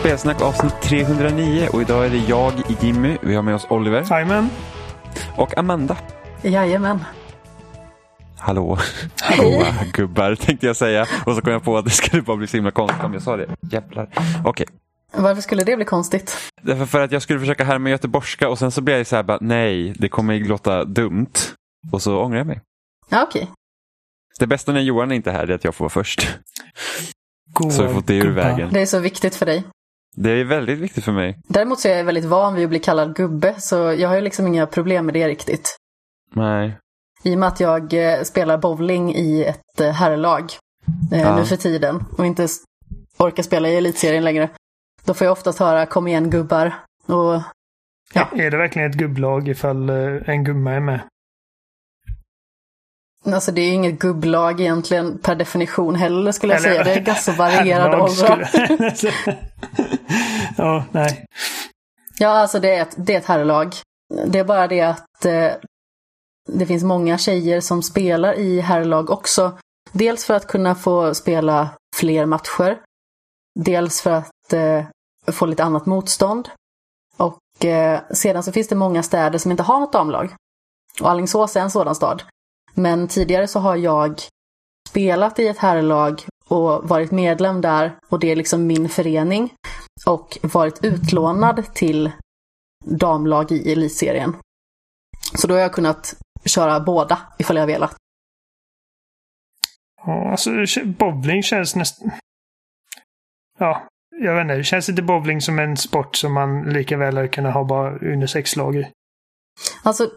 Spelsnack avsnitt 309 och idag är det jag, Jimmy, vi har med oss Oliver Jajamän. och Amanda. Jajamän. Hallå, hallå gubbar tänkte jag säga. Och så kom jag på att det skulle bara bli så himla konstigt om jag sa det. Jävlar. Okej, Varför skulle det bli konstigt? därför för att jag skulle försöka härma göteborgska och sen så blev jag så här bara, nej, det kommer ju låta dumt. Och så ångrar jag mig. Ja, okej. Det bästa när Johan är inte här är att jag får vara först. Goa Så vi fått det ur vägen. Det är så viktigt för dig. Det är väldigt viktigt för mig. Däremot så är jag väldigt van vid att bli kallad gubbe, så jag har ju liksom inga problem med det riktigt. Nej. I och med att jag eh, spelar bowling i ett eh, herrlag eh, Ja. nu för tiden och inte orkar spela i elitserien längre. Då får jag oftast höra kom igen gubbar. Och Ja. Är det verkligen ett gubblag ifall en gumma är med? Alltså det är ju inget gubblag egentligen per definition heller skulle jag säga. Det är ganska varierade åldrar. skulle- ja, nej. Ja, alltså det är ett, det är ett herrlag. Det är bara det att eh, det finns många tjejer som spelar i herrlag också. Dels för att kunna få spela fler matcher. Dels för att eh, få lite annat motstånd. Och eh, sedan så finns det många städer som inte har något damlag. Och Alingsås är en sådan stad. Men tidigare så har jag spelat i ett herrlag och varit medlem där och det är liksom min förening. Och varit utlånad till damlag i elitserien. Så då har jag kunnat köra båda ifall jag velat. Ja, alltså, bowling känns nästan... Ja, jag vet inte. Det känns inte bowling som en sport som man lika väl hade kunnat ha bara unisex-lag i. Alltså,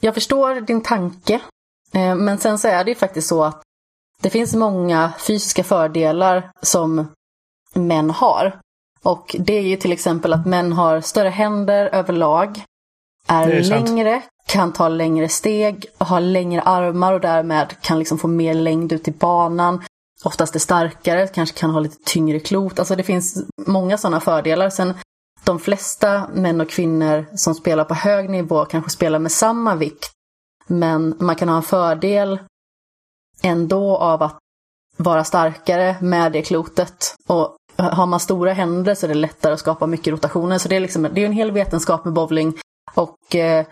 jag förstår din tanke. eh, Men sen så är det ju faktiskt så att det finns många fysiska fördelar som män har. Och det är ju till exempel att män har större händer överlag, är, är sant. längre, kan ta längre steg, har längre armar och därmed kan liksom få mer längd ut i banan. Oftast är starkare, kanske kan ha lite tyngre klot. Alltså det finns många sådana fördelar. Sen de flesta män och kvinnor som spelar på hög nivå kanske spelar med samma vikt. Men man kan ha en fördel ändå av att vara starkare med det klotet. Och har man stora händer så är det lättare att skapa mycket rotationer. Så det är, liksom, det är en hel vetenskap med bowling. Och eh,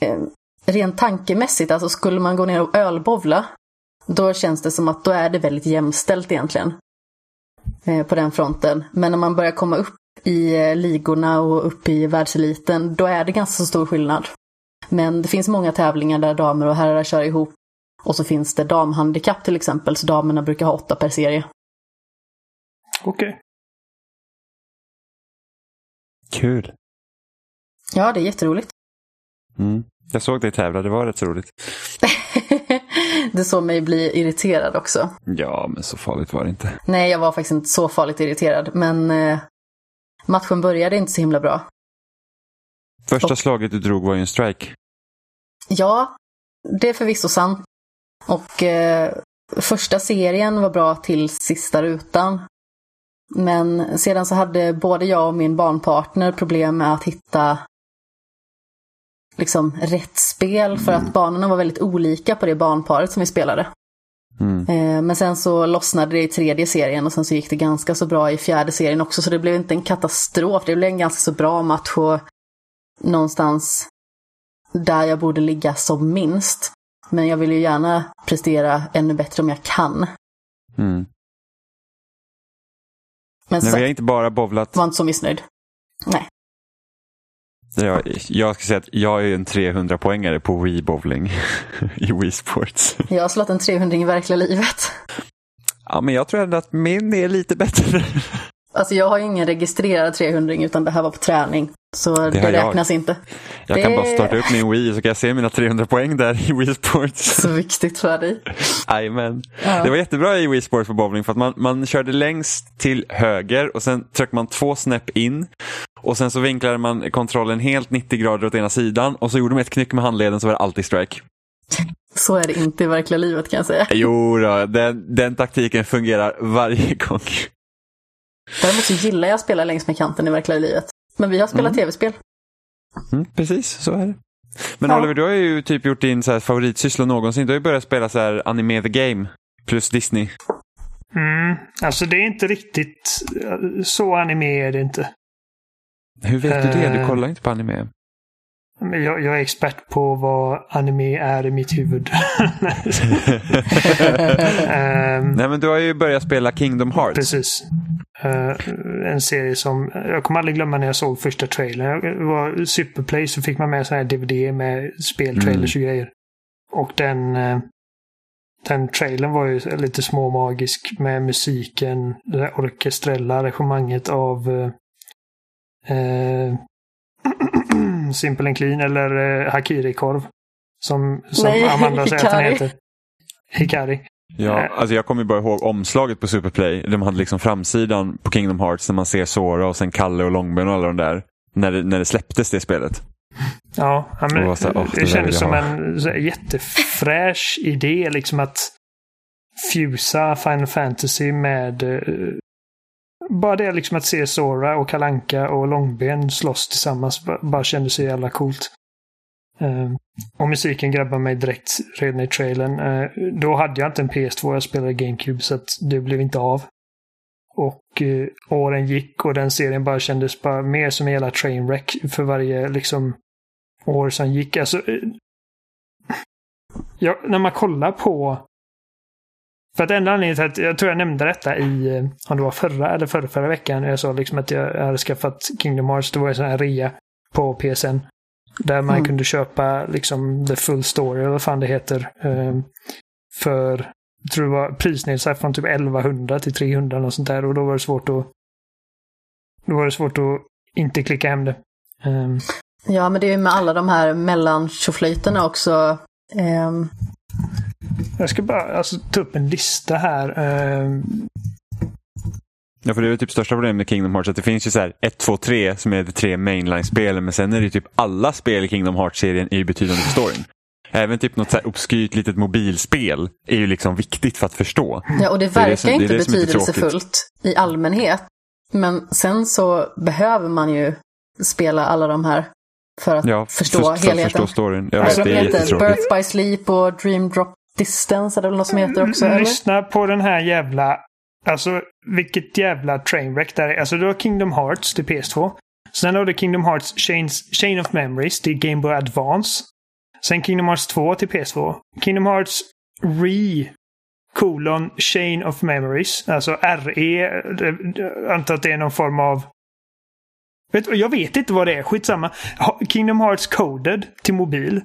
eh rent tankemässigt, alltså skulle man gå ner och ölbowla, då känns det som att då är det väldigt jämställt egentligen. Eh, på den fronten. Men när man börjar komma upp i eh, ligorna och upp i världseliten, då är det ganska så stor skillnad. Men det finns många tävlingar där damer och herrar kör ihop. Och så finns det damhandikapp till exempel, så damerna brukar ha åtta per serie. Okej. Kul. Ja, det är jätteroligt. Mm. Jag såg dig tävla, det var rätt så roligt. det såg mig bli irriterad också. Ja, men så farligt var det inte. Nej, jag var faktiskt inte så farligt irriterad, men eh, matchen började inte så himla bra. Första Och- slaget du drog var ju en strike. Ja, det är förvisso sant. Och eh, första serien var bra till sista rutan. Men sedan så hade både jag och min barnpartner problem med att hitta liksom rätt spel för att banorna var väldigt olika på det barnparet som vi spelade. Mm. Eh, Men sen så lossnade det i tredje serien och sen så gick det ganska så bra i fjärde serien också så det blev inte en katastrof. Det blev en ganska så bra match och någonstans där jag borde ligga som minst. Men jag vill ju gärna prestera ännu bättre om jag kan. Mm. Men Men så vi har inte bara bowlat. var inte så missnöjd. Nej. Jag, jag ska säga att jag är en 300-poängare på Wii Bowling i Wii Sports. Jag har slått en 300 i verkliga livet. Ja, men jag tror ändå att min är lite bättre. Alltså jag har ingen registrerad 300 utan det här var på träning. Så det, jag. räknas inte. Jag kan Det- bara starta upp min Wii så kan jag se mina 300 poäng där i Wii Sports. Så viktigt för dig. Jajamän. Ja. Det var jättebra i Wii Sports på bowling för att man, man körde längst till höger och sen tryckte man två snäpp in. Och sen så vinklade man kontrollen helt 90 grader åt ena sidan och så gjorde man ett knyck med handleden så var det alltid strike. Så är det inte i verkliga livet kan jag säga. Jo då, den, den taktiken fungerar varje gång. Däremot så gillar jag att spela längs med kanten i verkliga livet. Men vi har spelat Mm. tv-spel. Mm, precis, så är det. Men Ja. Oliver, du har ju typ gjort din så här favoritsyssla någonsin. Du har ju börjat spela så här Anime the Game plus Disney. Mm, alltså det är inte riktigt så anime är det inte. Hur vet du det? Du Eh. kollar inte på anime. Jag, jag är expert på vad anime är i mitt huvud. Ehm, Nej men du har ju börjat spela Kingdom Hearts. Precis. Eh, en serie som, jag kommer aldrig glömma när jag såg första trailern. Det var Superplay så fick man med så här DVD med speltrailers och grejer. Och den, eh, den trailern var ju lite småmagisk med musiken, det orkestrella arrangemanget av eh, Simple and Clean eller eh, Hakiri-korv. Som, som Nej, Amanda säger att den heter. Hikari. Ja, Eh. alltså jag kommer bara ihåg omslaget på Superplay. De hade liksom framsidan på Kingdom Hearts när man ser Sora och sen Kalle och Långben och alla de där. När det, när det släpptes det spelet. Ja, men Det så här, åh, det det kändes som ha. en så här, jättefräsch idé liksom att fusa Final Fantasy med eh, bara det liksom att se Sora och Kalanka och Långben slåss tillsammans bara kändes så jävla coolt. Uh, och musiken grabbade mig direkt redan i trailern. Uh, då hade jag inte en PS2, jag spelade GameCube så att det blev inte av. Och uh, åren gick och den serien bara kändes bara mer som en jävla trainwreck för varje liksom år som gick. Alltså, eh, ja, när man kollar på... För att enda anledningen till att jag tror jag nämnde detta i, om det var förra eller förra, förra veckan, jag sa liksom att jag hade skaffat Kingdom Hearts. Det var en sån här rea på PSN. Där man Mm. kunde köpa liksom the full story, eller vad fan det heter. eh, För, jag tror det var prisnedsatt från typ 1100 till 300 eller något sånt där. Och då var det svårt att... Då var det svårt att inte klicka hem det. Ehm, Ja, men det är ju med alla de här mellantjoflöjterna också. Ehm, Jag ska bara alltså, ta upp en lista här. Ehm, Ja, för det är ju typ största problemet med Kingdom Hearts att det finns ju så här 1, 2, 3 som är de tre mainline-spelen men sen är det ju typ alla spel i Kingdom Hearts-serien är ju betydande för storyn. Även typ något så här obskyrt litet mobilspel är ju liksom viktigt för att förstå. ja, och det Det är verkar det som- det är inte det som betydelsefullt i allmänhet. Men sen så behöver man ju spela alla de här för att Ja, förstå för, för att helheten. förstå storyn. Jag Alltså, vet, det är Som. Birth by Sleep och Dream Drop Distance, är det väl något som heter också? Eller? Lyssna på den här jävla... Alltså vilket jävla trainwreck det här är. Alltså du har Kingdom Hearts till PS2. Sen har du Kingdom Hearts Chains, Chain of Memories till Game Boy Advance. Sen Kingdom Hearts 2 till PS2. Kingdom Hearts Re colon Chain of Memories. Alltså RE. Antar att det är någon form av... Vet, jag vet inte vad det är. Skitsamma. Kingdom Hearts Coded till mobil.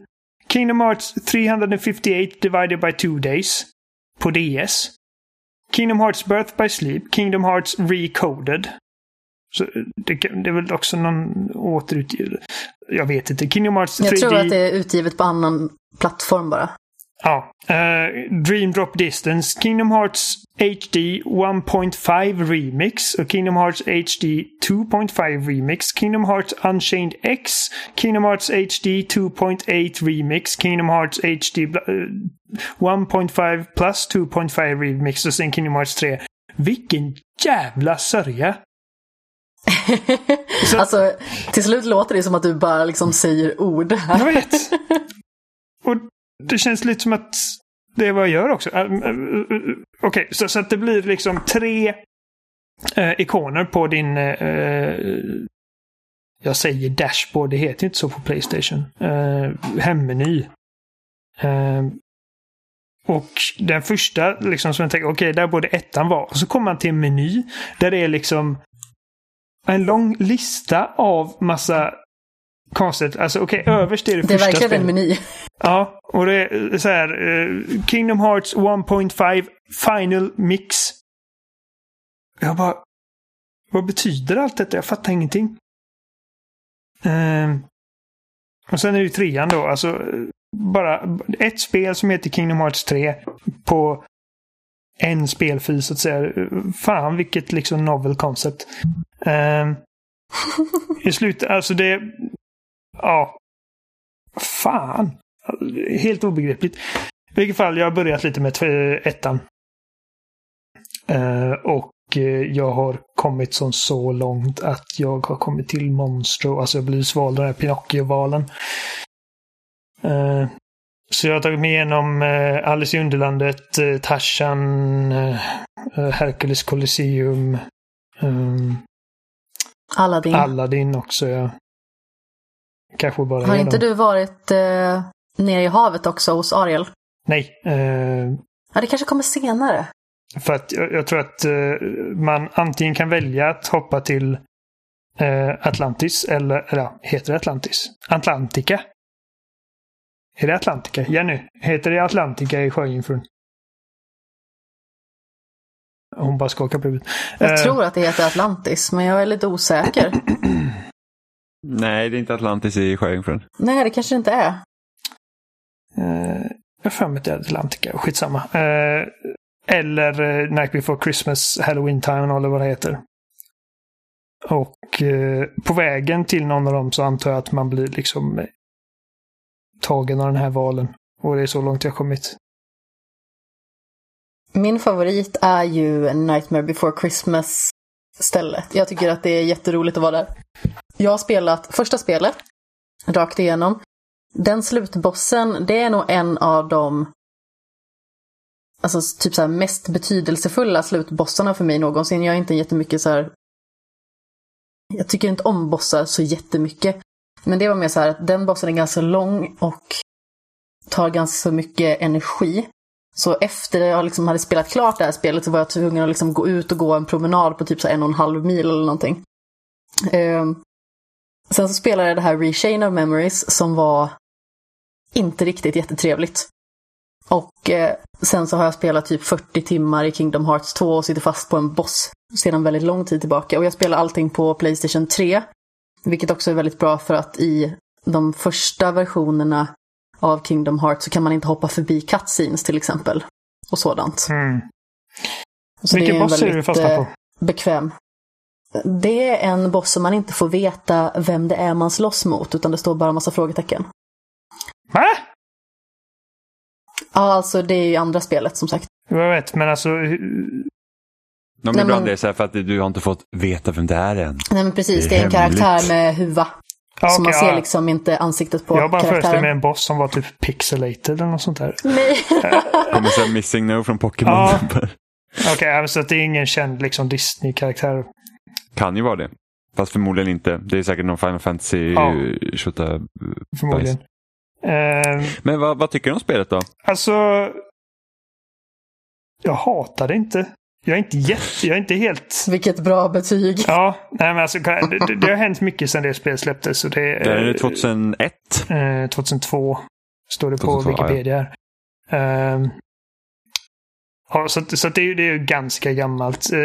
Kingdom Hearts 358 divided by 2 days på DS. Kingdom Hearts Birth by Sleep. Kingdom Hearts Recoded. Så det, kan- det är väl också någon återutgivning. Jag vet inte. Kingdom Hearts 3D. Jag tror att det är utgivet på annan plattform bara. Ja. eh, Dream Drop Distance. Kingdom Hearts HD 1.5 Remix och Kingdom Hearts HD 2.5 Remix. Kingdom Hearts Unchained X. Kingdom Hearts HD 2.8 Remix. Kingdom Hearts HD bla- eh, 1.5 plus 2.5 Remix och sen Kingdom Hearts 3. Vilken jävla sörja! Så- Alltså, till slut låter det som att du bara liksom säger ord Jag här. vet. Och det känns lite som att det är vad jag gör också. Äh, äh, äh, Okej, så, så att det blir liksom tre äh, ikoner på din... äh, jag säger dashboard, det heter inte så på Playstation. Äh, hemmeny. Äh, och den första liksom som jag tänker, okej, där borde ettan vara. Och så kommer man till en meny där det är liksom en lång lista av massa konstigt. Alltså okej, överst är det, Det är första verkligen en spelet. meny. Ja, och det är så här. eh, Kingdom Hearts 1.5 Final Mix. Jag bara... Vad betyder allt detta? Jag fattar ingenting. Ehm, och sen är det ju trean då. Alltså, bara ett spel som heter Kingdom Hearts 3 på en spelfil så att säga. Fan vilket liksom novel concept. Ehm, I slutet, alltså det... Ja. Fan. Helt obegripligt. I vilket fall, jag har börjat lite med ettan. Eh, och eh, jag har kommit så, så långt att jag har kommit till Monstro. Alltså jag blir svald den här Pinocchio-valen. Eh, Så jag har tagit mig igenom eh, Alice i Underlandet, eh, Tarzan, Hercules Colosseum, um, Aladdin. Aladdin också. Ja. Kanske bara Har inte du varit eh, nere i havet också hos Ariel? Nej. Eh, Ja, det kanske kommer senare. för att jag, jag tror att eh, man antingen kan välja att hoppa till eh, Atlantis eller, eller heter det Atlantis? Atlantica. Är det Atlantica? Jenny, heter det Atlantica i Sjöjungfrun? Hon bara skakar på huvudet. Jag Eh, tror att det heter Atlantis, men jag är lite osäker. Nej, det är inte Atlantis i Sjöjungfrun. Nej, det kanske inte är. Eh, jag har för mig att det är Atlantica. Skitsamma. Eh, eller eh, Night Before Christmas, Halloween Time eller vad det heter. Och eh, på vägen till någon av dem så antar jag att man blir liksom tagen av den här valen. Och det är så långt jag kommit. Min favorit är ju Nightmare Before Christmas stället. Jag tycker att det är jätteroligt att vara där. Jag har spelat första spelet, rakt igenom. Den slutbossen, det är nog en av de alltså, typ så här, mest betydelsefulla slutbossarna för mig någonsin. Jag är inte jättemycket så här... Jag tycker inte om bossar så jättemycket. Men det var mer så här att den bossen är ganska lång och tar ganska mycket energi. Så efter jag liksom hade spelat klart det här spelet så var jag tvungen att liksom gå ut och gå en promenad på typ så en och en halv mil eller någonting. Ehm, sen så spelade jag det här Reshain of Memories som var inte riktigt jättetrevligt. Och eh, sen så har jag spelat typ 40 timmar i Kingdom Hearts 2 och sitter fast på en boss sedan väldigt lång tid tillbaka. Och jag spelar allting på Playstation 3. Vilket också är väldigt bra för att i de första versionerna av Kingdom Hearts så kan man inte hoppa förbi cutscenes till exempel. Och sådant. Mm. Så Vilken boss är du fastnat eh, på? bekväm. Det är en boss som man inte får veta vem det är man slåss mot, utan det står bara en massa frågetecken. Va? Ja, alltså det är ju andra spelet som sagt. Jag vet, men alltså... hur- De Nej, ibland men- är det så här för att du har inte fått veta vem det är än. Nej men precis, Det är det är en karaktär med huva. Ja, så man okej, ser ja. liksom inte ansiktet på Jag har bara föreställt mig karaktären. en boss som var typ pixelated eller något sånt där. Nej. Kommer så missing no från Pokémon. Ja. Okej, ja, så att det är ingen känd liksom, Disney-karaktär. Kan ju vara det. Fast förmodligen inte. Det är säkert någon Final Fantasy Ja. 28. Förmodligen. Ehm, Men vad, vad tycker du om spelet då? alltså... Jag hatar det inte. Jag är inte jätte... Jag är inte helt... Vilket bra betyg. Ja, nej men alltså det, det, har hänt mycket sedan det spelet släpptes. Så det, Det är det 2001. Eh, 2002 står det på 2002, ja, ja. Wikipedia ja, så så det, är, ju- det är ju ganska gammalt. Eh,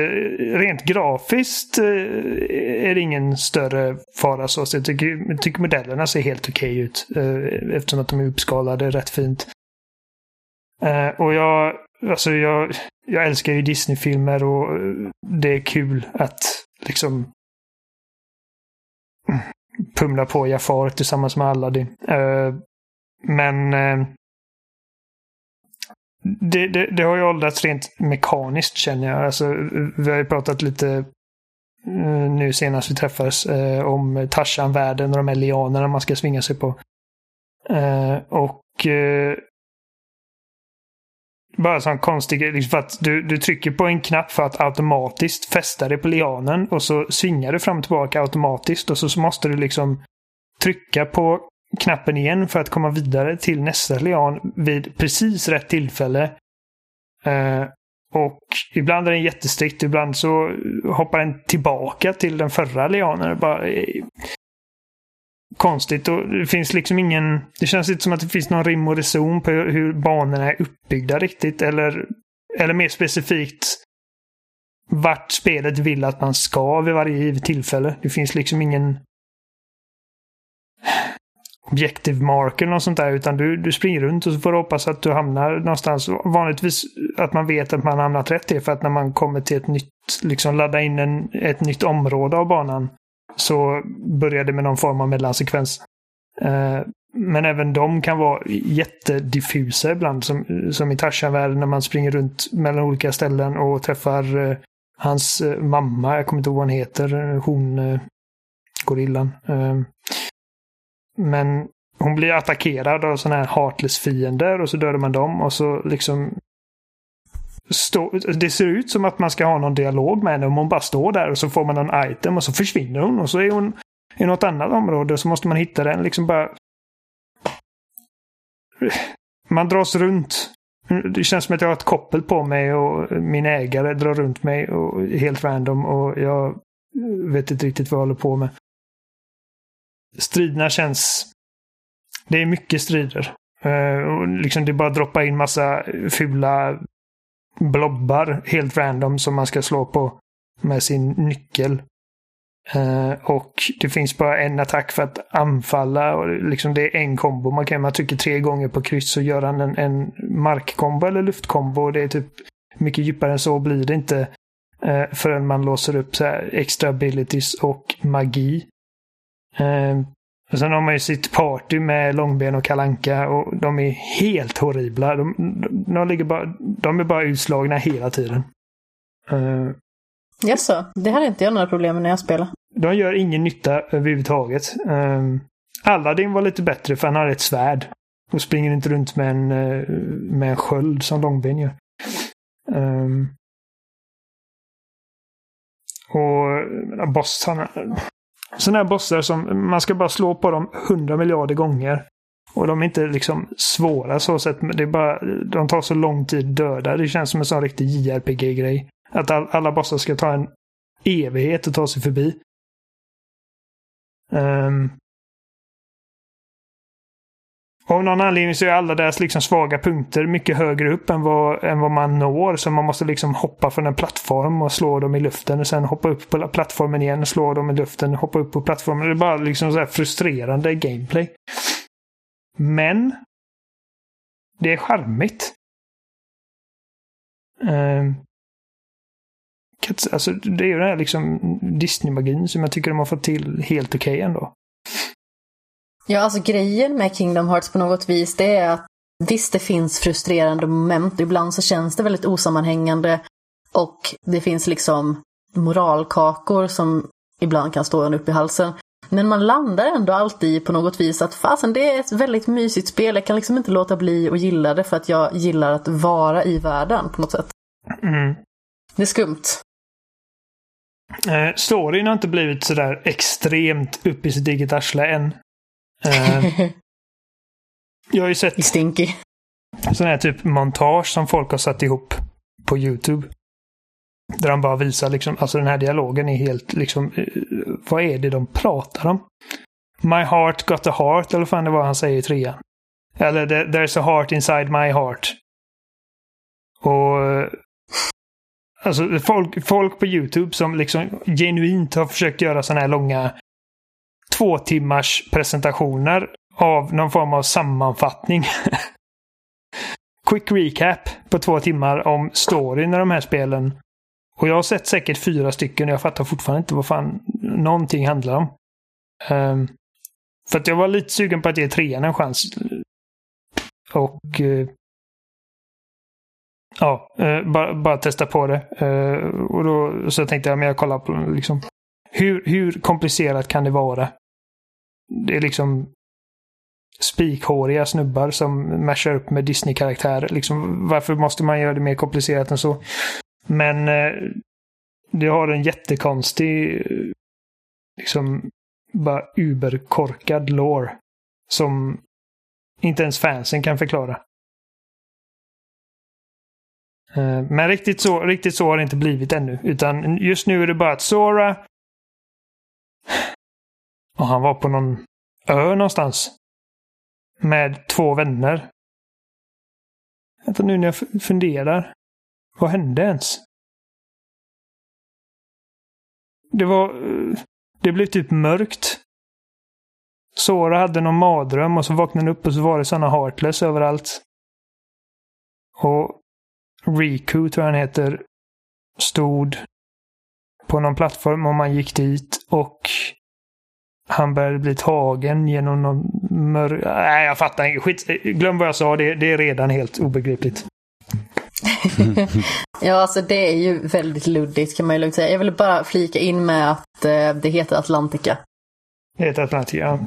rent grafiskt eh, är det ingen större fara. Så jag tycker, jag tycker modellerna ser helt okej ut. eh, eftersom att de är uppskalade rätt fint. Eh, och jag, alltså jag, jag älskar ju Disney-filmer och eh, det är kul att liksom mm, pumla på Jafar tillsammans med Aladdin. Eh, men eh, det, det, det har ju åldrats rent mekaniskt känner jag. Alltså, vi har ju pratat lite eh, nu senast vi träffades eh, om Tarzan-världen och de här lianerna man ska svinga sig på. Eh, och eh, bara en sån konstig grej, liksom för att du, du trycker på en knapp för att automatiskt fästa dig på lianen och så svingar du fram och tillbaka automatiskt och så, så måste du liksom trycka på knappen igen för att komma vidare till nästa lian vid precis rätt tillfälle. Eh, och ibland är den jättestrikt, ibland så hoppar den tillbaka till den förra lianen. Bara, eh, konstigt och det finns liksom ingen... Det känns inte som att det finns någon rim och reson på hur, hur banorna är uppbyggda riktigt. Eller, eller mer specifikt vart spelet vill att man ska vid varje givet tillfälle. Det finns liksom ingen objective marker eller något sånt där. Utan du, du springer runt och så får du hoppas att du hamnar någonstans. Vanligtvis att man vet att man hamnat rätt är för att när man kommer till ett nytt, liksom ladda in en, ett nytt område av banan så börjar det med någon form av mellansekvens. Eh, men även de kan vara jättediffusa ibland. Som, som i Tarzan-världen när man springer runt mellan olika ställen och träffar eh, hans eh, mamma. Jag kommer inte ihåg vad hon heter. Hon, eh, gorillan. Eh, men hon blir attackerad av sådana här heartless fiender och så dödar man dem och så liksom stå, det ser ut som att man ska ha någon dialog med henne om hon bara står där och så får man någon item och så försvinner hon och så är hon i något annat område och så måste man hitta den. Liksom bara... Man dras runt. Det känns som att jag har ett koppel på mig och min ägare drar runt mig och helt random och jag vet inte riktigt vad jag håller på med. Striderna känns... Det är mycket strider. Uh, och liksom det bara droppar in massa fula blobbar helt random som man ska slå på med sin nyckel. Uh, och det finns bara en attack för att anfalla. Och liksom det är en kombo. Man kan man trycker tre gånger på kryss så gör han en, en markkombo eller luftkombo. Det är typ mycket djupare än så blir det inte. Uh, förrän man låser upp så extra abilities och magi. Uh, och sen har man ju sitt party med Långben och Kalanka och de är helt horribla. De, de, de, ligger bara, de är bara utslagna hela tiden. Uh, Jaså, det hade inte jag några problem med när jag spelade. De gör ingen nytta överhuvudtaget. Um, Aladdin var lite bättre för han har ett svärd. Och springer inte runt med en, uh, med en sköld som Långben gör. Um, och bossarna, sådana här bossar som man ska bara slå på dem hundra miljarder gånger. Och de är inte liksom svåra så sätt. Det är bara, de tar så lång tid döda. Det känns som en sån riktig JRPG-grej. Att all, alla bossar ska ta en evighet att ta sig förbi. Um, av någon anledning så är alla deras liksom svaga punkter mycket högre upp än vad, än vad man når. Så man måste liksom hoppa från en plattform och slå dem i luften. Och sen hoppa upp på plattformen igen, och slå dem i luften, hoppa upp på plattformen. Det är bara liksom så frustrerande gameplay. Men det är charmigt. Uh, alltså, det är ju den här liksom Disney-magin som jag tycker de har fått till helt okej okay ändå. Ja, alltså grejen med Kingdom Hearts på något vis det är att visst det finns frustrerande moment. Ibland så känns det väldigt osammanhängande och det finns liksom moralkakor som ibland kan stå en upp i halsen. Men man landar ändå alltid på något vis att fasen det är ett väldigt mysigt spel. Jag kan liksom inte låta bli att gilla det för att jag gillar att vara i världen på något sätt. Mm. Det är skumt. Eh, storyn har inte blivit sådär extremt upp i sitt eget arsle än. Uh, jag har ju sett Stinky. sån här typ montage som folk har satt ihop på YouTube. Där de bara visar liksom, alltså den här dialogen är helt liksom, uh, vad är det de pratar om? My heart got a heart, eller vad fan det var han säger i trean. Eller there's a heart inside my heart. Och Alltså folk, folk på YouTube som liksom genuint har försökt göra sådana här långa två timmars presentationer av någon form av sammanfattning. Quick recap på två timmar om storyn i de här spelen. Och jag har sett säkert fyra stycken och jag fattar fortfarande inte vad fan någonting handlar om. Um, för att jag var lite sugen på att ge trean en chans. Och uh, ja, eh, uh, bara, bara testa på det. Uh, och då så tänkte jag, men jag kollar på liksom, hur, hur komplicerat kan det vara? Det är liksom spikhåriga snubbar som mashar upp med Disney-karaktärer. Liksom, varför måste man göra det mer komplicerat än så? Men eh, det har en jättekonstig, liksom, bara uberkorkad lore. Som inte ens fansen kan förklara. Eh, men riktigt så, riktigt så har det inte blivit ännu. Utan just nu är det bara att Sora och han var på någon ö någonstans. Med två vänner. Vänta nu när jag funderar. Vad hände ens? Det var... Eh, det blev typ mörkt. Sora hade någon mardröm och så vaknade han upp och så var det sådana heartless överallt. Och Riku, tror jag han heter, stod på någon plattform och man gick dit och han började bli tagen genom någon mörk... Nej, jag fattar inte. Skit. Glöm vad jag sa. Det, det är redan helt obegripligt. ja, alltså det är ju väldigt luddigt kan man ju lugnt säga. Jag vill bara flika in med att eh, det heter Atlantica. Det heter Atlantica, ja.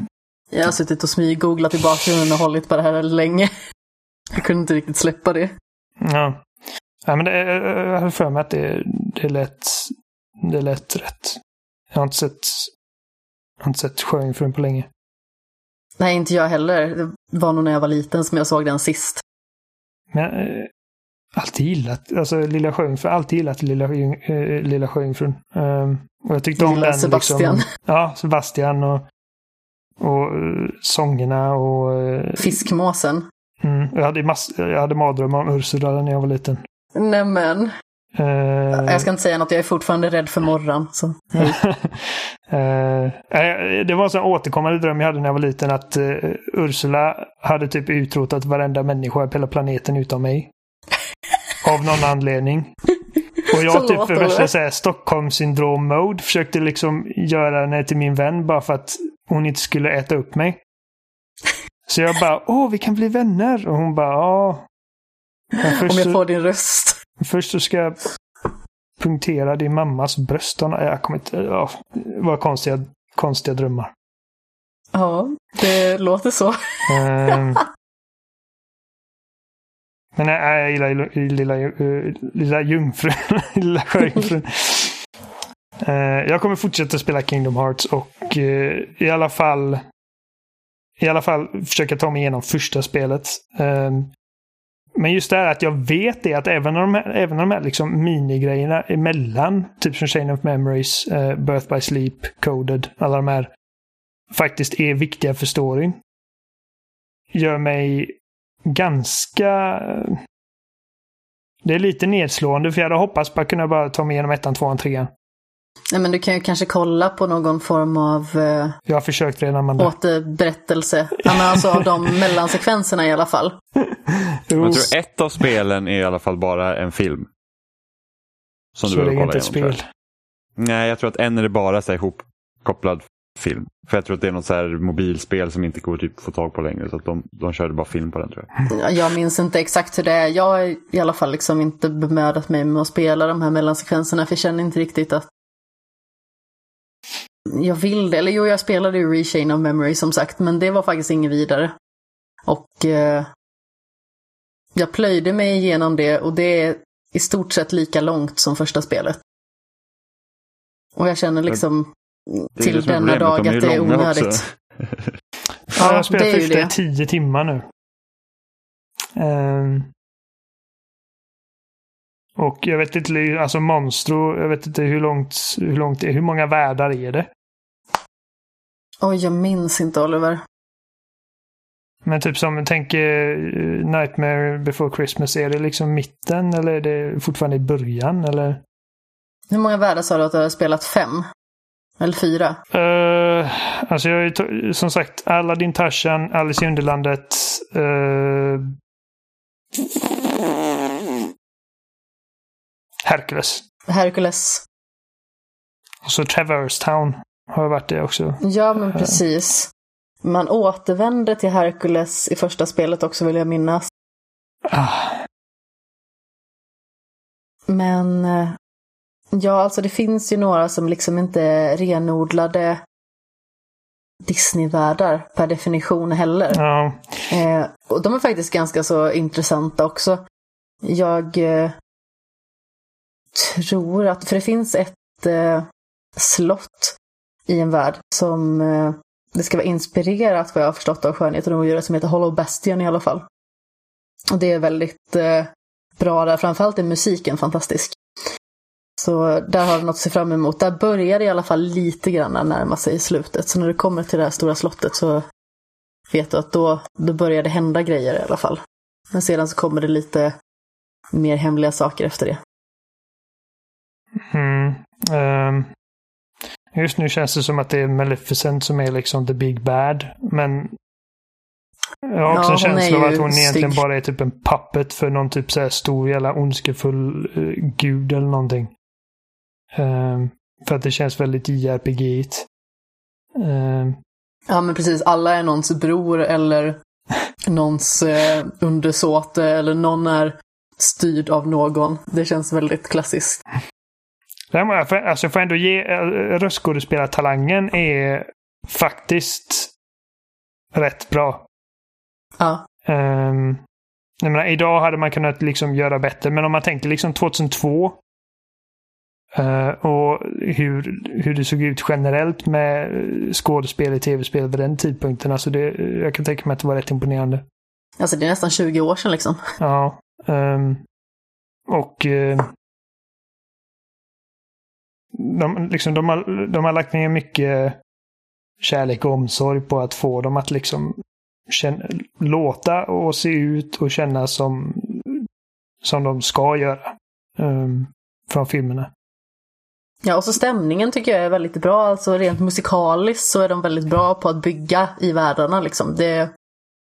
Jag har suttit och smyggooglat i bakgrunden och hållit på det här länge. Jag kunde inte riktigt släppa det. Ja. ja men det, jag har för mig att det, det, är lätt, det är lätt rätt. Jag har inte sett, jag har inte sett Sjöjungfrun på länge. Nej, inte jag heller. Det var nog när jag var liten som jag såg den sist. Men äh, alltid gillat, alltså Lilla Sjöjungfrun, alltid gillat Lilla, äh, Lilla Sjöjungfrun. Um, och jag tyckte Lilla om den. Sebastian. Liksom, ja, Sebastian och, och uh, sångerna och... Uh, Fiskmåsen. Mm, jag, hade mass, jag hade mardrömmar om Ursula när jag var liten. Nämen. Uh, jag ska inte säga något, jag är fortfarande rädd för morgon. Så. uh, det var en sån återkommande dröm jag hade när jag var liten att uh, Ursula hade typ utrotat varenda människa på hela planeten utom mig. Av någon anledning. Och jag typ för värsta Stockholmssyndrom-mode försökte liksom göra henne till min vän bara för att hon inte skulle äta upp mig. Så jag bara, åh, vi kan bli vänner. Och hon bara, ja. Om jag får din röst. Först så ska jag punktera din mammas bröst. Jag kommer inte... Ja, var konstiga, konstiga drömmar. Ja, det låter så. um, men nej, jag gillar lilla, lilla, lilla jungfrun. lilla sjöjungfrun. uh, jag kommer fortsätta spela Kingdom Hearts och uh, i alla fall i alla fall försöka ta mig igenom första spelet. Um, men just det här att jag vet det att även de här, även de här liksom minigrejerna emellan, typ som Chain of Memories, uh, Birth by Sleep, Coded, alla de här faktiskt är viktiga för storyn. Gör mig ganska... Eh, det är lite nedslående för jag hade hoppats på att kunna bara ta mig igenom ettan, tvåan, trean. Nej, men du kan ju kanske kolla på någon form av eh, Jag har försökt redan, Amanda. återberättelse. Ja, men alltså av de mellansekvenserna i alla fall. Jag tror ett av spelen är i alla fall bara en film. Som Så du behöver kolla inte igenom. spel. jag. Nej, jag tror att en är det bara så här ihopkopplad film. För jag tror att det är något så här mobilspel som inte går typ få tag på längre. Så att de, de körde bara film på den tror jag. Jag minns inte exakt hur det är. Jag har i alla fall liksom inte bemödat mig med att spela de här mellansekvenserna. För jag känner inte riktigt att jag vill det. Eller jo, jag spelade ju Rechain of Memory som sagt. Men det var faktiskt inget vidare. Och eh, jag plöjde mig igenom det och det är i stort sett lika långt som första spelet. Och jag känner liksom Det till denna dag att det är onödigt. Ja, Ja, jag har spelat det i tio timmar nu. Ehm. Och jag vet inte, alltså Monstro, jag vet inte hur långt, hur långt är. Hur många världar är det? Oj, jag minns inte Oliver. Men typ som, tänk eh, Nightmare before Christmas, är det liksom mitten eller är det fortfarande i början eller? Hur många världar sa du att du har spelat? Fem? Eller fyra? Uh, alltså jag to- som sagt Aladdin, Tarzan, Alice i Underlandet. Uh, Hercules. Hercules. Och så Traverse Town har varit det också. Ja, men precis. Man återvände till Hercules i första spelet också vill jag minnas. Ah, Men eh, ja, alltså det finns ju några som liksom inte är renodlade Disney-världar per definition heller. ja. Eh, och de är faktiskt ganska så intressanta också. Jag eh, tror att, för det finns ett eh, slott i en värld som eh, det ska vara inspirerat vad jag har förstått av Skönheten och odjuret som heter Hollow Bastion i alla fall. Och det är väldigt eh, bra där, framförallt är musiken fantastisk. Så där har du något att se fram emot. Där börjar det i alla fall lite grann närma sig slutet. Så när du kommer till det här stora slottet så vet du att då, då börjar det hända grejer i alla fall. Men sedan så kommer det lite mer hemliga saker efter det. Mm. Ehm, just nu känns det som att det är Maleficent som är liksom the big bad. Men jag har också Ja, en känsla av att hon egentligen stygg. bara är typ en puppet för någon typ så här stor jävla ondskefull eh, gud eller någonting. Ehm, för att det känns väldigt JRPG-igt. Ehm, Ja men precis, alla är någons bror eller någons eh, undersåte eller någon är styrd av någon. Det känns väldigt klassiskt. Däremot, jag får- alltså jag får ändå ge äh, röstskådespelartalangen är faktiskt rätt bra. Ja. Um, jag menar, idag hade man kunnat liksom göra bättre, men om man tänker liksom 2002 uh, och hur, hur det såg ut generellt med skådespel i tv-spel vid den tidpunkten. Alltså det, jag kan tänka mig att det var rätt imponerande. Alltså det är nästan 20 år sedan liksom. Ja. Um, och uh, de, liksom, de, har, de har lagt ner mycket kärlek och omsorg på att få dem att liksom känna, låta och se ut och känna som, som de ska göra. Um, från filmerna. Ja, och så stämningen tycker jag är väldigt bra. Alltså rent musikaliskt så är de väldigt bra på att bygga i världarna liksom. Det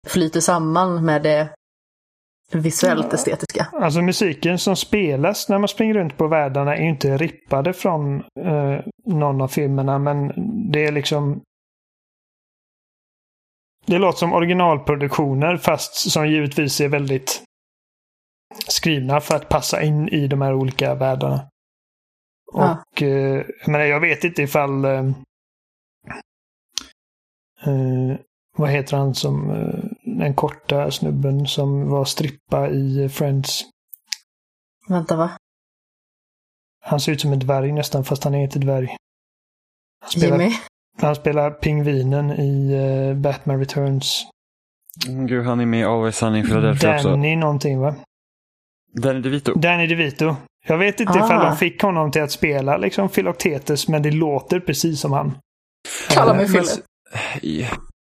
flyter samman med det visuellt estetiska. Alltså musiken som spelas när man springer runt på världarna är ju inte rippade från eh, någon av filmerna, men det är liksom det låter som originalproduktioner fast som givetvis är väldigt skrivna för att passa in i de här olika världarna. Ja. Och eh, jag, menar, jag vet inte ifall... Eh, eh, vad heter han som... Eh, den korta snubben som var strippa i Friends. Vänta, va? Han ser ut som en dvärg nästan, fast han är inte dvärg. Han spelar, Jimmy? Han spelar pingvinen i uh, Batman Returns. Mm, gud, han är med i Always Sunny in Philadelphia Danny också. Danny någonting va? Danny DeVito. Danny DeVito. Jag vet inte ah. ifall de fick honom till att spela liksom Philoctetes, men det låter precis som han. Kalla mig Philip.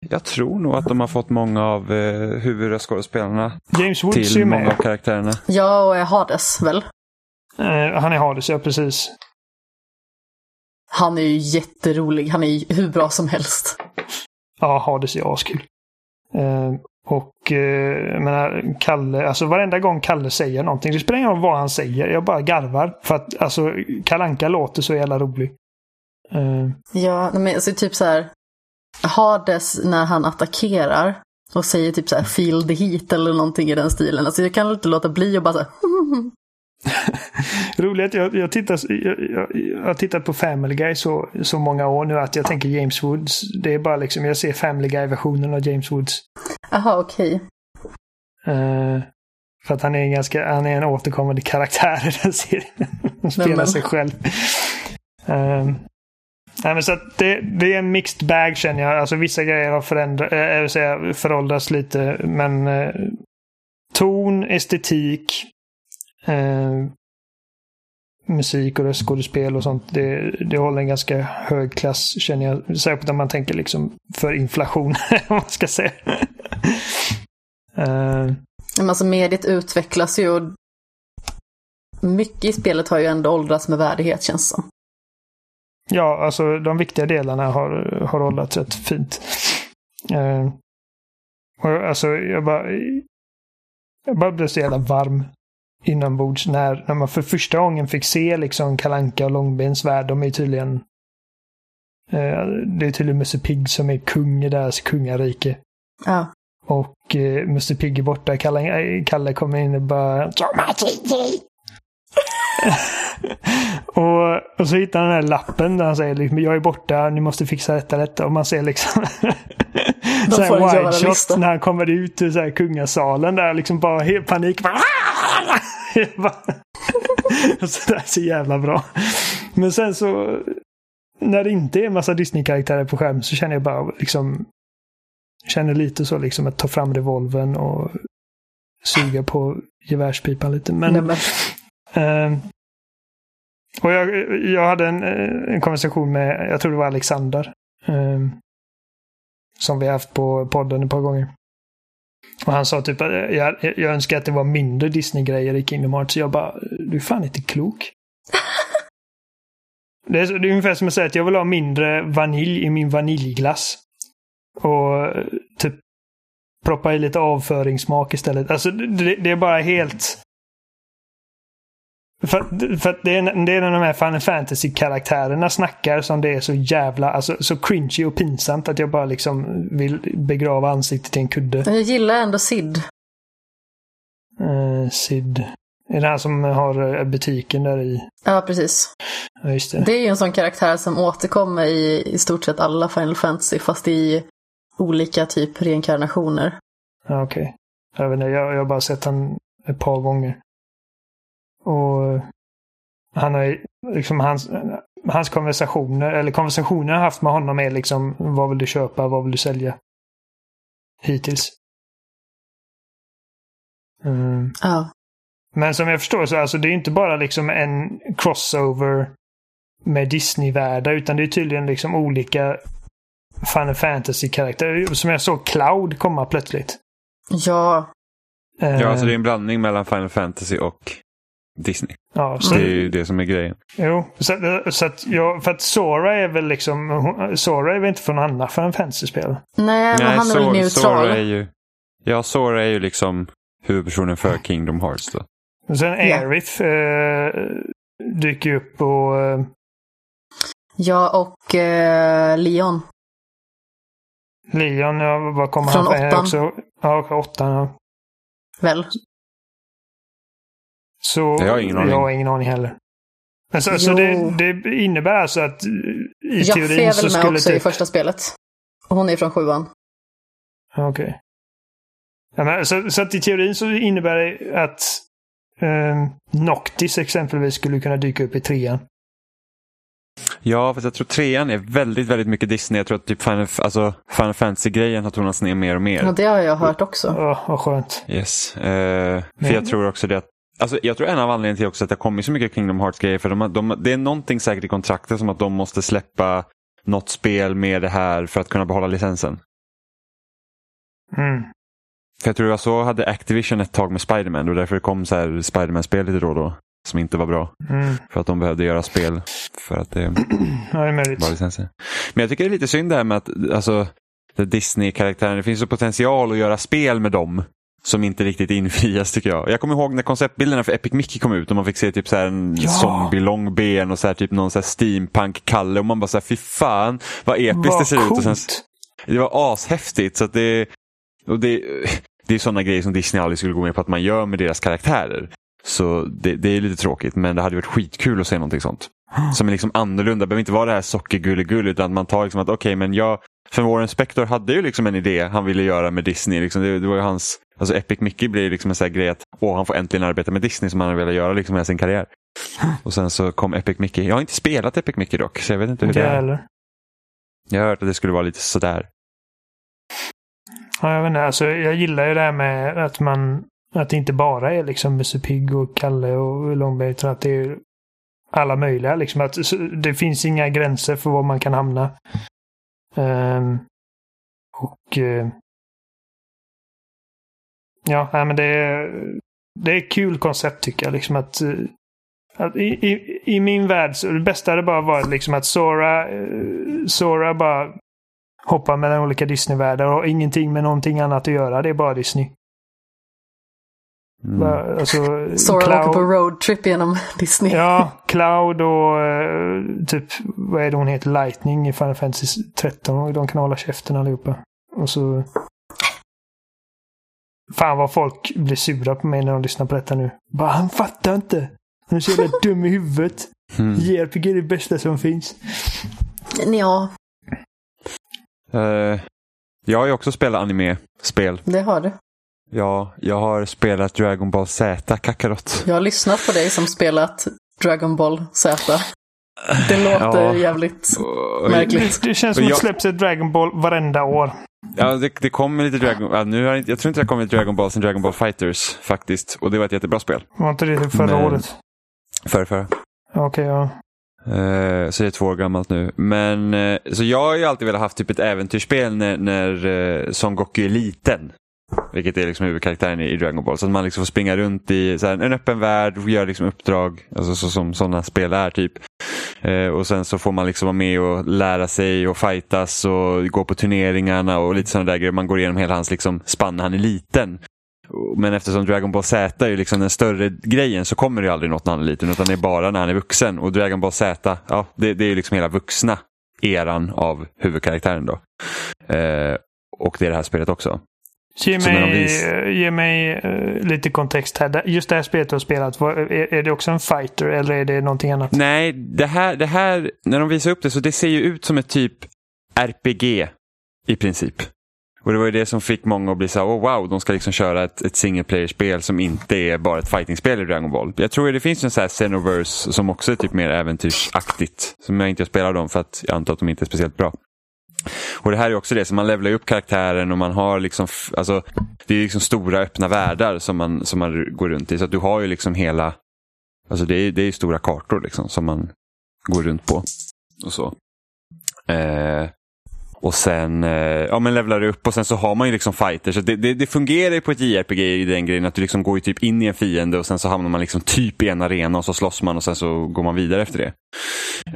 Jag tror nog att de har fått många av eh, huvudskådespelarna James Woods till många av karaktärerna. Ja, och Hades väl? Eh, han är Hades, ja precis. Han är ju jätterolig. Han är ju hur bra som helst. Ja, Hades är askul. Eh, och eh, jag menar, Kalle, alltså varenda gång Kalle säger någonting, det spelar ingen roll vad han säger, jag bara garvar. För att alltså, Kalanka låter så jävla rolig. Eh. Ja, men alltså typ så här. Hades när han attackerar och säger typ så här feel the heat eller någonting i den stilen. Alltså jag kan inte låta bli och bara så här, Roligt, jag, jag, tittar, jag, jag, har tittat på Family Guy så, så många år nu att jag tänker James Woods. Det är bara liksom, jag ser Family Guy-versionen av James Woods. Jaha, okej. Okay. Uh, eh, för att han är en ganska, han är en återkommande karaktär i den serien. Han spelar sig själv. Uh, nej, men så att det, det, är en mixed bag känner jag. Alltså vissa grejer har förändrat, äh, eh, säga, föråldrats lite. Men äh, ton, estetik, äh, musik och röstskådespel och sånt, det, det håller en ganska hög klass känner jag. Särskilt om man tänker liksom för inflation, om man ska säga. uh, Men alltså mediet utvecklas ju och mycket i spelet har ju ändå åldrats med värdighet känns som. Ja, alltså de viktiga delarna har, har åldrats rätt fint. Uh, och alltså jag bara, jag bara blev så jävla varm inombords när, när man för första gången fick se liksom Kalanka och Långbens värld. De är tydligen eh, det är tydligen Musse Pigg som är kung i deras kungarike. Ja. Och eh, Musse Pigg är borta. Kalle, eh, Kalle kommer in och bara och, och så hittar han den här lappen där han säger liksom, jag är borta, ni måste fixa detta, detta. Och man ser liksom så här wide shot när han kommer ut ur så här kungasalen där liksom bara helt panik. Bara, så det är så jävla bra. Men sen så när det inte är en massa Disney-karaktärer på skärm så känner jag bara liksom känner lite så liksom att ta fram revolven och suga på gevärspipan lite. Men, Nej, men. Eh, och jag, jag hade en, en konversation med, jag tror det var Alexander. Eh, som vi har haft på podden ett par gånger. Och han sa typ att jag, jag önskar att det var mindre Disney-grejer i Kingdom Hearts. Jag bara, du är fan inte klok. det, är, det är ungefär som att säga att jag vill ha mindre vanilj i min vaniljglass. Och typ proppa i lite avföringssmak istället. Alltså det, det är bara helt... För, för det är, det är när de här Final Fantasy-karaktärerna snackar som det är så jävla, alltså så cringy och pinsamt att jag bara liksom vill begrava ansiktet i en kudde. Men jag gillar ändå Sid. Uh, Sid. Är det han som har eh, butiken där i? Ja, precis. Ja, just det. det är ju en sån karaktär som återkommer i i stort sett alla Final Fantasy, fast i olika typ reinkarnationer. Ja, Okej. Jag, vet inte, jag, jag har bara sett han ett par gånger. Och han har liksom hans, hans konversationer, eller konversationer jag har haft med honom är liksom vad vill du köpa, vad vill du sälja? Hittills. Mm. Ja. Men som jag förstår så alltså det är inte bara liksom en crossover med Disney-världar utan det är tydligen liksom olika Final Fantasy-karaktärer. Som jag såg Cloud komma plötsligt. Ja, Eh, Ja, alltså det är en blandning mellan Final Fantasy och Disney. ja, så, det är ju det som är grejen. Jo, så, så att jag, för att Sora är väl liksom, hon- Sora är väl inte från andra Final Fantasy-spel? nej, men han är väl Sora- neutral. Sora är ju, ja, Sora är ju liksom huvudpersonen för Kingdom Hearts då. Och sen Ja. Aerith eh, dyker ju upp och eh, Ja, och eh, Leon. Leon, ja, vad kommer Från han för? åttan. Också, ja, åttan. Ja. Väl? Så Jag har ingen aning. Jag har ingen aning heller. Men så, så det, det innebär alltså att i Jaffe teorin är så väl med skulle också i typ... första spelet. Och Hon är från sjuan. Okej. Ja, men så, så att i teorin så innebär det att eh, Noctis exempelvis skulle kunna dyka upp i trean. Ja, fast jag tror trean är väldigt, väldigt mycket Disney. Jag tror att typ Final, alltså, Final Fantasy-grejen har tonats ner mer och mer. Ja, det har jag hört också. Ja, vad skönt. Yes. Eh, för Men- jag tror också det att Alltså, jag tror en av anledningarna till också att det har kommit så mycket Kingdom Hearts-grejer, för de, de, det är någonting säkert i kontraktet som att de måste släppa något spel med det här för att kunna behålla licensen. Mm. För jag tror var så hade Activision ett tag med Spiderman och därför kom så Spiderman-spel lite då och då. Som inte var bra. Mm. För att de behövde göra spel för att det Ja, det var licenser. Men jag tycker det är lite synd det här med att alltså, det Disney-karaktären, det finns så potential att göra spel med dem som inte riktigt infrias tycker jag. Jag kommer ihåg när konceptbilderna för Epic Mickey kom ut och man fick se typ så en Ja. zombie långben och så här typ någon så här steampunk-kalle och man bara så här fy fan vad episkt Vad det ser ut. Och sen, coolt. det var ashäftigt. Så det, och det, det är sådana grejer som Disney aldrig skulle gå med på att man gör med deras karaktärer. Så det, det är lite tråkigt men det hade varit skitkul att se någonting sånt. Som är liksom annorlunda. Det behöver inte vara det här sockergulligull utan att man tar liksom att okej men jag för Warren Spector hade ju liksom en idé han ville göra med Disney. Liksom det, det var hans, alltså Epic Mickey blir liksom en sån här grej att åh, han får äntligen arbeta med Disney som han har velat göra liksom hela sin karriär. Och sen så kom Epic Mickey. Jag har inte spelat Epic Mickey dock så jag vet inte hur det jag är. heller. Jag har hört att det skulle vara lite sådär. Ja, jag vet inte, alltså, jag gillar ju det här med att man att det inte bara är liksom Musse Pigg och Kalle och Långberg utan att det är alla möjliga. Liksom att det finns inga gränser för var man kan hamna. Um, och uh, ja, nej, men det är, det är ett kul koncept tycker jag. Liksom att, eh, att i, i, I min värld, så det bästa hade bara varit liksom att Sora, eh, Sora bara hoppar mellan olika Disney-världar och har ingenting med någonting annat att göra. Det är bara Disney. Mm. Alltså, Sora åker på roadtrip genom Disney. ja, Cloud och eh, typ, vad är det hon heter, Lightning i Final Fantasy 13. Och de kan hålla käften allihopa. Och så... Fan vad folk blir sura på mig när de lyssnar på detta nu. Bara, han fattar inte. Han är så jävla dum i huvudet. Mm. JRPG är det bästa som finns. Ja, Eh, jag har ju också spelat anime-spel. det har du. Ja, jag har spelat Dragon Ball Z Kakarot. Jag har lyssnat på dig som spelat Dragon Ball Z. Det låter Ja. jävligt märkligt. Det, det känns som att det släpps ett Dragon Ball varenda år. Ja, det, det kommer lite Dragon ja, nu har jag, tror inte det har kommit Dragon Ball sen Dragon Ball Fighters faktiskt. Och det var ett jättebra spel. Var inte det förra Men- året? Förra, förra. Okej, ja. Eh, så det är två år gammalt nu. Men, eh, så jag har ju alltid velat haft typ ett äventyrsspel när, när uh, Son Goku är liten. Vilket är liksom huvudkaraktären i, Dragon Ball. Så att man liksom får springa runt i så här, en öppen värld och göra liksom uppdrag. Alltså så som sådana spel är typ. Eh, och sen så får man liksom vara med och lära sig och fightas och gå på turneringarna och lite sådana där grejer. Man går igenom hela hans liksom spann när han är liten. Men eftersom Dragon Ball Z är ju liksom den större grejen så kommer det ju aldrig något när han är liten utan det är bara när han är vuxen. Och Dragon Ball Z, ja, det, det är ju liksom hela vuxna eran av huvudkaraktären då. Eh, och det är det här spelet också. Ge när de mig, vis- eh, ge mig eh, lite kontext här. Just det här spelet du har spelat, vad- är, är det också en fighter eller är det någonting annat? Nej, det här, det här, när de visar upp det så det ser ju ut som ett typ RPG i princip. Och det var ju det som fick många att bli så här, oh, wow, de ska liksom köra ett, ett single player-spel som inte är bara ett fighting-spel i Dragon Ball. Jag tror att det finns en sån här Xenoverse som också är typ mer äventyrsaktigt. Som jag inte spelar dem för att jag antar att de inte är speciellt bra. Och det här är också det, så man levlar upp karaktären och man har liksom, alltså, det är liksom stora öppna världar som man, som man går runt i. Så att du har ju liksom hela, alltså det är, det är stora kartor liksom som man går runt på. Och så. Eh, och sen eh, ja, men levlar du upp och sen så har man ju liksom fighter. Så det, det, det fungerar ju på ett JRPG i den grejen att du liksom går ju typ in i en fiende och sen så hamnar man liksom typ i en arena och så slåss man och sen så går man vidare efter det.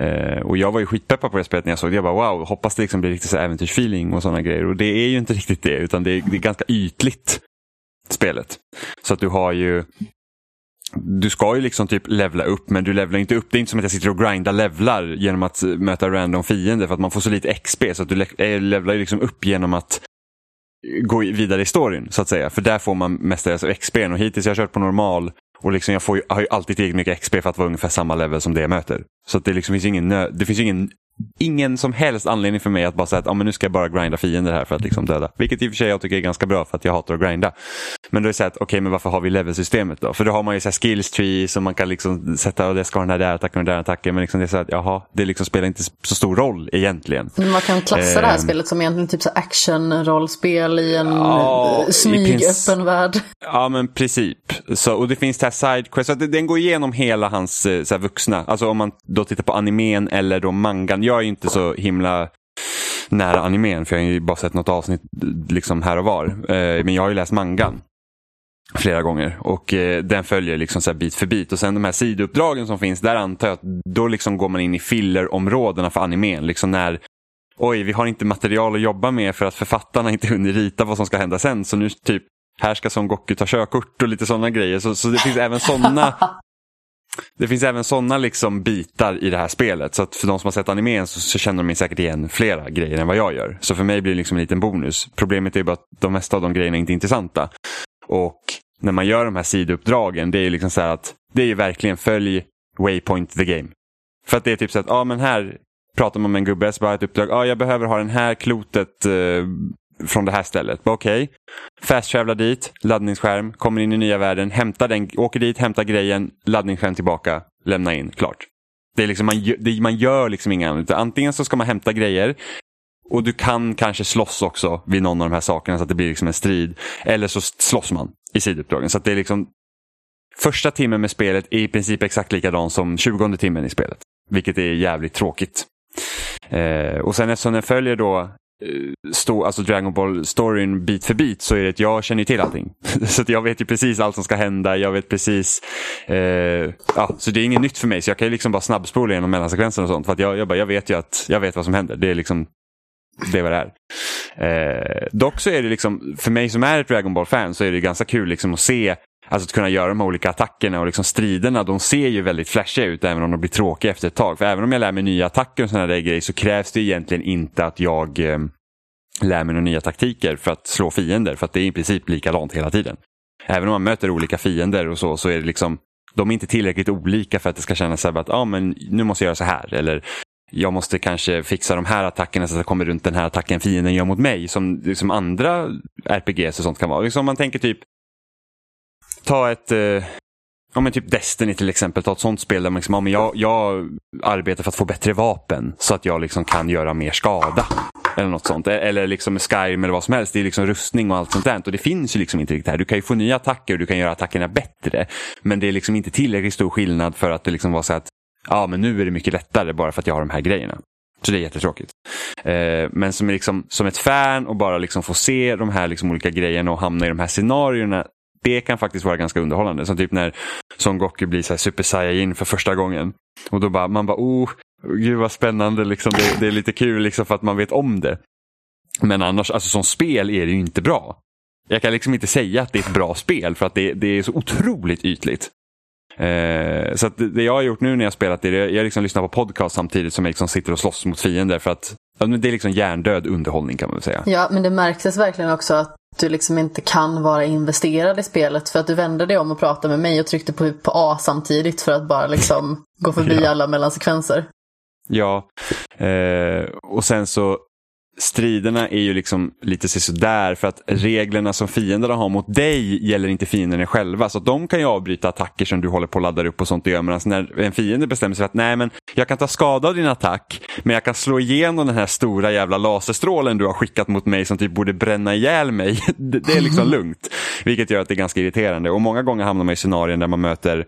Eh, och jag var ju skitpeppad på det spelet när jag såg det. Jag bara wow, hoppas det liksom blir riktigt så äventyrsfeeling och sådana grejer. Och det är ju inte riktigt det utan det är, det är ganska ytligt spelet. Så att du har ju du ska ju liksom typ levla upp men du levlar inte upp. Det är inte som att jag sitter och grindar levlar genom att möta random fiender för att man får så lite XP så att du eh, levlar ju liksom upp genom att gå vidare i storyn så att säga. För där får man mestadels XP och hittills jag har kört på normal och liksom jag får ju, har ju alltid tillräckligt mycket XP för att vara ungefär samma level som det jag möter. Så det liksom finns ingen, det finns ingen ingen som helst anledning för mig att bara säga att ah, men nu ska jag bara grinda fiender här för att liksom döda. Vilket i och för sig jag tycker är ganska bra för att jag hatar att grinda. Men då är det så att okej, okay, men varför har vi levelsystemet då? För då har man ju så här skills tree som man kan liksom sätta och det ska den här där attacken och den där attacken. Men liksom det är så att jaha, det liksom spelar inte så stor roll egentligen. Men man kan klassa eh, det här ehm. spelet som egentligen typ så action-rollspel i en ja, smygöppen värld. Ja, men princip. Så, och det finns det här sidequest, den går igenom hela hans eh, så här, vuxna. Alltså om man då tittar på animen eller då mangan jag är inte så himla nära animen för jag har ju bara sett något avsnitt liksom här och var. Eh, men jag har ju läst mangan flera gånger och eh, den följer liksom så bit för bit. Och sen de här sidouppdragen som finns, där antar jag att då liksom går man in i fillerområdena för animen. Liksom när oj, vi har inte material att jobba med för att författarna inte hunnit rita vad som ska hända sen. Så nu typ, här ska Son Goku ta körkort och lite sådana grejer. Så, så det finns även sådana Det finns även sådana liksom bitar i det här spelet. Så att för de som har sett animen så, så känner de säkert igen flera grejer än vad jag gör. Så för mig blir det liksom en liten bonus. Problemet är bara att de mesta av de grejerna är inte intressanta. Och när man gör de här sidouppdragen, det är liksom så här att det är ju verkligen följ Waypoint the game. För att det är typ så att, ja men här pratar man med en gubbe, så bara ett uppdrag, ja jag behöver ha den här klotet eh, från det här stället. Okej, okay. fast travlar dit, laddningsskärm, kommer in i nya världen, hämtar den, åker dit, hämtar grejen, laddningsskärm tillbaka, lämna in, klart. Det är liksom, man, det, man gör liksom inget annat. Antingen så ska man hämta grejer och du kan kanske slåss också vid någon av de här sakerna så att det blir liksom en strid. Eller så slåss man i sidouppdragen. Så att det är liksom Första timmen med spelet är i princip exakt likadan som tjugonde timmen i spelet. Vilket är jävligt tråkigt. Eh, och sen eftersom den följer då Eh, alltså Dragon Ball-storyn bit för bit så är det att jag känner till allting. så att jag vet ju precis allt som ska hända. Jag vet precis. Eh, ja, så det är inget nytt för mig. Så jag kan ju liksom bara snabbspola genom mellansekvenser och sånt. För att jag, jag, bara, jag vet ju att jag vet vad som händer. Det är liksom det är vad det är. Eh, dock så är det liksom, för mig som är ett Dragon Ball-fan så är det ganska kul liksom att se Alltså att kunna göra de här olika attackerna och liksom striderna, de ser ju väldigt flashiga ut även om de blir tråkiga efter ett tag. För även om jag lär mig nya attacker och sådana där grejer så krävs det egentligen inte att jag eh, lär mig några nya taktiker för att slå fiender. För att det är i princip likadant hela tiden. Även om man möter olika fiender och så, så är det liksom de är inte tillräckligt olika för att det ska kännas så att ah, men nu måste jag göra så här. Eller jag måste kanske fixa de här attackerna så att jag kommer runt den här attacken fienden gör mot mig. Som, liksom andra RPGs och sånt kan vara. Liksom man tänker typ ta ett, eh, ja men typ Destiny till exempel, ta ett sånt spel där man liksom, ja, men jag, jag arbetar för att få bättre vapen så att jag liksom kan göra mer skada. Eller något sånt. Eh, eller liksom Skyrim eller vad som helst. Det är liksom rustning och allt sånt där. Och det finns ju liksom inte riktigt här. Du kan ju få nya attacker och du kan göra attackerna bättre. Men det är liksom inte tillräckligt stor skillnad för att det liksom var så att ja men nu är det mycket lättare bara för att jag har de här grejerna. Så det är jättetråkigt. Eh, men som, liksom, som ett fan och bara liksom få se de här liksom olika grejerna och hamna i de här scenarierna det kan faktiskt vara ganska underhållande. Som typ när Son Goku blir så här Super Saiyan för första gången. Och då bara, man bara, oh, gud vad spännande, liksom. det, det är lite kul liksom, för att man vet om det. Men annars, alltså som spel är det ju inte bra. Jag kan liksom inte säga att det är ett bra spel för att det, det är så otroligt ytligt. Eh, så det jag har gjort nu när jag spelat det, jag liksom lyssnar på podcast samtidigt som jag liksom sitter och slåss mot fiender för att det är liksom hjärndöd underhållning kan man väl säga. Ja, men det märktes verkligen också att du liksom inte kan vara investerad i spelet för att du vände dig om och pratade med mig och tryckte på, på A samtidigt för att bara liksom gå förbi ja. alla mellansekvenser. Ja, eh, och sen så striderna är ju liksom lite sådär för att reglerna som fienderna har mot dig gäller inte fienderna själva. Så de kan ju avbryta attacker som du håller på att ladda upp och sånt och gör. När en fiende bestämmer sig för att nej men jag kan ta skada av din attack men jag kan slå igenom den här stora jävla laserstrålen du har skickat mot mig som typ borde bränna ihjäl mig. det är liksom lugnt. Vilket gör att det är ganska irriterande och många gånger hamnar man i scenarion där man möter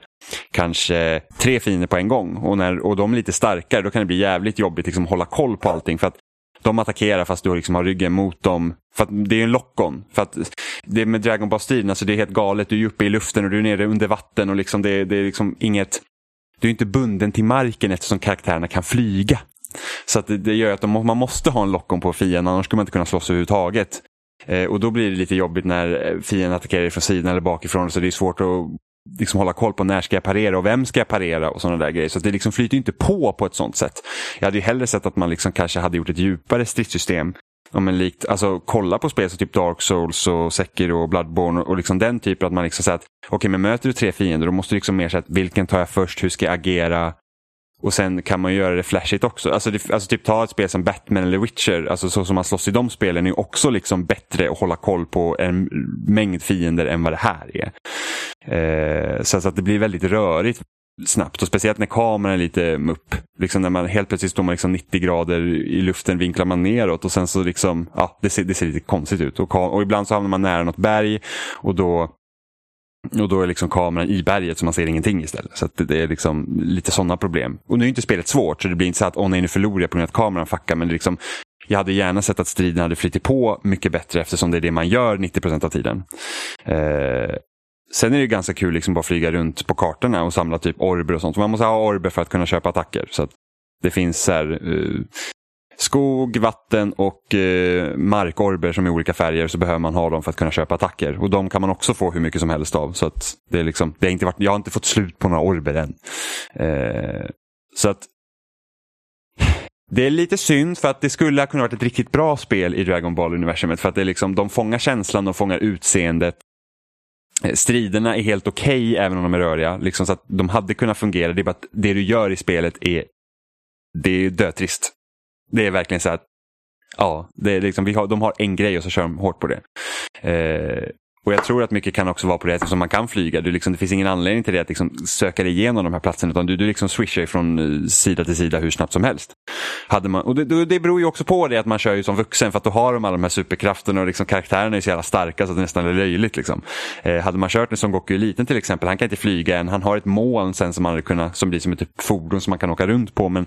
kanske tre fiender på en gång och, när, och de är lite starkare då kan det bli jävligt jobbigt liksom, hålla koll på allting. För att de attackerar fast du liksom har ryggen mot dem. För det är en lock-on. För att det med Dragon Ball-striden, alltså det är helt galet. Du är uppe i luften och du är nere under vatten och liksom det, det är liksom inget... Du är inte bunden till marken eftersom karaktärerna kan flyga. Så att det, det gör att de, man måste ha en lock-on på fienden, annars skulle man inte kunna slåss överhuvudtaget. Eh, och då blir det lite jobbigt när eh, fienden attackerar från sidan eller bakifrån. Så det är svårt att liksom hålla koll på när ska jag parera och vem ska jag parera och sådana där grejer. Så det liksom flyter inte på på ett sånt sätt. Jag hade ju hellre sett att man liksom kanske hade gjort ett djupare stridssystem. Om en likt, alltså kolla på spel som typ Dark Souls och Sekiro och Bloodborne och liksom den typen att man liksom säger att okej okay, men möter du tre fiender då måste du liksom mer säga att vilken tar jag först, hur ska jag agera? Och sen kan man göra det flashigt också. Alltså, det, alltså typ ta ett spel som Batman eller Witcher, alltså så som man slåss i de spelen är också liksom bättre att hålla koll på en mängd fiender än vad det här är. Eh, så att det blir väldigt rörigt snabbt och speciellt när kameran är lite mupp. Liksom när man helt plötsligt står man liksom 90 grader i luften vinklar man neråt och sen så liksom, ja det ser, det ser lite konstigt ut. Och, och ibland så hamnar man nära något berg och då och då är liksom kameran i berget så man ser ingenting istället. Så det är liksom lite sådana problem. Och nu är inte spelet svårt så det blir inte så att åh nej nu förlorar jag på grund av att kameran fuckar. Men liksom, jag hade gärna sett att striden hade flyttat på mycket bättre eftersom det är det man gör 90% av tiden. Eh, sen är det ganska kul liksom bara flyga runt på kartorna och samla typ orber och sånt. Man måste ha orber för att kunna köpa attacker. Så det finns så här, eh, skog, vatten och eh, markorber som är olika färger så behöver man ha dem för att kunna köpa attacker. Och de kan man också få hur mycket som helst av. Så att det är liksom, det har inte varit, jag har inte fått slut på några orber än. Eh, så att det är lite synd för att det skulle ha kunnat vara ett riktigt bra spel i Dragon Ball-universumet. För att det är liksom, de fångar känslan, de fångar utseendet. Eh, striderna är helt okej okay, även om de är röriga. Liksom så att de hade kunnat fungera. Det är bara att det du gör i spelet är, det är dötrist. Det är verkligen så att ja, det är liksom, vi har, de har en grej och så kör de hårt på det. Eh, och jag tror att mycket kan också vara på det som liksom man kan flyga. Du liksom, det finns ingen anledning till det att liksom söka dig igenom de här platserna utan du, du liksom swishar från eh, sida till sida hur snabbt som helst. Hade man, och det, det beror ju också på det att man kör ju som vuxen för att då har de alla de här superkrafterna och liksom karaktärerna är så jävla starka så att det nästan är löjligt. Liksom. Eh, hade man kört en som Goku liten till exempel, han kan inte flyga än, han har ett moln sen som, man hade kunnat, som blir som ett typ fordon som man kan åka runt på men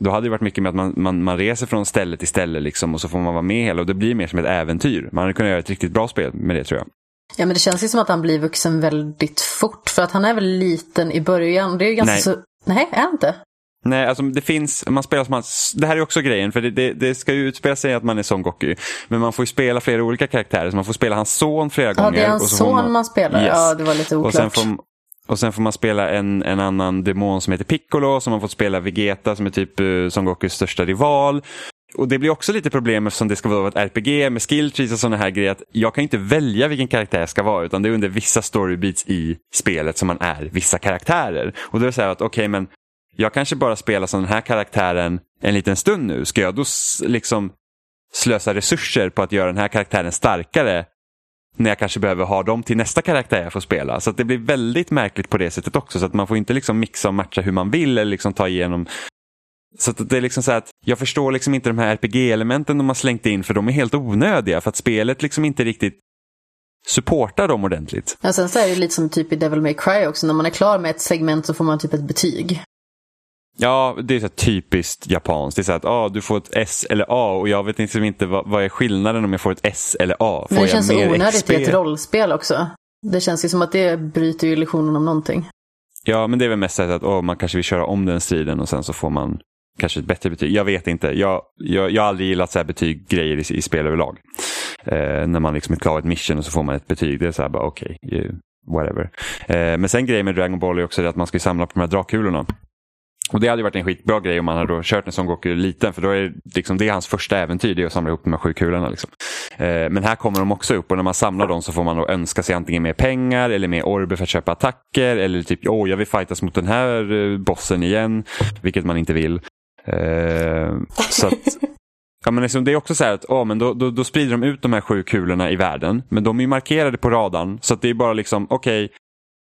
då hade det varit mycket med att man, man, man reser från ställe till ställe liksom, och så får man vara med hela och det blir mer som ett äventyr. Man hade kunnat göra ett riktigt bra spel med det tror jag. Ja men det känns ju som att han blir vuxen väldigt fort för att han är väl liten i början. Det är ju ganska Nej. så... Nej, är han inte? Nej, alltså det finns, man spelar som man, det här är också grejen, för det, det, det, ska ju utspela sig att man är Son Goku. Men man får ju spela flera olika karaktärer, så man får spela hans son flera gånger. Ja, det är hans son man, man spelar, yes. ja det var lite oklart. Och sen får, och sen får man spela en, en annan demon som heter Piccolo, som man får spela Vegeta som är typ uh, Son Gokus största rival. Och det blir också lite problem eftersom det ska vara ett RPG med skill trees och sådana här grejer. Att jag kan inte välja vilken karaktär jag ska vara utan det är under vissa storybeats i spelet som man är vissa karaktärer. Och då är det så här att okej okay, men jag kanske bara spelar som den här karaktären en liten stund nu. Ska jag då liksom slösa resurser på att göra den här karaktären starkare när jag kanske behöver ha dem till nästa karaktär jag får spela. Så det blir väldigt märkligt på det sättet också. Så att man får inte liksom mixa och matcha hur man vill eller liksom ta igenom så det är liksom så att jag förstår liksom inte de här RPG-elementen de har slängt in för de är helt onödiga för att spelet liksom inte riktigt supportar dem ordentligt. Ja, sen så är det lite som typ i Devil May Cry också, när man är klar med ett segment så får man typ ett betyg. Ja, det är så typiskt japanskt. Det är så att ah, du får ett S eller A och jag vet liksom inte vad, vad är skillnaden om jag får ett S eller A. Får Men det känns onödigt XP? i ett rollspel också. Det känns ju som att det bryter illusionen om någonting. Ja, men det är väl mest att oh, man kanske vill köra om den striden och sen så får man kanske ett bättre betyg. Jag vet inte. Jag, jag, jag har aldrig gillat så här betyggrejer i, i spel överlag. Eh, när man liksom är klar ett mission och så får man ett betyg. Det är så här bara okej, okay, whatever. Eh, men sen grejen med Dragon Ball är också att man ska samla på de här dragkulorna. Och Det hade varit en skitbra grej om man hade kört en sån Goku liten för då är liksom, det är hans första äventyr, det är att samla ihop de här sju kulorna. Liksom. Eh, men här kommer de också upp och när man samlar dem så får man då önska sig antingen mer pengar eller mer orber för att köpa attacker eller typ åh oh, jag vill fightas mot den här eh, bossen igen, vilket man inte vill. Eh, så att, Ja, men liksom, det är också så här att oh, men då, då, då, sprider de ut de här sju kulorna i världen. Men de är markerade på radarn. Så det är bara liksom, okej, okay,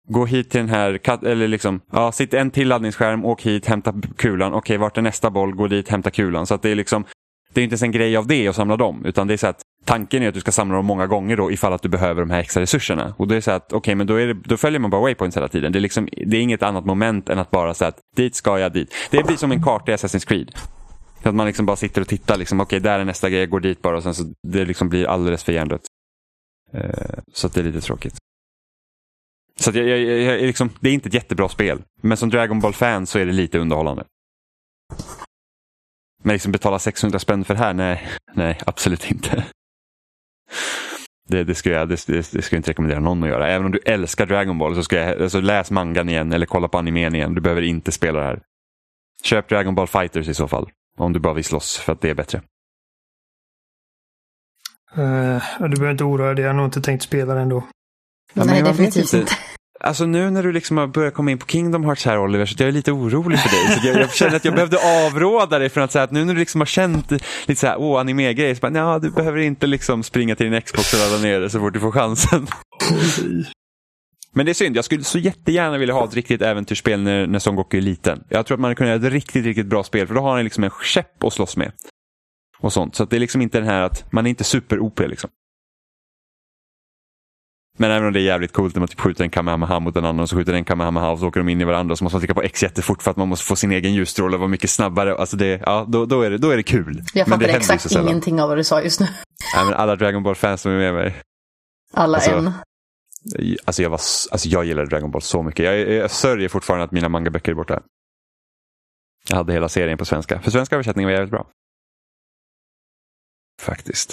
gå hit till den här, eller liksom, ja, sitt en till laddningsskärm, åk hit, hämta kulan. Okej, okay, vart är nästa boll? Gå dit, hämta kulan. Så att det är liksom, det är inte ens en grej av det att samla dem. Utan det är så att tanken är att du ska samla dem många gånger då ifall att du behöver de här extra resurserna. Och det är så att, okej, okay, men då, är det, då följer man bara waypoints hela tiden. Det är, liksom, det är inget annat moment än att bara säga att dit ska jag, dit. Det blir som en karta i Assassin's Creed. Att man liksom bara sitter och tittar, liksom, okej, okay, där är nästa grej, jag går dit bara och sen så det liksom blir alldeles för hjärndött. Eh, så att det är lite tråkigt. Så jag, jag, jag, liksom, det är inte ett jättebra spel. Men som Dragon Ball-fan så är det lite underhållande. Men liksom betala 600 spänn för det här? Nej, nej absolut inte. Det, det, ska jag, det, det, det ska jag inte rekommendera någon att göra. Även om du älskar Dragon Ball så ska jag, alltså läs mangan igen eller kolla på animen igen. Du behöver inte spela det här. Köp Dragon Ball Fighters i så fall. Om du bara vill slåss för att det är bättre. Uh, du behöver inte oroa dig, jag har nog inte tänkt spela det ändå. Ja, Nej, definitivt inte. Alltså nu när du liksom har börjat komma in på Kingdom Hearts här Oliver, så jag är lite orolig för dig. Så jag, jag känner att jag behövde avråda dig från att säga att nu när du liksom har känt lite så här, åh, anime-grejer, så bara, ja, du behöver inte liksom springa till din Xbox och ladda ner det så fort du får chansen. Men det är synd, jag skulle så jättegärna vilja ha ett riktigt äventyrsspel när, när Son Goku är liten. Jag tror att man hade kunnat göra ett riktigt, riktigt bra spel, för då har han liksom en käpp att slåss med. Och sånt. Så det är liksom inte den här att man är inte super-OP liksom. Men även om det är jävligt coolt när man typ skjuter en Kamehameha mot en annan och så skjuter en Kamehameha och så åker de in i varandra och så måste man trycka på X jättefort för att man måste få sin egen ljusstråle och vara mycket snabbare. Alltså det, ja, då, då, är det, då är det kul. Jag fattar exakt ingenting av vad du sa just nu. Nej, men alla Dragon Ball-fans som är med mig. Alla alltså, en. Alltså jag, var, alltså jag gillade Dragon Ball så mycket. Jag, jag sörjer fortfarande att mina mangaböcker är borta. Jag hade hela serien på svenska. För svenska översättningen var jävligt bra. Faktiskt.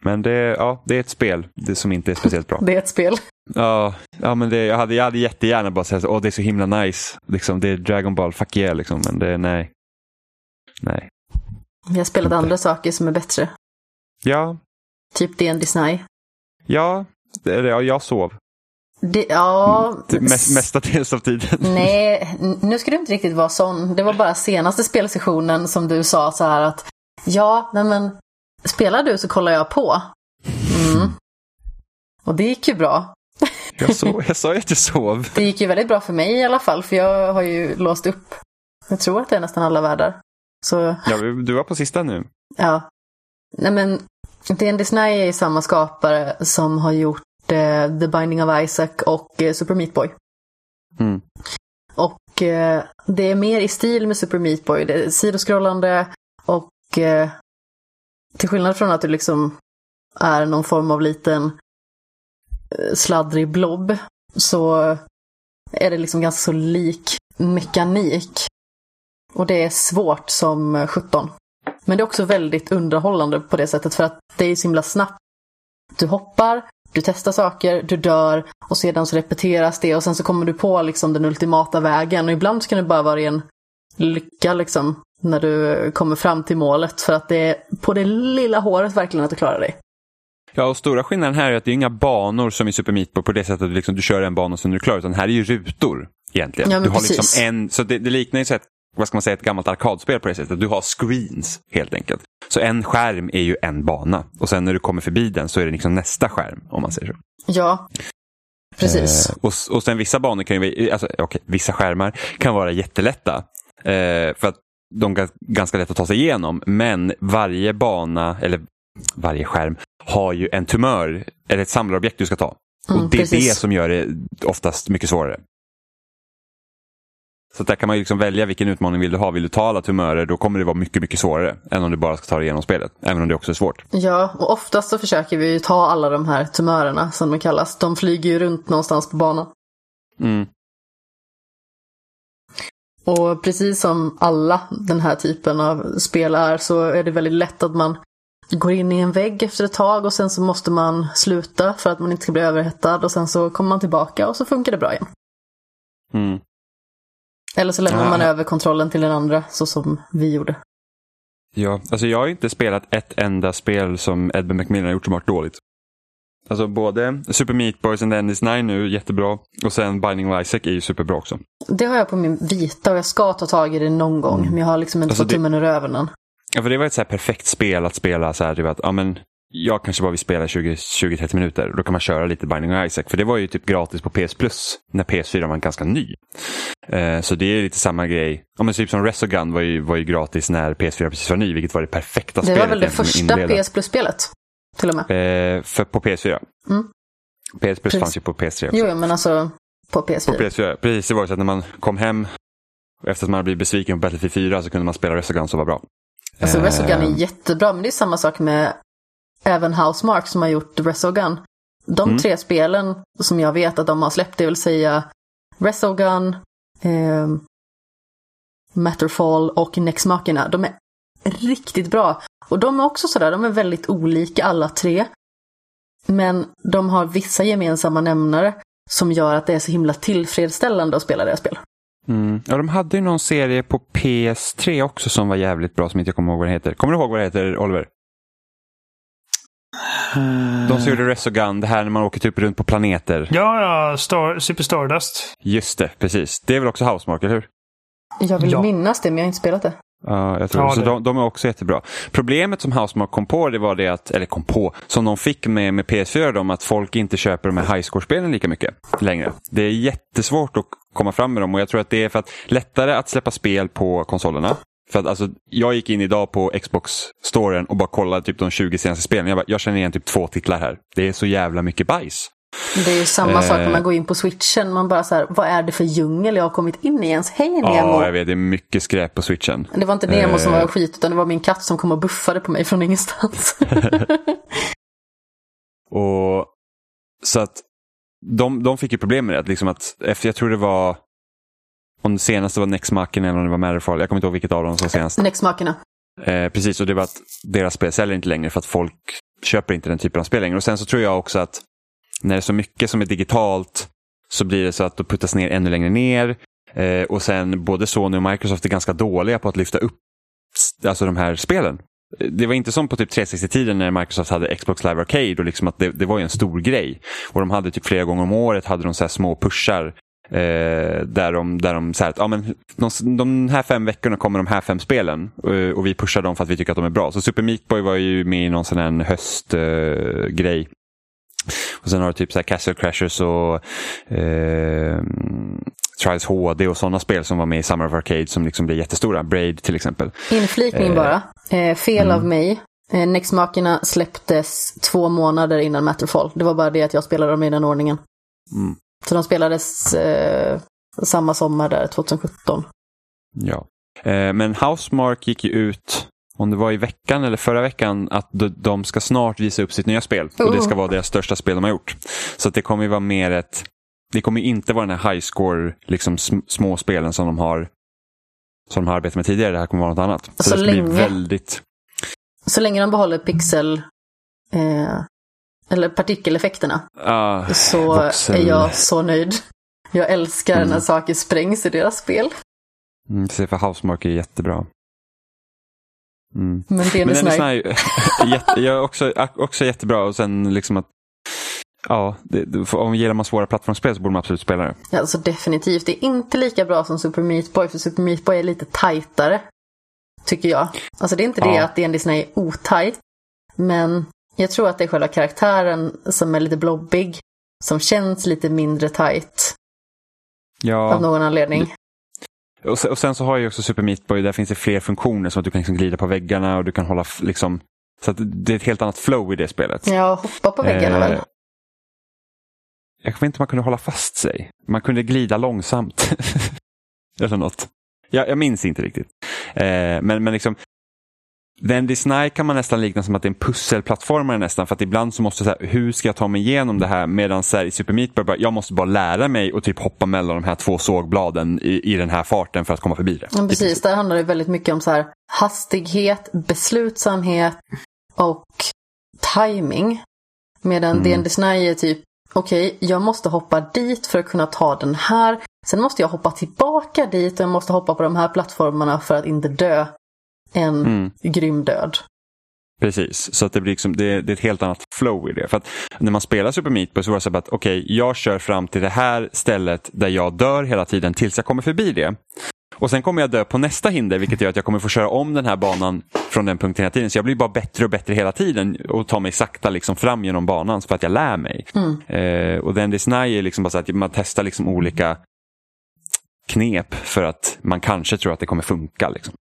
Men det, ja, det är ett spel det som inte är speciellt bra. Det är ett spel. Ja, ja men det, jag, hade, jag hade jättegärna bara sagt att det är så himla nice. Liksom, det är Dragon Ball, fuck yeah liksom. Men det, nej. Nej. Jag spelat inte. andra saker som är bättre. Ja. Typ D&D Disney. Ja, det, det, jag sov. Det, ja... Mm, mest, mestadels av tiden. Nej, nu ska du inte riktigt vara sån. Det var bara senaste spelsessionen som du sa så här att ja, nej men Spelar du så kollar jag på. Mm. Och det gick ju bra. Jag, sov, jag sa ju att jag sov. Det gick ju väldigt bra för mig i alla fall, för jag har ju låst upp. Jag tror att det är nästan alla världar. Så... Ja, du var på sista nu. Ja. Nej men, D&D Disney är samma skapare som har gjort eh, The Binding of Isaac och eh, Super Meat Boy. Mm. Och eh, det är mer i stil med Super Meat Boy. Det är sidoskrollande och eh, till skillnad från att du liksom är någon form av liten eh, sladdrig blob så är det liksom ganska så lik mekanik. Och det är svårt som 17. Men det är också väldigt underhållande på det sättet för att det är så himla snabbt. Du hoppar, du testar saker, du dör och sedan så repeteras det och sen så kommer du på liksom den ultimata vägen och ibland så kan det bara vara en lycka liksom när du kommer fram till målet för att det är på det lilla håret verkligen att du klarar dig. Ja, och stora skillnaden här är att det är inga banor som i Super Meat Boy på det sättet att liksom, du kör en bana och sen är du klar, utan här är ju rutor egentligen. Ja, du har precis. liksom en, så det, det liknar ju så ett, vad ska man säga, ett gammalt arkadspel på det sättet. Du har screens helt enkelt. Så en skärm är ju en bana och sen när du kommer förbi den så är det liksom nästa skärm om man säger så. Ja, precis. Eh, och, och sen vissa banor kan ju, alltså, okay, vissa skärmar kan vara jättelätta. Eh, för att de ganska lätt att ta sig igenom. Men varje bana, eller varje skärm, har ju en tumör, eller ett samlarobjekt du ska ta. Mm, och det är precis. det som gör det oftast mycket svårare. Så där kan man ju liksom välja vilken utmaning vill du ha. Vill du ta alla tumörer då kommer det vara mycket, mycket svårare än om du bara ska ta dig igenom spelet. Även om det också är svårt. Ja, och oftast så försöker vi ju ta alla de här tumörerna som de kallas. De flyger ju runt någonstans på banan. Mm. Och precis som alla den här typen av spel är så är det väldigt lätt att man går in i en vägg efter ett tag och sen så måste man sluta för att man inte ska bli överhettad och sen så kommer man tillbaka och så funkar det bra igen. Mm. Eller så lämnar Ja. man över kontrollen till den andra så som vi gjorde. Ja, alltså jag har inte spelat ett enda spel som Edmund Macmillan har gjort som varit dåligt. Alltså både Super Meat Boys and Endless Nine nu, jättebra. Och sen Binding of Isaac är ju superbra också. Det har jag på min vita och jag ska ta tag i det någon gång. Men jag har liksom inte Alltså fått det- tummen ur öven än. Ja, för det var ett så perfekt spel att spela så här, typ att, ja, men jag kanske bara vill spela 20-30 minuter. Då kan man köra lite Binding of Isaac. För det var ju typ gratis på PS Plus när PS4 var ganska ny. Eh, så det är lite samma grej. Ja, men typ som Resogun var ju, var ju gratis när PS4 precis var ny, vilket var det perfekta Det spelet. var väl det första. PS Plus-spelet? Till och med. Eh, för på PS4. Mm. PS Plus fanns ju på PS3 också. Jo, jo, men alltså på PS4. På PS4. Precis, det var så att när man kom hem efter att man hade blivit besviken på Battlefield 4 så kunde man spela Resogun som var bra. Alltså Eh, Resogun är jättebra, men det är samma sak med även Housemark som har gjort Resogun. De Mm. tre spelen som jag vet att de har släppt, det vill säga Resogun, eh, Matterfall och Nex Machina, de är riktigt bra. Och de är också sådär, de är väldigt olika alla tre. Men de har vissa gemensamma nämnare som gör att det är så himla tillfredsställande att spela deras spel. Mm. Ja, de hade ju någon serie på PS3 också som var jävligt bra som inte jag kommer ihåg vad den heter. Kommer du ihåg vad det heter, Oliver? De som gjorde Resogun, det här när man åker typ runt på planeter. Ja, ja, Star, Super Stardust. Just det, precis. Det är väl också Housemark, eller hur? Jag vill Ja. minnas det, men jag har inte spelat det. Ja, jag tror Ja. Så de, de är också jättebra. Problemet som Housemark kom på, det var det att, eller kom på, som de fick med, med PS4, de, att folk inte köper de här highscore-spelen lika mycket längre. Det är jättesvårt att komma fram med dem och jag tror att det är för att lättare att släppa spel på konsolerna. För att alltså, jag gick in idag på Xbox-storen och bara kollade typ de 20 senaste spelen. Jag, bara, jag känner igen typ två titlar här. Det är så jävla mycket bajs. Det är ju samma sak när Eh. man går in på switchen. Man bara så här, vad är det för djungel jag har kommit in i ens? Hej Nemo! Ja, jag vet. Det är mycket skräp på switchen. Det var inte Nemo som Eh. var skit, utan det var min katt som kom och buffade på mig från ingenstans. Och Så att de, de fick ju problem med det. att Liksom att efter, jag tror det var om det senaste var Next Machina eller om det var Matterfall. Jag kommer inte ihåg vilket av dem som var senast. Nextmakerna. Eh, precis, och det var att deras spel säljer inte längre för att folk köper inte den typen av spel längre. Och sen så tror jag också att när det är så mycket som är digitalt så blir det så att det puttas ner ännu längre ner. Eh, och sen både Sony och Microsoft är ganska dåliga på att lyfta upp alltså de här spelen. Det var inte som på typ 360-tiden när Microsoft hade Xbox Live Arcade och liksom att det, det var ju en stor grej. Och de hade typ flera gånger om året hade de så här små pushar Eh, där de, där de säger att ja, men de, de här fem veckorna kommer de här fem spelen och, och vi pushar dem för att vi tycker att de är bra. Så Super Meat Boy var ju med i någon sån här höstgrej. Eh och sen har du typ så här Castle Crashers och eh, Trials HD och sådana spel som var med i Summer of Arcade som liksom blev jättestora. Braid till exempel. Inflikning Eh, bara. Eh, fel mm. av mig. Eh, Nextmakerna släpptes två månader innan Matterfall. Det var bara det att jag spelade dem i den ordningen. Mm. Så de spelades eh, samma sommar där, 2017. Ja. Eh, men Housemark gick ju ut, om det var i veckan eller förra veckan, att de, ska snart visa upp sitt nya spel. Och det ska Oh. vara deras största spel de har gjort. Så det kommer ju vara mer ett, det kommer ju inte vara den här high score, liksom sm- små spelen som de har som de har arbetat med tidigare. Det här kommer vara något annat. Så, Så det ska bli länge- väldigt, Så länge de behåller pixel... Eh, eller partikeleffekterna. ah, Så voxel. är jag så nöjd. Jag älskar Mm. när saker sprängs i deras spel. Mm, för Housemark är jättebra. Mm. Men det är Men en den är sån sån här... här, jätte, jag är också, också jättebra och sen liksom att Ja, det, det- om gillar man svåra plattformsspel så borde man absolut spela det. Ja, alltså definitivt. Det är inte lika bra som Super Meat Boy, för Super Meat Boy är lite tajtare. Tycker jag. Alltså det är inte det Ja. att D&D Disney är otajt. Men jag tror att det är själva karaktären som är lite blobbig. Som känns lite mindre tajt av Ja, någon anledning. Och sen, och sen så har ju också Super Meat Boy, där finns det fler funktioner som att du kan liksom glida på väggarna och du kan hålla liksom så det är ett helt annat flow i det spelet. Ja, hoppa på väggarna Eh, väl. Jag vet inte om man kunde hålla fast sig. Man kunde glida långsamt. Eller något. Jag, jag minns inte riktigt. Eh, men, men liksom Wendy Sny kan man nästan likna som att det är en pusselplattformare nästan. För att ibland så måste jag säga, hur ska jag ta mig igenom det här? Medan så här, i Super Meat Boy, bara, jag måste bara lära mig och typ hoppa mellan de här två sågbladen i, i den här farten för att komma förbi det. Men precis, där handlar det väldigt mycket om så här hastighet, beslutsamhet och timing. Medan Mm. D&D Disney är typ, okej, jag måste hoppa dit för att kunna ta den här. Sen måste jag hoppa tillbaka dit och jag måste hoppa på de här plattformarna för att inte dö en Mm. grym död. Precis, så att det blir liksom, det, det är ett helt annat flow i det. För att när man spelar Super Meat Boy så var det så att okej, jag kör fram till det här stället där jag dör hela tiden tills jag kommer förbi det. Och sen kommer jag dö på nästa hinder vilket gör att jag kommer få köra om den här banan från den punkten hela tiden. Så jag blir bara bättre och bättre hela tiden och tar mig sakta liksom fram genom banan för att jag lär mig. Mm. Eh, och den Disney är liksom bara så att man testar liksom olika knep för att man kanske tror att det kommer funka. Liksom.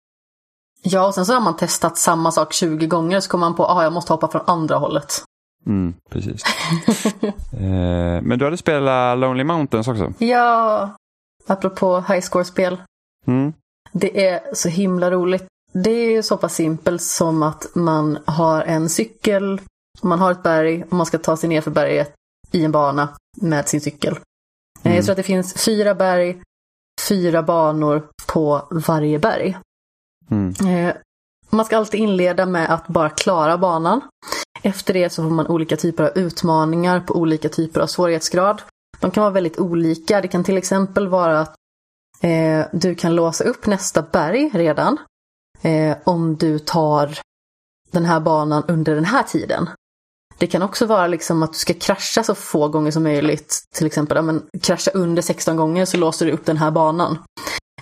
Ja, och sen så har man testat samma sak 20 gånger så kommer man på att ah, jag måste hoppa från andra hållet. Mm, precis. eh, men du hade spelat Lonely Mountains också? Ja, apropå high score-spel. Mm. Det är så himla roligt. Det är ju så pass simpelt som att man har en cykel, man har ett berg och man ska ta sig ner för berget i en bana med sin cykel. Eh, Mm. Jag tror att det finns fyra berg, fyra banor på varje berg. Mm. Eh, Man ska alltid inleda med att bara klara banan. Efter det så får man olika typer av utmaningar på olika typer av svårighetsgrad. De kan vara väldigt olika. Det kan till exempel vara att eh, du kan låsa upp nästa berg redan eh, om du tar den här banan under den här tiden. Det kan också vara liksom att du ska krascha så få gånger som möjligt. Till exempel ja, men, krascha under 16 gånger så låser du upp den här banan.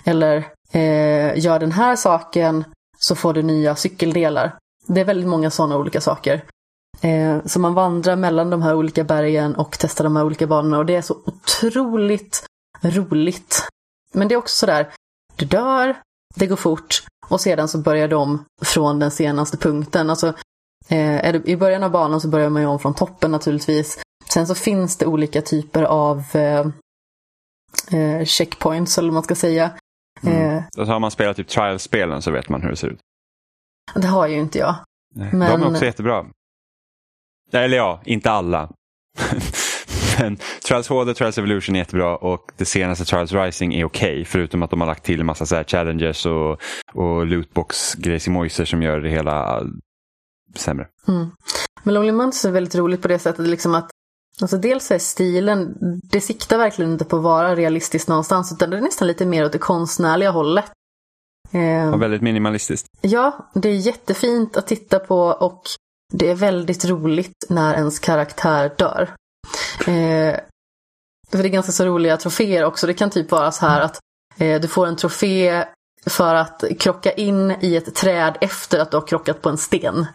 Eller eh, gör den här saken så får du nya cykeldelar. Det är väldigt många sådana olika saker. Eh, så man vandrar mellan de här olika bergen och testar de här olika banorna och det är så otroligt roligt. Men det är också sådär, du dör, det går fort och sedan så börjar de om från den senaste punkten. Alltså, eh, är det, I början av banan så börjar man ju om från toppen naturligtvis. Sen så finns det olika typer av eh, eh checkpoints eller vad man ska säga. Mm. Eh, Och så har man spelat typ trial-spelen så vet man hur det ser ut. det har ju inte jag. De Men- är också jättebra. Eller ja, inte alla. Men Trials HD, Trials Evolution är jättebra och det senaste Trials Rising är okej. förutom att de har lagt till en massa så här challenges och, och lootbox-grejsimojser som gör det hela sämre. Mm. Men Lonely Mountains är väldigt roligt på det sättet liksom att Alltså dels är stilen, det siktar verkligen inte på att vara realistiskt någonstans utan det är nästan lite mer åt det konstnärliga hållet. Och väldigt minimalistiskt. ja, det är jättefint att titta på och det är väldigt roligt när ens karaktär dör. Eh, för det är ganska så roliga troféer också. Det kan typ vara så här att eh, du får en trofé för att krocka in i ett träd efter att du har krockat på en sten.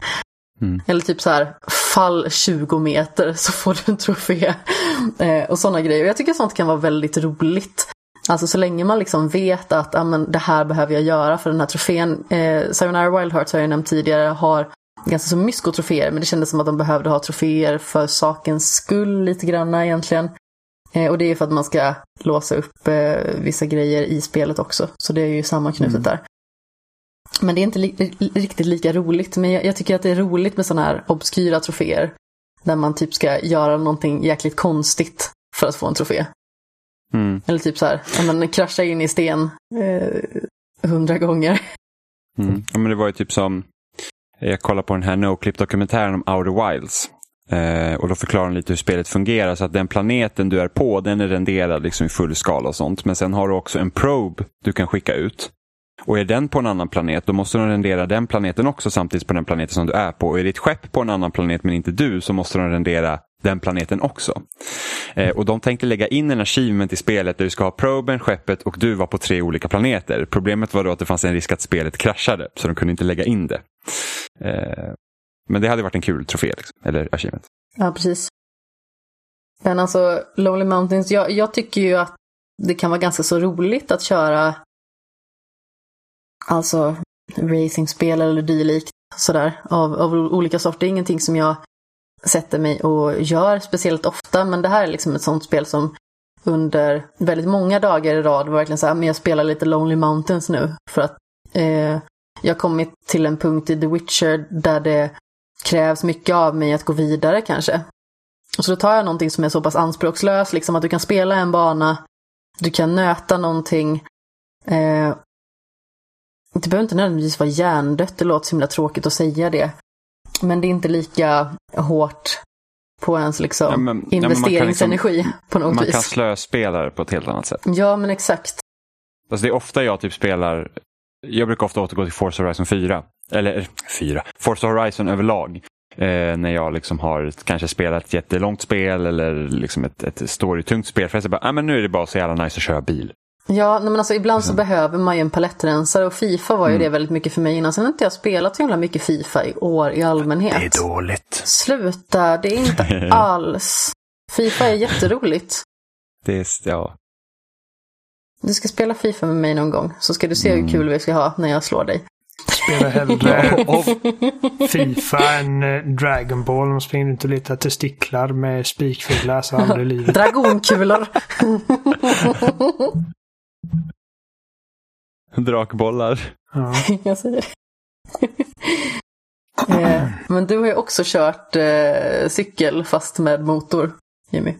Mm. Eller typ så här, fall 20 meter så får du en trofé. Eh, och sådana grejer. Jag tycker sånt kan vara väldigt roligt. Alltså så länge man liksom vet att ah, men, det här behöver jag göra för den här trofén. Eh, Sayonara Wild Hearts har jag nämnt tidigare har ganska så mysko-troféer men det kändes som att de behövde ha troféer för sakens skull lite grann egentligen. Eh, och det är för att man ska låsa upp eh, vissa grejer i spelet också. Så det är ju sammanknutet Mm. där. Men det är inte li- riktigt lika roligt. Men jag, jag tycker att det är roligt med sådana här obskyra troféer. Där man typ ska göra någonting jäkligt konstigt för att få en trofé. Mm. Eller typ så här, ja, men krascha in i sten eh, hundra gånger. Mm. Ja, men det var ju typ som, jag kollade på den här NoClip-dokumentären om Outer Wilds. Eh, och då förklarar de lite hur spelet fungerar. Så att den planeten du är på, den är renderad liksom i full skala och sånt. Men sen har du också en probe du kan skicka ut. Och är den på en annan planet, då måste de rendera den planeten också samtidigt på den planeten som du är på. Och är ditt skepp på en annan planet men inte du, så måste de rendera den planeten också. Eh, och de tänkte lägga in en achievement i spelet där du ska ha proben, skeppet och du var på tre olika planeter. Problemet var då att det fanns en risk att spelet kraschade, så de kunde inte lägga in det. Eh, men det hade varit en kul trofé, liksom, eller achievement. Ja, precis. Men alltså, Lonely Mountains, jag, jag tycker ju att det kan vara ganska så roligt att köra alltså racingspel eller dylikt sådär av, av olika sorter. Det är ingenting som jag sätter mig och gör speciellt ofta, men det här är liksom ett sånt spel som under väldigt många dagar i rad var verkligen så här, ah, men jag spelar lite Lonely Mountains nu för att eh, jag har kommit till en punkt i The Witcher där det krävs mycket av mig att gå vidare kanske. Och så då tar jag någonting som är så pass anspråkslöst, liksom att du kan spela en bana, du kan nöta någonting. Eh, det behöver inte nödvändigtvis vara hjärndött, det låter så himla tråkigt att säga det. Men det är inte lika hårt på ens liksom Ja, men- ja, men man kan investeringsenergi på något Man vis. kan slöspela det på ett helt annat sätt. Ja, men exakt. Alltså det är ofta jag typ spelar, jag brukar ofta återgå till Forza Horizon 4. Eller eh, 4, Forza Horizon överlag. Eh, när jag liksom har kanske spelat ett jättelångt spel eller liksom ett, ett storytungt spel. För jag bara, ah, men nu är det bara så jävla nice att köra bil. Ja, men alltså ibland så behöver man ju en palettrensare och Fifa var ju Mm. det väldigt mycket för mig innan. Sen har inte jag spelat så himla mycket Fifa i år i allmänhet. dåligt. Sluta, det är inte alls. Fifa är jätteroligt. Det är, ja. Du ska spela Fifa med mig någon gång, så ska du se Mm. hur kul vi ska ha när jag slår dig. Spelar hellre Fifa än eh, Dragon Ball. De springer runt och letar testiklar med spikfingrar så aldrig i livet. Dragonkulor. Drakbollar. Ja. jag säger det. Eh, Men du har ju också kört eh, cykel fast med motor, Jimmy.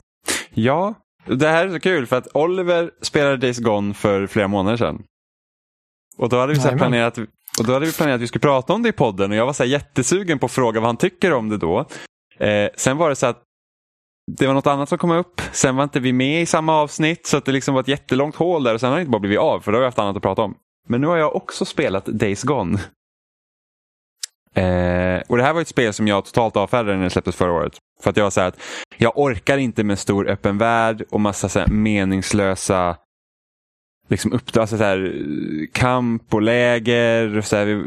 Ja, det här är så kul för att Oliver spelade Days Gone för flera månader sedan. Och då hade vi, så planerat, och då hade vi planerat att vi skulle prata om det i podden och jag var så här jättesugen på att fråga vad han tycker om det då. Eh, sen var det så att det var något annat som kom upp. Sen var inte vi med i samma avsnitt så att det liksom var ett jättelångt hål där och sen har det inte bara blivit av för då har vi haft annat att prata om. Men nu har jag också spelat Days Gone. Eh, och Det här var ett spel som jag totalt avfärdade när det släpptes förra året. För att jag var så här att jag orkar inte med stor öppen värld och massa så här meningslösa liksom uppdrag, alltså så här, kamp och läger. Och så här,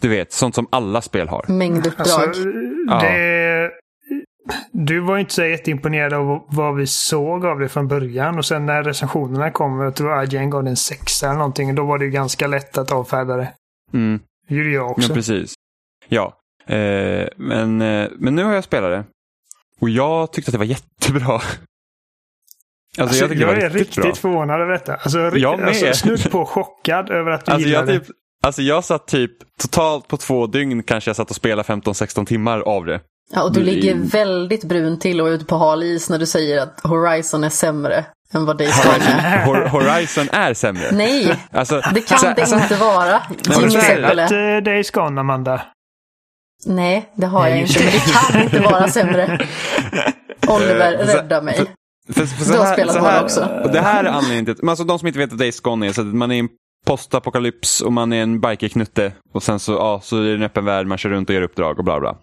du vet, sånt som alla spel har. Mängduppdrag. Alltså, det... Du var inte så jätteimponerad av vad vi såg av det från början. Och sen när recensionerna kom, jag tror IGN gav det en sexa eller någonting. Då var det ju ganska lätt att avfärda det. Mm. Det gjorde jag också. Ja, precis. Ja, eh, men, eh, men nu har jag spelat det. Och jag tyckte att det var jättebra. Alltså, Alltså, jag jag det är riktigt riktigt förvånad över detta. Alltså, Jag alltså, snudd på chockad över att du Alltså gillar jag, det. typ, alltså jag satt typ totalt på två dygn kanske jag satt och spelade 15-16 timmar av det. Ja, och du ligger väldigt brun till och ute på hal is när du säger att Horizon är sämre än vad Days Gone är. Hor- Horizon är sämre. Nej, Alltså, det kan så- det alltså, inte vara. men Har du så spelat Days Gone, Amanda? Nej, det har jag Nej, inte. Men det kan inte vara sämre. Oliver, Eh, så- rädda mig. För, för så Du har här, spelat så här, också. Och det här är anledningen till, men alltså de som inte vet vad Days Gone är, så att man är en postapokalyps och man är en bikerknutte och sen så, ja, så är det en öppen värld, man kör runt och gör uppdrag och bla bla.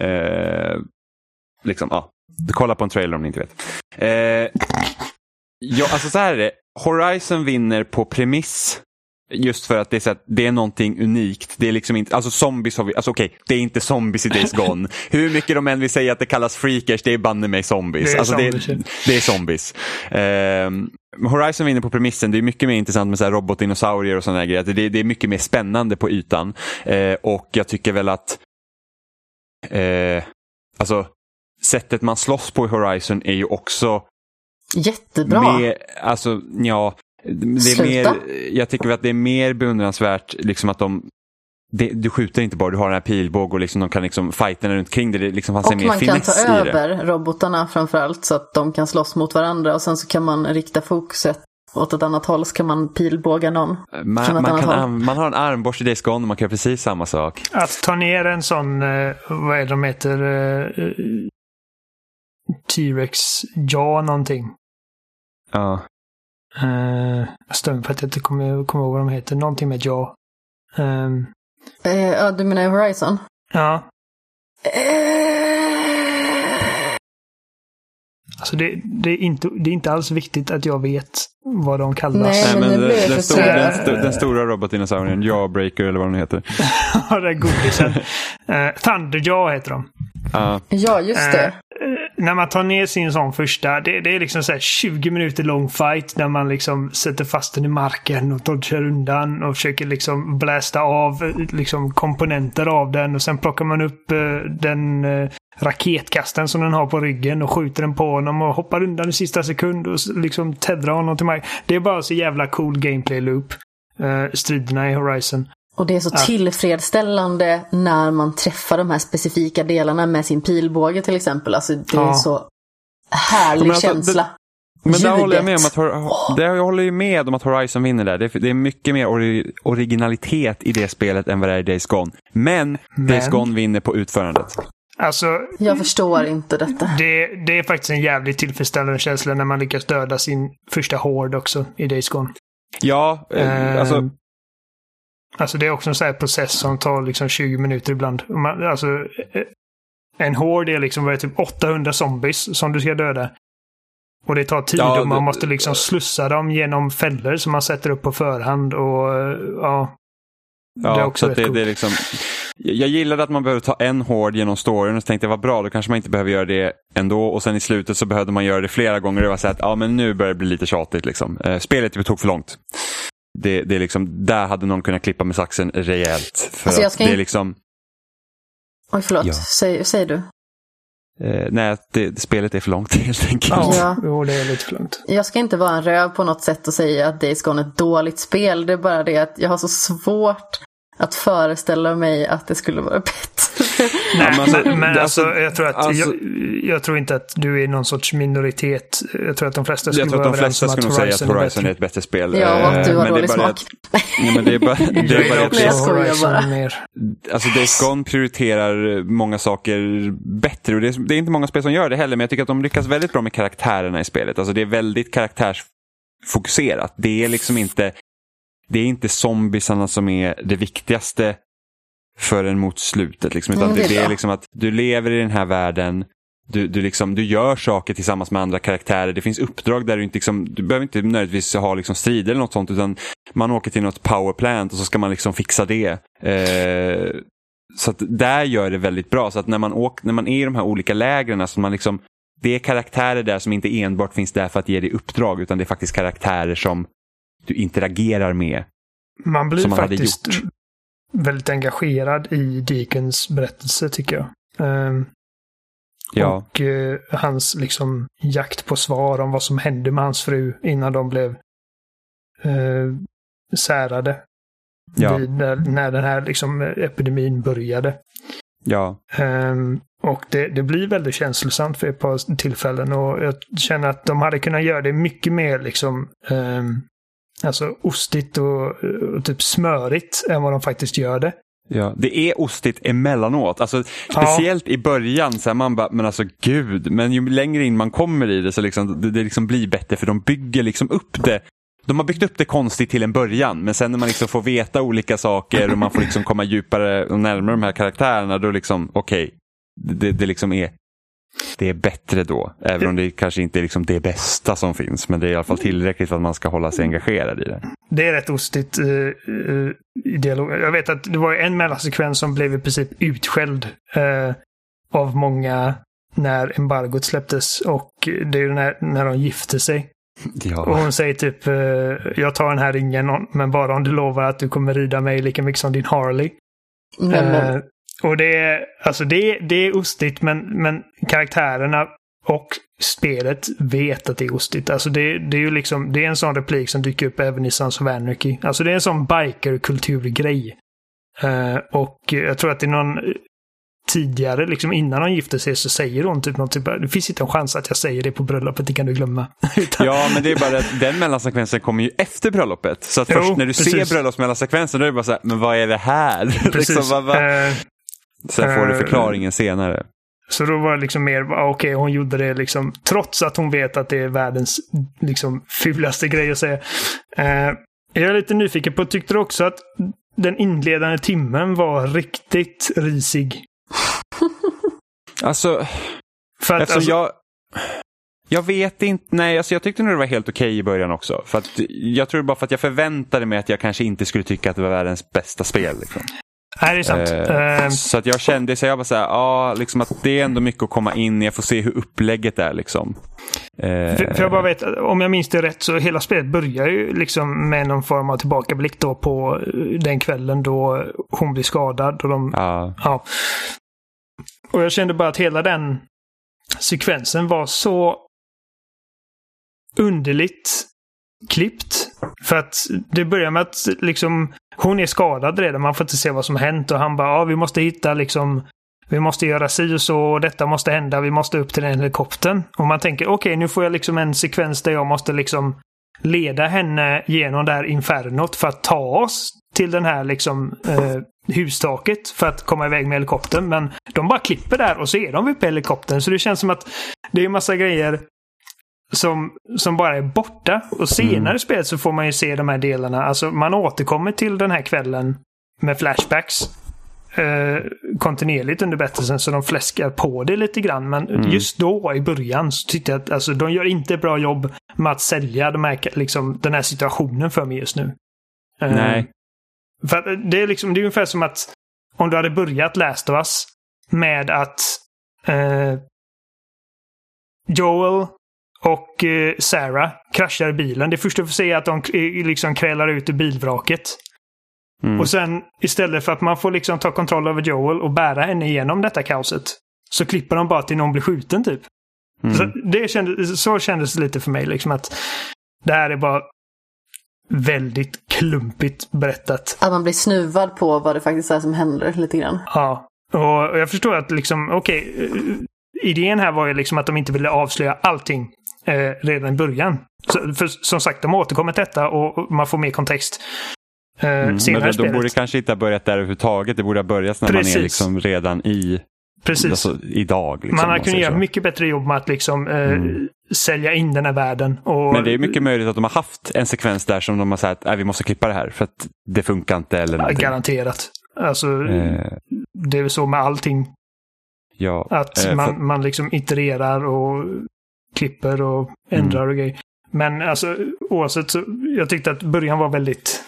Eh, liksom, ja. Kolla på en trailer om ni inte vet. Eh, ja, alltså så här är det. Horizon vinner på premiss. Just för att det är, så att det är någonting unikt. Det är liksom inte, alltså zombies har vi, alltså okej, det är inte zombies i Days Gone. Hur mycket de än vill säga att det kallas freakers, det är banne mig zombies. Det är alltså, zombies, det, det är zombies. Men Horizon vinner på premissen, det är mycket mer intressant med så robotdinosaurier och sådana grejer. Det, det är mycket mer spännande på ytan. Eh, och jag tycker väl att eh, alltså sättet man slåss på i Horizon är ju också Jättebra. mer, alltså ja, det är mer, jag tycker att det är mer beundransvärt liksom att de det, du skjuter inte bara, du har den här pilbåge och liksom, de kan liksom fighterna runt kring det. Det liksom fanns Och mer man kan ta över robotarna framförallt så att de kan slåss mot varandra och sen så kan man rikta fokuset åt ett annat håll så kan man pilbåga någon. Från Man, man, kan, an- man har en armborst i Days Gone och man kan göra precis samma sak. Att ta ner en sån, eh, vad är det de heter? eh, eh, T-Rex ja någonting. Ja. Uh, jag stämmer på att jag inte kommer, kommer ihåg vad de heter. Någonting med ja. Ehm, Eh, ja, du menar Horizon? ja, Eh, alltså det, det, är inte, det är inte alls viktigt att jag vet vad de kallas. Nej, men nu den, jag den, stora, den, den stora robotdinosaurien, Jawbreaker eller vad den heter. Ja, det är godisen. uh, Thunderjaw heter de. Ja. Ja, just det. Eh, när man tar ner sin sån första, det, det är liksom så här 20 minuter lång fight där man liksom sätter fast den i marken och dodgar undan och försöker liksom blästa av eh, liksom komponenter av den och sen plockar man upp eh, den raketkastaren som den har på ryggen och skjuter den på honom och hoppar undan i sista sekund och liksom teddrar honom till marken. Det är bara så jävla cool gameplay loop. Uh, striderna i Horizon. Och det är så tillfredsställande när man träffar de här specifika delarna med sin pilbåge till exempel. Alltså det är Ja. så härlig Ja, men alltså, känsla. Men där Ljudet. håller jag med om att, där jag håller ju med om att Horizon vinner där. Det är, det är mycket mer ori- originalitet i det spelet än vad det är i Days Gone. Men, Days Gone vinner på utförandet. Alltså, Jag förstår inte detta. Det, det är faktiskt en jävligt tillfredsställande känsla när man lyckas döda sin första hård också i Days Gone. Ja, eh, Eh, alltså, alltså det är också en sån här process som tar liksom 20 minuter ibland. Man, alltså, eh, en hård är liksom är typ 800 zombies som du ska döda. Och det tar tid Ja, och man det- måste liksom slussa dem genom fällor som man sätter upp på förhand. Och eh, ja, det är Ja, också så rätt det, det är coolt. liksom, jag gillade att man behövde ta en hård genom storyn och så tänkte jag vad bra, då kanske man inte behöver göra det ändå. Och sen i slutet så behövde man göra det flera gånger och det var så att ja, men nu börjar det bli lite tjatigt. Liksom. Eh, spelet tog för långt. Det, det är liksom, där hade någon kunnat klippa med saxen rejält. För Alltså, jag ska det är in- liksom, Oj, förlåt. Ja. Säg, säg du. eh, nej, det, spelet är för långt helt enkelt. Ja, Ja. Jo, det är lite för långt. Jag ska inte vara en röv på något sätt och säga att Days Gone är ett dåligt spel. Det är bara det att jag har så svårt att föreställa mig att det skulle vara bättre. Nej, men alltså, men, alltså, alltså- jag, tror att, alltså- jag, jag tror inte att du är någon sorts minoritet. Jag tror att de flesta skulle Jag tror att vara de överens flesta om skulle att säga att Horizon är är ett bättre spel. Ja, och att du Eh, har men det är dålig bara smak. Att, nej, men det är bara, det är Jag bara det Jag skojar Horizon bara. mer. Alltså Days Gone prioriterar många saker bättre och det är, det är inte många spel som gör det heller men jag tycker att de lyckas väldigt bra med karaktärerna i spelet. Alltså det är väldigt karaktärsfokuserat. Det är liksom inte det är inte zombiesarna som är det viktigaste förrän mot slutet. Liksom, utan Mm, det det, är det är bra. liksom att du lever i den här världen du, du, liksom, du gör saker tillsammans med andra karaktärer. Det finns uppdrag där du inte, liksom, du behöver inte nödvändigtvis ha liksom, strider eller något sånt utan man åker till något powerplant och så ska man liksom fixa det. Eh, så att där gör det väldigt bra. Så att när man, åker, när man är i de här olika lägren så man liksom, det är karaktärer där som inte enbart finns där för att ge dig uppdrag utan det är faktiskt karaktärer som du interagerar med. Man blir man faktiskt väldigt engagerad i Deacons berättelse tycker jag. Ehm, Ja, Och eh, hans liksom jakt på svar om vad som hände med hans fru innan de blev eh, särade. Ja. Vid, när, när den här liksom, epidemin började. ja, Ehm, och det, det blir väldigt känslosamt för ett par tillfällen och jag känner att de hade kunnat göra det mycket mer liksom ehm, alltså ostigt och, och typ smörigt än vad de faktiskt gör det. ja. Det är ostigt emellanåt. Alltså, speciellt i början, så här, man bara, men alltså gud. Men ju längre in man kommer i det så liksom, det, det liksom blir bättre för de bygger liksom upp det. De har byggt upp det konstigt till en början men sen när man liksom får veta olika saker och man får liksom komma djupare och närmare de här karaktärerna då liksom, okej, det, det liksom är det är bättre då. Även om det kanske inte är liksom det bästa som finns. Men det är i alla fall tillräckligt för att man ska hålla sig engagerad i det. Det är rätt ostigt eh, eh, i dialog. Jag vet att det var en mellansekvens som blev i princip utskälld eh, av många när embargot släpptes. Och det är ju när, när de gifte sig. Och Ja, hon säger typ eh, jag tar den här ringen men bara om du lovar att du kommer rida mig lika mycket som din Harley. Men, men, Eh, och det är, alltså det, det är ostigt men, men karaktärerna och spelet vet att det är ostigt. Alltså det, det är ju liksom, det är en sån replik som dyker upp även i Sons of Anarchy. Alltså det är en sån biker-kulturgrej. Eh, och jag tror att det är någon tidigare, liksom innan hon gifte sig, så säger hon typ något typ det finns inte en chans att jag säger det på bröllopet, det kan du glömma. Ja, men det är bara att den mellansekvensen kommer ju efter bröllopet. Så att Jo, först när du precis. ser bröllopsmellansekvensen då är det bara så här, men vad är det här? Precis. liksom, vad, vad? Eh, Sen får du eh, förklaringen senare. Så då var det liksom mer, ah, okej, hon gjorde det liksom trots att hon vet att det är världens liksom fulaste grej att säga. Eh, jag är lite nyfiken på, tyckte du också att den inledande timmen var riktigt risig? Alltså, För att, alltså, jag... Jag vet inte, nej alltså jag tyckte nog det var helt okej i början också. För att, jag tror bara för att jag förväntade mig att jag kanske inte skulle tycka att det var världens bästa spel. Liksom. Nej, det är sant. Eh, Eh, så att jag kände, så jag var så här, ja, liksom att det är ändå mycket att komma in i. Jag får se hur upplägget är liksom. Eh, för, för jag bara vet, om jag minns det rätt så hela spelet börjar ju liksom med någon form av tillbakablick då på eh, den kvällen då hon blir skadad. Och de ja, Ja. Och jag kände bara att hela den sekvensen var så underligt klippt. För att det börjar med att liksom hon är skadad redan. Man får inte se vad som hänt och han bara ja, vi måste hitta liksom vi måste göra si och så och detta måste hända. Vi måste upp till den helikoptern. Och man tänker okej, nu får jag liksom en sekvens där jag måste liksom leda henne genom det här infernot för att ta oss till den här liksom eh, hustaket för att komma iväg med helikoptern. Men de bara klipper där och så är de uppe i helikoptern. Så det känns som att det är massa grejer som, som bara är borta. Och senare i spelet så får man ju se de här delarna. Alltså man återkommer till den här kvällen med flashbacks. eh, kontinuerligt under berättelsen så de fläskar på det lite grann. Men Mm. just då i början så tyckte jag att alltså, de gör inte bra jobb med att sälja de här, liksom, den här situationen för mig just nu. Eh, Nej. För det är liksom, det är ungefär som att om du hade börjat Last of Us med att eh, Joel och eh, Sarah kraschar bilen. Det första du får se är att de eh, liksom krälar ut ur bilvraket. Mm. Och sen istället för att man får liksom ta kontroll över Joel och bära henne igenom detta kaoset. Så klipper de bara till någon blir skjuten typ. Mm. Så, det kändes, så kändes det lite för mig. Liksom att det här är bara väldigt klumpigt berättat. Att man blir snuvad på vad det faktiskt är som händer lite grann. Ja. Och jag förstår att liksom, okej. eh, idén här var ju liksom att de inte ville avslöja allting eh, redan i början. Så, för som sagt, de återkommer till detta och och man får mer kontext eh, Mm, senare men de spelet. borde kanske inte ha börjat där överhuvudtaget. Det borde ha börjat när man Precis. är liksom redan i, Precis. alltså, idag. Liksom, man hade kunnat göra mycket bättre jobb med att liksom eh, Mm. sälja in den här världen. Och, Men det är mycket möjligt att de har haft en sekvens där som de har sagt att vi måste klippa det här för att det funkar inte eller Ja. Garanterat. Alltså, Eh, det är väl så med allting. ja, Att eh, för- man, man liksom itererar och klipper och ändrar Mm. och grejer. Men alltså oavsett så, jag tyckte att början var väldigt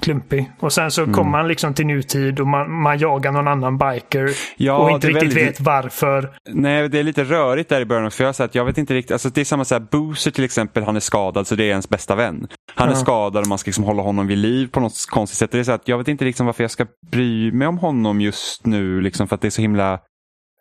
klumpig. Och sen så Mm. kommer man liksom till nutid och man, man jagar någon annan biker ja, och inte är riktigt väldigt- vet varför. Nej, det är lite rörigt där i början. För jag, har sagt, jag vet inte riktigt, alltså det är samma så här, Boozer till exempel, han är skadad så det är ens bästa vän. Han är Ja. skadad och man ska liksom hålla honom vid liv på något konstigt sätt. Det är så att jag vet inte liksom varför jag ska bry mig om honom just nu, liksom för att det är så himla...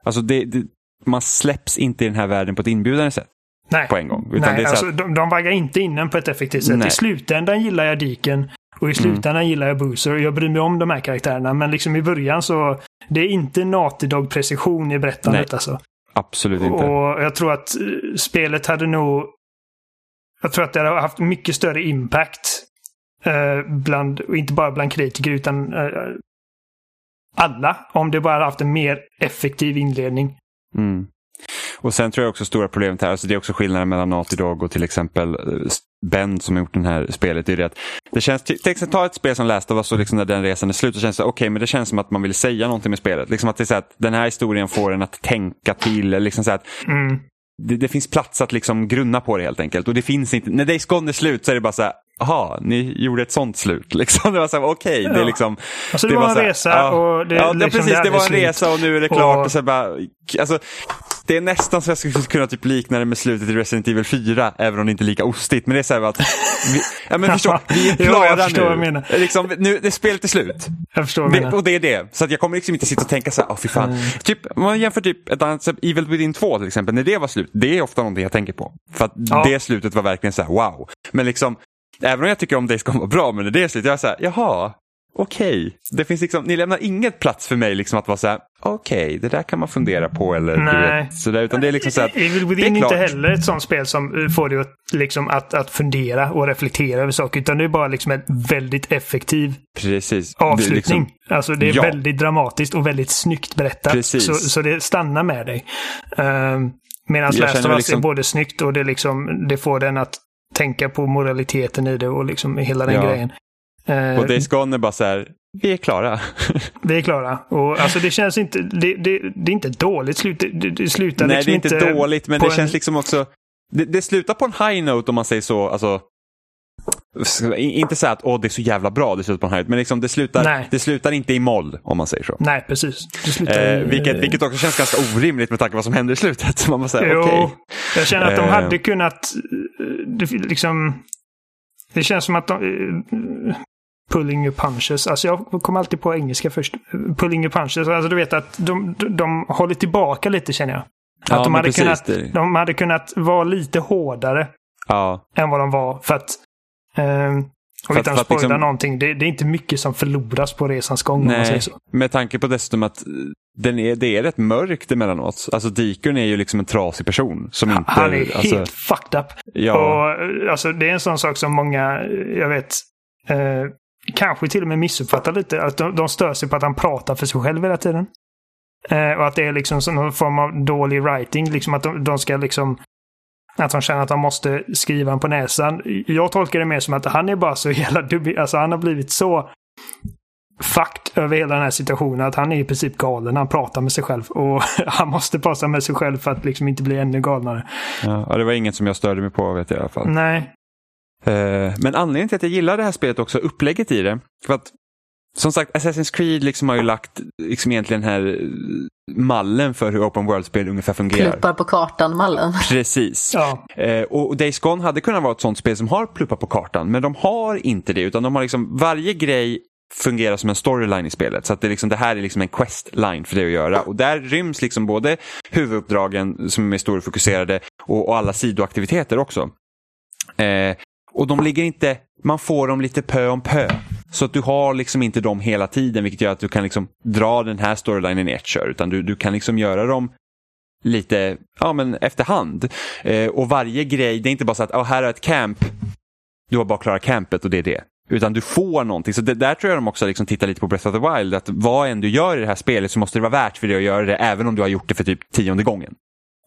Alltså det, det, man släpps inte i den här världen på ett inbjudande sätt Nej, på en gång. Utan Nej alltså, att, de, de vaggar inte in den på ett effektivt sätt. Nej. I slutändan gillar jag Deacon och i slutändan gillar jag Boozer. och Jag bryr mig om de här karaktärerna. Men liksom i början så det är inte Naughty Dog-precision i berättandet. Nej, Alltså. absolut inte. Och jag tror att eh, spelet hade nog... Jag tror att det hade haft mycket större impact. Eh, bland, inte bara bland kritiker utan eh, alla. Om det bara hade haft en mer effektiv inledning. Mm. Och sen tror jag också stora problemet här, alltså det är också skillnaden mellan Naughty Dog och till exempel eh, Ben som har gjort det här spelet. Det är det att det känns, till exempel ta ett spel som Last of Us och liksom när den resan är slut så känns det okej men det känns som att man vill säga någonting med spelet. Liksom att det är så att den här historien får en att tänka till. eller Liksom så att Mm. det, det finns plats att liksom grunna på det helt enkelt. Och det finns inte, när Days Gone är slut så är det bara så här, jaha, ni gjorde ett sånt slut. Liksom. Det var så här, okej, det är Ja. liksom. Alltså, det var en här, resa och det- ja, liksom, precis, det det var en slut. resa och nu är det klart. Och- Och... så bara, alltså, det är nästan så jag skulle kunna typ likna det med slutet i Resident Evil 4, även om det inte är lika ostigt. Men det är så här att, vi, ja men förstå, vi är Jo, klara vad jag nu. menar. Liksom, nu. Det spelet är slut. Jag förstår vad Det, och det är det. Så jag kommer liksom inte sitta och tänka så här, åh fy fan. Typ, om man jämför typ ett annat, Evil Within 2 till exempel, när det var slut, det är ofta någonting jag tänker på. För att Ja. det slutet var verkligen så här, wow. Men liksom, även om jag tycker om Days Gone var bra, men när det är slut, jag är så här, jaha, okej. Det finns liksom, ni lämnar inget plats för mig liksom att vara så här, okej, det där kan man fundera på eller Nej. vet, så där, utan det är liksom så här, Evil det Within är är klart. inte heller ett sånt spel som eh, får dig att, liksom, att, att fundera och reflektera över saker. Utan det är bara liksom en väldigt effektiv Precis. Det avslutning. liksom- alltså det är Ja. väldigt dramatiskt och väldigt snyggt berättat. Precis. Så, så det stannar med dig. Um, Medan Last of Us liksom- är både snyggt och det, liksom, det får den att tänka på moraliteten i det och liksom hela den Ja. grejen. Eh, Och Days Gone är bara så här, vi är klara. Vi är klara. Och alltså det känns inte... Det, det, det är inte dåligt slut. Det, det, slutar Nej, liksom det är inte dåligt, men det en- känns liksom också... Det, det slutar på en high note om man säger så. Alltså, inte så att åh, det är så jävla bra, det slutar på en high note, men liksom det, slutar, Nej. det slutar inte i moll om man säger så. Nej, precis. Slutar Eh, vilket, vilket också känns ganska orimligt med tanke på vad som händer i slutet. Man bara säger Jo, okej. jag känner att de Eh. hade kunnat... eh, liksom, det känns som att de... Pulling your punches. Alltså jag kommer alltid på engelska först. Pulling your punches. Alltså du vet att de, de, de håller tillbaka lite känner jag. Att Ja, de, hade precis, kunnat, det- de hade kunnat vara lite hårdare Ja, än vad de var. För att... Eh, och utan att att spoila liksom- någonting. Det, det är inte mycket som förloras på resans gång nej. Med tanke på dessutom att eh, den är, det är rätt mörkt emellanåt. Alltså Deacon är ju liksom en trasig person. Som inte, Han är alltså, helt fucked up. Ja, Och, eh, alltså, det är en sån sak som många, eh, jag vet, eh, kanske till och med missuppfattar lite. Att de, de stör sig på att han pratar för sig själv hela tiden. Eh, och att det är liksom som någon form av dålig writing. Liksom att de, de ska liksom... Att de känner att de måste skriva han på näsan. Jag tolkar det mer som att han är bara så jävla dum. Alltså han har blivit så fakt över hela den här situationen. Att han är i princip galen. Han pratar med sig själv. Och han måste prata med sig själv för att liksom inte bli ännu galnare. Ja, det var inget som jag störde mig på vet jag i alla fall. Nej. Eh, men anledningen till att jag gillar det här spelet också, upplägget i det. För att som sagt, Assassin's Creed liksom har ju lagt liksom egentligen den här mallen för hur Open World-spel ungefär fungerar. Pluppar på kartan-mallen. Precis. Ja. Eh, och Days Gone hade kunnat vara ett sånt spel som har pluppar på kartan, men de har inte det. Utan de har liksom, varje grej fungerar som en storyline i spelet. Så att det, liksom, det här är liksom en quest-line för det att göra. Och där ryms liksom både huvuduppdragen som är storfokuserade och, och alla sidoaktiviteter också. Eh, och de ligger inte, man får dem lite pö om pö. Så att du har liksom inte dem hela tiden vilket gör att du kan liksom dra den här storylinen i ett kör. Utan du, du kan liksom göra dem lite ja, men efterhand. Eh, och varje grej, det är inte bara så att oh, här är ett camp, du har bara klarat campet och det är det. Utan du får någonting. Så det, där tror jag de också liksom tittar lite på Breath of the Wild. Att vad än du gör i det här spelet så måste det vara värt för dig att göra det även om du har gjort det för typ tionde gången.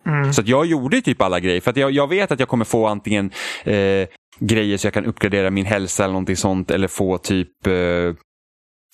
Mm. Så att jag gjorde typ alla grejer. För att jag, jag vet att jag kommer få antingen eh, grejer så jag kan uppgradera min hälsa eller någonting sånt. Eller få typ eh,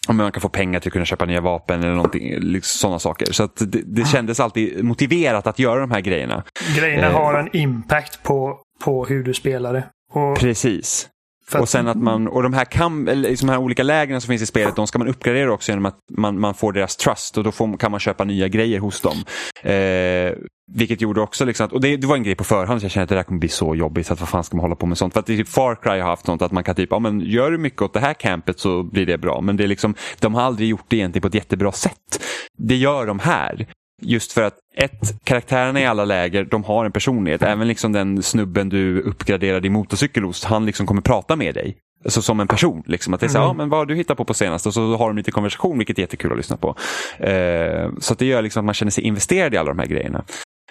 om man kan få pengar till att kunna köpa nya vapen eller någonting, liksom sådana saker. Så att det, det kändes alltid motiverat att göra de här grejerna. Grejerna Eh. har en impact på, på hur du spelar det. Och Precis. för Och att- sen att man, och de här, kam, liksom de här olika lägren som finns i spelet, de ska man uppgradera också genom att man, man får deras trust och då får, kan man köpa nya grejer hos dem. Eh, vilket gjorde också liksom att, och det, det var en grej på förhand så jag kände att det där kommer bli så jobbigt så att vad fan ska man hålla på med sånt? För att typ Far Cry har haft sånt att man kan typ, ja men gör du mycket åt det här campet så blir det bra. Men det är liksom, de har aldrig gjort det egentligen på ett jättebra sätt. Det gör de här. Just för att ett, karaktärerna i alla läger, de har en personlighet. Även liksom den snubben du uppgraderar din motorcykel hos, han liksom kommer prata med dig. Alltså som en person. Liksom. Att det är så, här, Mm. ja, men vad har du hittat på på senast? Och så har de lite konversation, vilket är jättekul att lyssna på. Eh, så att det gör liksom att man känner sig investerad i alla de här grejerna.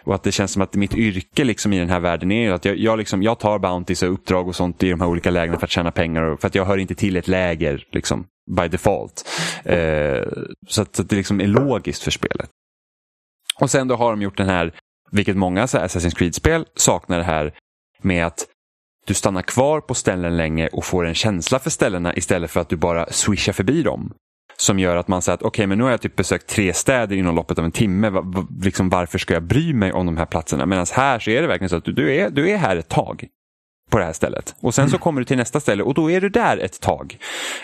Och att det känns som att mitt yrke liksom i den här världen är att jag, jag, liksom, jag tar bounties och uppdrag och sånt i de här olika lägena för att tjäna pengar. Och för att jag hör inte till ett läger liksom, by default. Eh, så att, så att det liksom är logiskt för spelet. Och sen då har de gjort den här, vilket många så här Assassin's Creed-spel saknar det här med att du stannar kvar på ställen länge och får en känsla för ställena istället för att du bara swishar förbi dem. Som gör att man säger att okej, men nu har jag typ besökt tre städer inom loppet av en timme. Va, liksom, varför ska jag bry mig om de här platserna? Medan här så är det verkligen så att du, du, är, du är här ett tag på det här stället. Och sen så kommer du till nästa ställe och då är du där ett tag.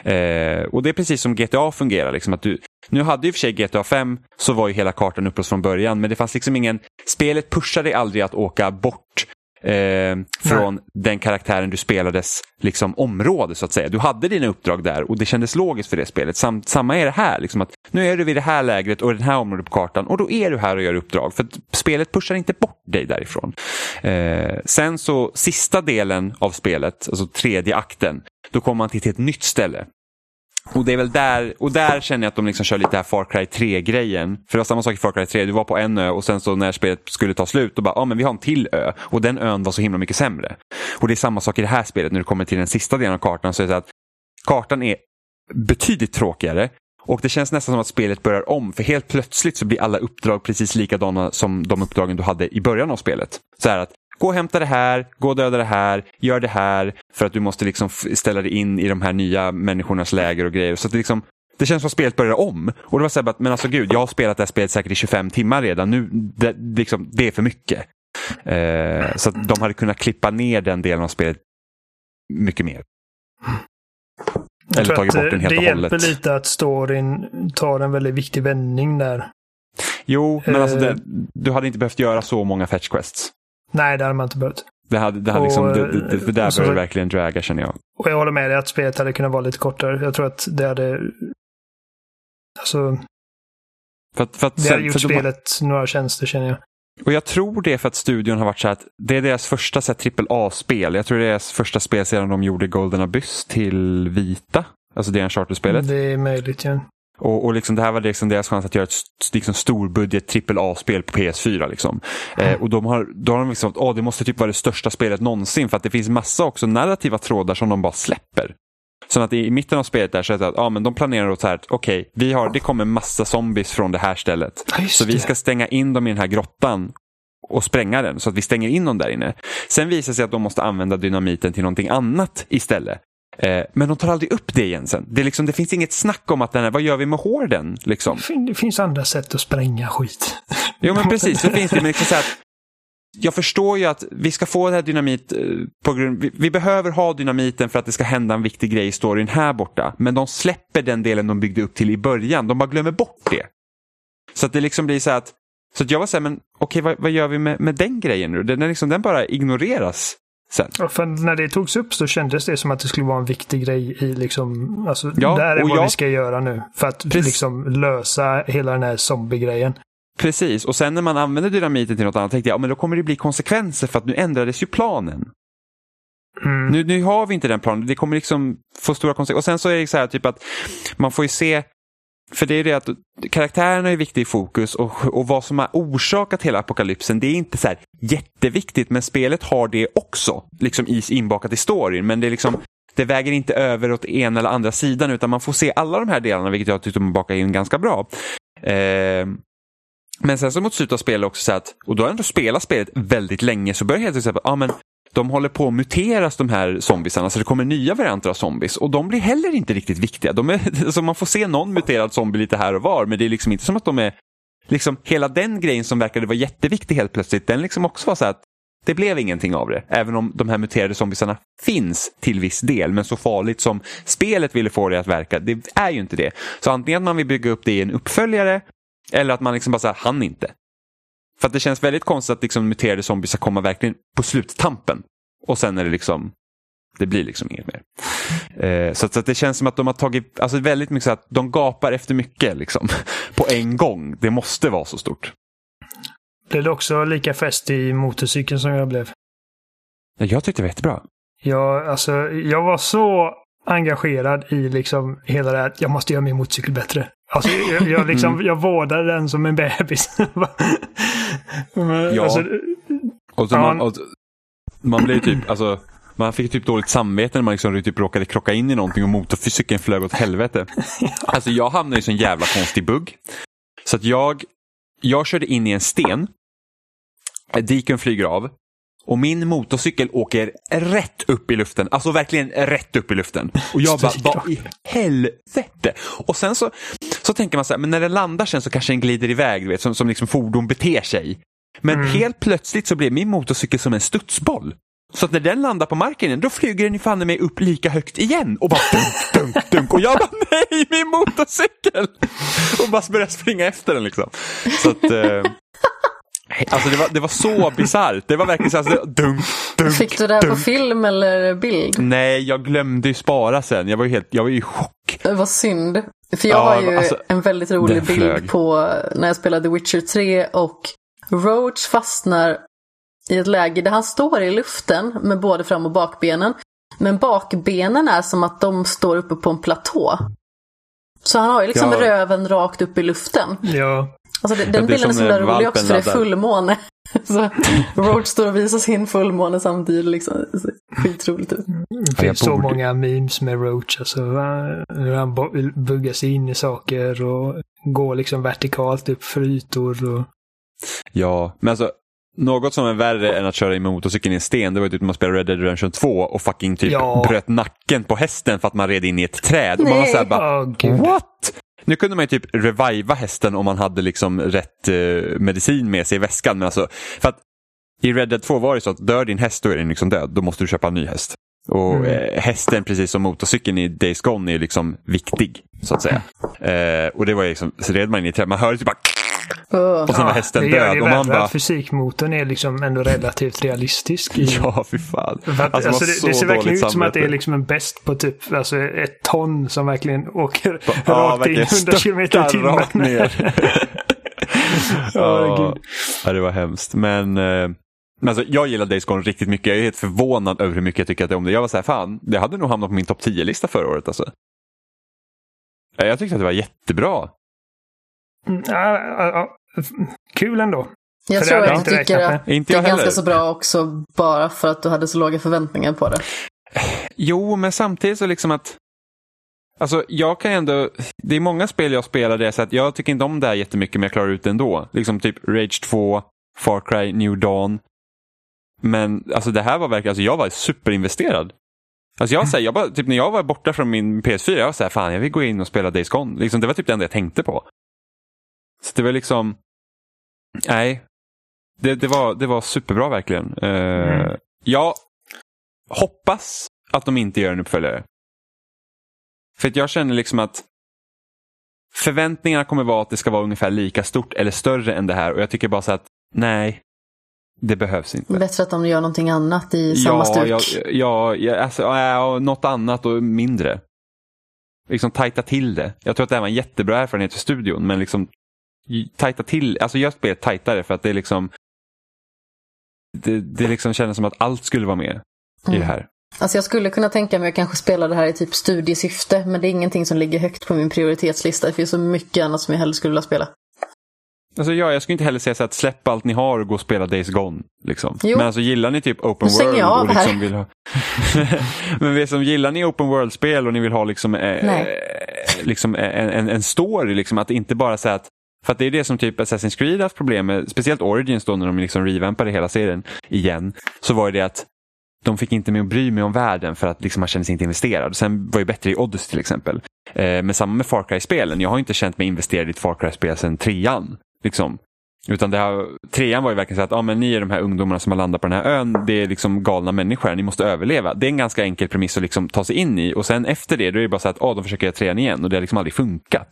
Eh, och det är precis som GTA fungerar. Liksom, att du, nu hade ju för sig GTA 5 så var ju hela kartan upplöst från början men det fanns liksom ingen, spelet pushade aldrig att åka bort eh, från den karaktären du spelades liksom, område så att säga. Du hade dina uppdrag där och det kändes logiskt för det spelet. Sam, samma är det här, liksom att nu är du vid det här lägret och det här området på kartan och då är du här och gör uppdrag. För spelet pushar inte bort dig därifrån. Eh, sen så sista delen av spelet, alltså tredje akten, då kommer man till ett nytt ställe. Och det är väl där, och där känner jag att de liksom kör lite här Far Cry 3-grejen. För det var samma sak i Far Cry 3, du var på en ö och sen så när spelet skulle ta slut, då bara, ja ah, men vi har en till ö. Och den ön var så himla mycket sämre. Och det är samma sak i det här spelet, när du kommer till den sista delen av kartan så är det så att kartan är betydligt tråkigare. Och det känns nästan som att spelet börjar om, för helt plötsligt så blir alla uppdrag precis likadana som de uppdragen du hade i början av spelet. Så här att, gå och hämta det här, gå och döda det här, gör det här, för att du måste liksom ställa dig in i de här nya människornas läger och grejer. Så att det, liksom, det känns som att spelet börjar om. Och det var så här, men alltså gud, jag har spelat det här spelet säkert i 25 timmar redan, nu, det, liksom, det är för mycket. Eh, så att de hade kunnat klippa ner den delen av spelet mycket mer. Jag Eller tagit bort den helt det och hjälper hållet. lite att storyn tar en väldigt viktig vändning där. Jo, men alltså Eh. det, du hade inte behövt göra så många fetch quests. Nej, det hade man inte behövt. Det, hade, det, hade Och, liksom, det, det, det, där började verkligen draga känner jag. Och jag håller med dig att spelet hade kunnat vara lite kortare. Jag tror att det hade... Alltså, För att, för att, det hade gjort för de spelet några tjänster känner jag. Och jag tror det är för att studion har varit så att det är deras första så här, trippel A-spel. Jag tror det är deras första spel sedan de gjorde Golden Abyss till Vita. Alltså det Uncharted-spelet. Det är möjligt, ja. Och, och liksom det här var liksom deras chans att göra ett liksom storbudget trippel A-spel på PS4. Liksom. Eh, och de har, då har de liksom att det måste typ vara det största spelet någonsin för att det finns massa också narrativa trådar som de bara släpper. Så att i mitten av spelet där så är det att ja, men de planerar åt så här okej, vi har, det kommer massa zombies från det här stället. Just Så vi ska stänga in dem i den här grottan och spränga den så att vi stänger in dem där inne. Sen visar det sig att de måste använda dynamiten till någonting annat istället. Eh, men de tar aldrig upp det igen sen. Det, liksom, det finns inget snack om att den här, vad gör vi med horden? Liksom. Det finns andra sätt att spränga skit. Jo men precis, det finns det. Men liksom så att jag förstår ju att vi ska få det här dynamit eh, på grund, vi, vi behöver ha dynamiten för att det ska hända en viktig grej i storyn här borta. Men de släpper den delen de byggde upp till i början. De bara glömmer bort det. Så att det liksom blir så att, så att jag var så här, men okej vad, vad gör vi med, med den grejen nu? Den, liksom, den bara ignoreras sen. Ja, För när det togs upp så kändes det som att det skulle vara en viktig grej i liksom, alltså, Ja, det här är vad jag- vi ska göra nu. För att Precis. liksom lösa hela den här zombie-grejen. Precis, och sen när man använder dynamiten till något annat tänkte jag, ja men då kommer det bli konsekvenser för att nu ändrades ju planen. Mm. Nu, nu har vi inte den planen, det kommer liksom få stora konsekvenser. Och sen så är det så här typ att man får ju se, för det är det att karaktärerna är viktiga i fokus och, och vad som har orsakat hela apokalypsen, det är inte så här jätteviktigt, men spelet har det också, liksom i, inbakat i storyn. Men det är liksom, det väger inte över åt ena eller andra sidan, utan man får se alla de här delarna, vilket jag tyckte man bakade in ganska bra. Eh, men sen så mot slutet av spelet också så att, och då har jag ändå spelat spelet väldigt länge, så börjar jag helt enkelt säga, ja men de håller på att muteras de här zombisarna så det kommer nya varianter av zombies och de blir heller inte riktigt viktiga. De är, alltså man får se någon muterad zombie lite här och var men det är liksom inte som att de är, liksom hela den grejen som verkade vara jätteviktig helt plötsligt, den liksom också var så att det blev ingenting av det. Även om de här muterade zombisarna finns till viss del, men så farligt som spelet ville få det att verka, det är ju inte det. Så antingen att man vill bygga upp det i en uppföljare eller att man liksom bara säger han inte. För att det känns väldigt konstigt att liksom muterade zombies ska komma verkligen på sluttampen. Och sen är det liksom, det blir liksom inget mer. Eh, så, att, så att det känns som att de har tagit, alltså väldigt mycket så att de gapar efter mycket liksom. På en gång. Det måste vara så stort. Blev du också lika fäst i motorcykeln som jag blev? Ja, Jag tyckte det var jättebra. Jag, alltså, jag var så engagerad i liksom hela det här att jag måste göra min motorcykel bättre. Alltså, jag, jag, liksom, Mm. jag vårdade den som en bebis. Ja. alltså, Och så Ja, man, och, man blev typ, alltså, man fick typ dåligt samvete när man liksom typ råkade krocka in i någonting och motorcykeln flög åt helvete. Alltså jag hamnade i en sån jävla konstig bugg. Så att jag, jag körde in i en sten, diken flyger av och min motorcykel åker rätt upp i luften. Alltså verkligen rätt upp i luften. Och jag bara, vad i helvete? Och sen så, så tänker man så här, men när den landar sen så kanske den glider iväg, du vet, som, som liksom fordon beter sig. Men helt plötsligt så blev min motorcykel som en studsboll. Så att när den landar på marken igen, då flyger den ju fan mig upp lika högt igen och bara dunk, dunk, dunk. Och jag bara nej, min motorcykel! Och bara börjar springa efter den liksom. Så att, eh, alltså det var, det var så bisarrt. Det var verkligen så här, så det- dunk, dunk, Fick du det här på dunk. film eller bild? Nej, jag glömde ju spara sen. Jag var ju helt, jag var ju i chock. Det var synd. För jag Ja, har ju alltså, en väldigt rolig bild flög. på när jag spelade The Witcher 3 och Roach fastnar i ett läge där han står i luften med både fram och bakbenen. Men bakbenen är som att de står uppe på en platå. Så han har ju liksom Ja. röven rakt upp i luften. ja. Alltså den bilden är som så himla rolig också för det är fullmåne. Så Roach står och visar sin fullmåne samtidigt. Liksom. Skitroligt ut. Det finns så många memes med Roach. Alltså, hur han bo- vill bugga sig in i saker och gå liksom vertikalt upp för ytor. Och... Ja, men alltså något som är värre än att köra in med motorcykeln i en sten, det var ju typ man spelade Red Dead Redemption 2 och fucking typ Ja. bröt nacken på hästen för att man red in i ett träd. Och man var Nej. så här bara, gud. what? Nu kunde man ju typ reviva hästen om man hade liksom rätt eh, medicin med sig i väskan. Men alltså, för att i Red Dead 2 var det så att dör din häst då är den liksom död. Då måste du köpa en ny häst. Och Mm. eh, hästen, precis som motorcykeln i Days Gone, är liksom viktig. Så att säga. Eh, och det var liksom, så red man in i träd. Man hörde typ bara Och sen var hästen det gör död. det Och man bara, att fysikmotorn är liksom ändå relativt realistisk. i- ja fy fan. För att, Alltså, alltså, det, det ser verkligen ut som att det är samvete. liksom en bäst på typ alltså ett ton som verkligen åker Ja, rakt in verkligen 100 km i timmen. ner. Ja, ja, gud. ja, det var hemskt. Men, eh, men alltså, jag gillar Days Gone riktigt mycket. Jag är helt förvånad över hur mycket jag tycker att det är om det. Jag var så här, fan, det hade nog hamnat på min topp 10-lista förra året. Alltså. Jag tyckte att det var jättebra. Mm, ja, ja, ja. Kul ändå. Jag För tror jag att inte du tycker att det är ganska så bra också bara för att du hade så låga förväntningar på det. Jo, men samtidigt så liksom att Alltså jag kan ändå, det är många spel jag spelar där säger att jag tycker inte om det här jättemycket men jag klarar ut det ändå. Liksom typ Rage 2, Far Cry, New Dawn. Men alltså det här var verkligen, alltså jag var superinvesterad. Alltså jag, säger, jag bara, typ när jag var borta från min PS4, jag var så här, fan jag vill gå in och spela Days Gone. Liksom, det var typ det enda jag tänkte på. Så det var liksom, nej, det, det, var, det var superbra verkligen. Uh, mm. Jag hoppas att de inte gör en uppföljare. För att jag känner liksom att förväntningarna kommer vara att det ska vara ungefär lika stort eller större än det här och jag tycker bara så att nej, det behövs inte. Bättre att de gör någonting annat i samma stuk. Ja, ja, ja alltså, ja, något annat och mindre. Liksom tajta till det. Jag tror att det här var en jättebra erfarenhet för studion men liksom tajta till, alltså gör spelet tajtare för att det är liksom det, det liksom kändes som att allt skulle vara med mm. i det här. Alltså jag skulle kunna tänka mig att kanske spela det här i typ studiesyfte, men det är ingenting som ligger högt på min prioritetslista. Det finns så mycket annat som jag hellre skulle vilja spela. Alltså ja, jag skulle inte heller säga så att släpp allt ni har och gå och spela Days Gone. Liksom. Men alltså gillar ni typ open world och liksom här. vill ha... Men liksom, gillar ni open world-spel och ni vill ha liksom, eh, liksom en, en, en story, liksom, att inte bara säga att för att det är det som typ Assassin's Creed haft problem med, speciellt Origins då när de liksom revampade hela serien igen. Så var det att de fick inte med att bry mig om världen för att liksom man kände sig inte investerad. Sen var det bättre i Odyssey till exempel. Eh, men samma med Far Cry-spelen. Jag har inte känt mig investerad i ett Far Cry-spel sedan trean. Liksom. Utan det här, trean var ju verkligen så att ah, men ni är de här ungdomarna som har landat på den här ön. Det är liksom galna människor, ni måste överleva. Det är en ganska enkel premiss att liksom ta sig in i. Och sen efter det, då är det bara så att ah, de försöker göra trean igen och det har liksom aldrig funkat.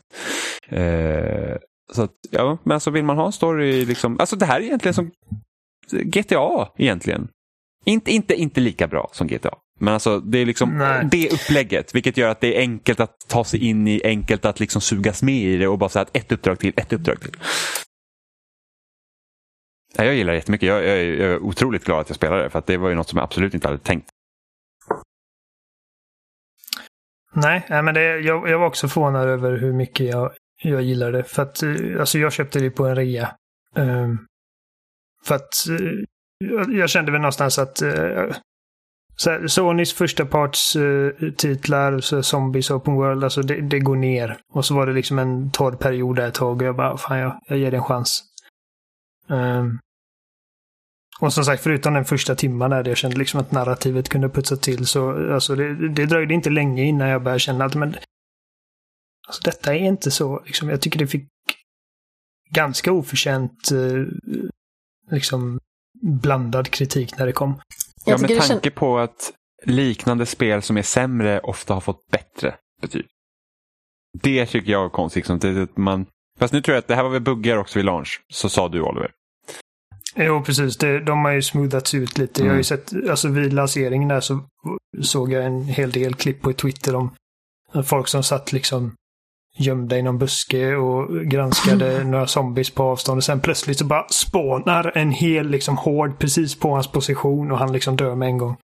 Eh, så att, ja, men alltså vill man ha en story, liksom, alltså det här är egentligen som GTA egentligen. Inte, inte, inte lika bra som GTA. Men alltså det är liksom Nej. det upplägget, vilket gör att det är enkelt att ta sig in i, enkelt att liksom sugas med i det och bara säga att ett uppdrag till, ett uppdrag till. Jag gillar det jättemycket. Jag, jag, jag är otroligt glad att jag spelade det, för det var ju något som jag absolut inte hade tänkt. Nej, men det, jag, jag var också förvånad över hur mycket jag, jag gillar det. För att, eh, alltså jag köpte det på en rea. Um, för att uh, jag kände väl någonstans att uh, så Sonys första parts uh, titlar, så Zombies Open World, alltså det, det, går ner. Och så var det liksom en torr period där ett tag och jag bara, fan jag, jag ger det en chans. Um, och som sagt, förutom den första timman där jag kände liksom att narrativet kunde putsa till så alltså det, det dröjde inte länge innan jag började känna att men Alltså detta är inte så, liksom, jag tycker det fick ganska oförtjänt eh, liksom blandad kritik när det kom. Ja, med tanke på att liknande spel som är sämre ofta har fått bättre betyg. Det tycker jag är konstigt. Liksom, man... Fast nu tror jag att det här var väl buggar också vid launch, så sa du Oliver. Jo, precis. Det, de har ju smoothats ut lite. Mm. Jag har ju mm. sett, alltså vid lanseringen där så såg jag en hel del klipp på Twitter om folk som satt liksom gömda i någon buske och granskade några zombies på avstånd. Och sen plötsligt så bara spånar en hel liksom hård precis på hans position och han liksom dör med en gång.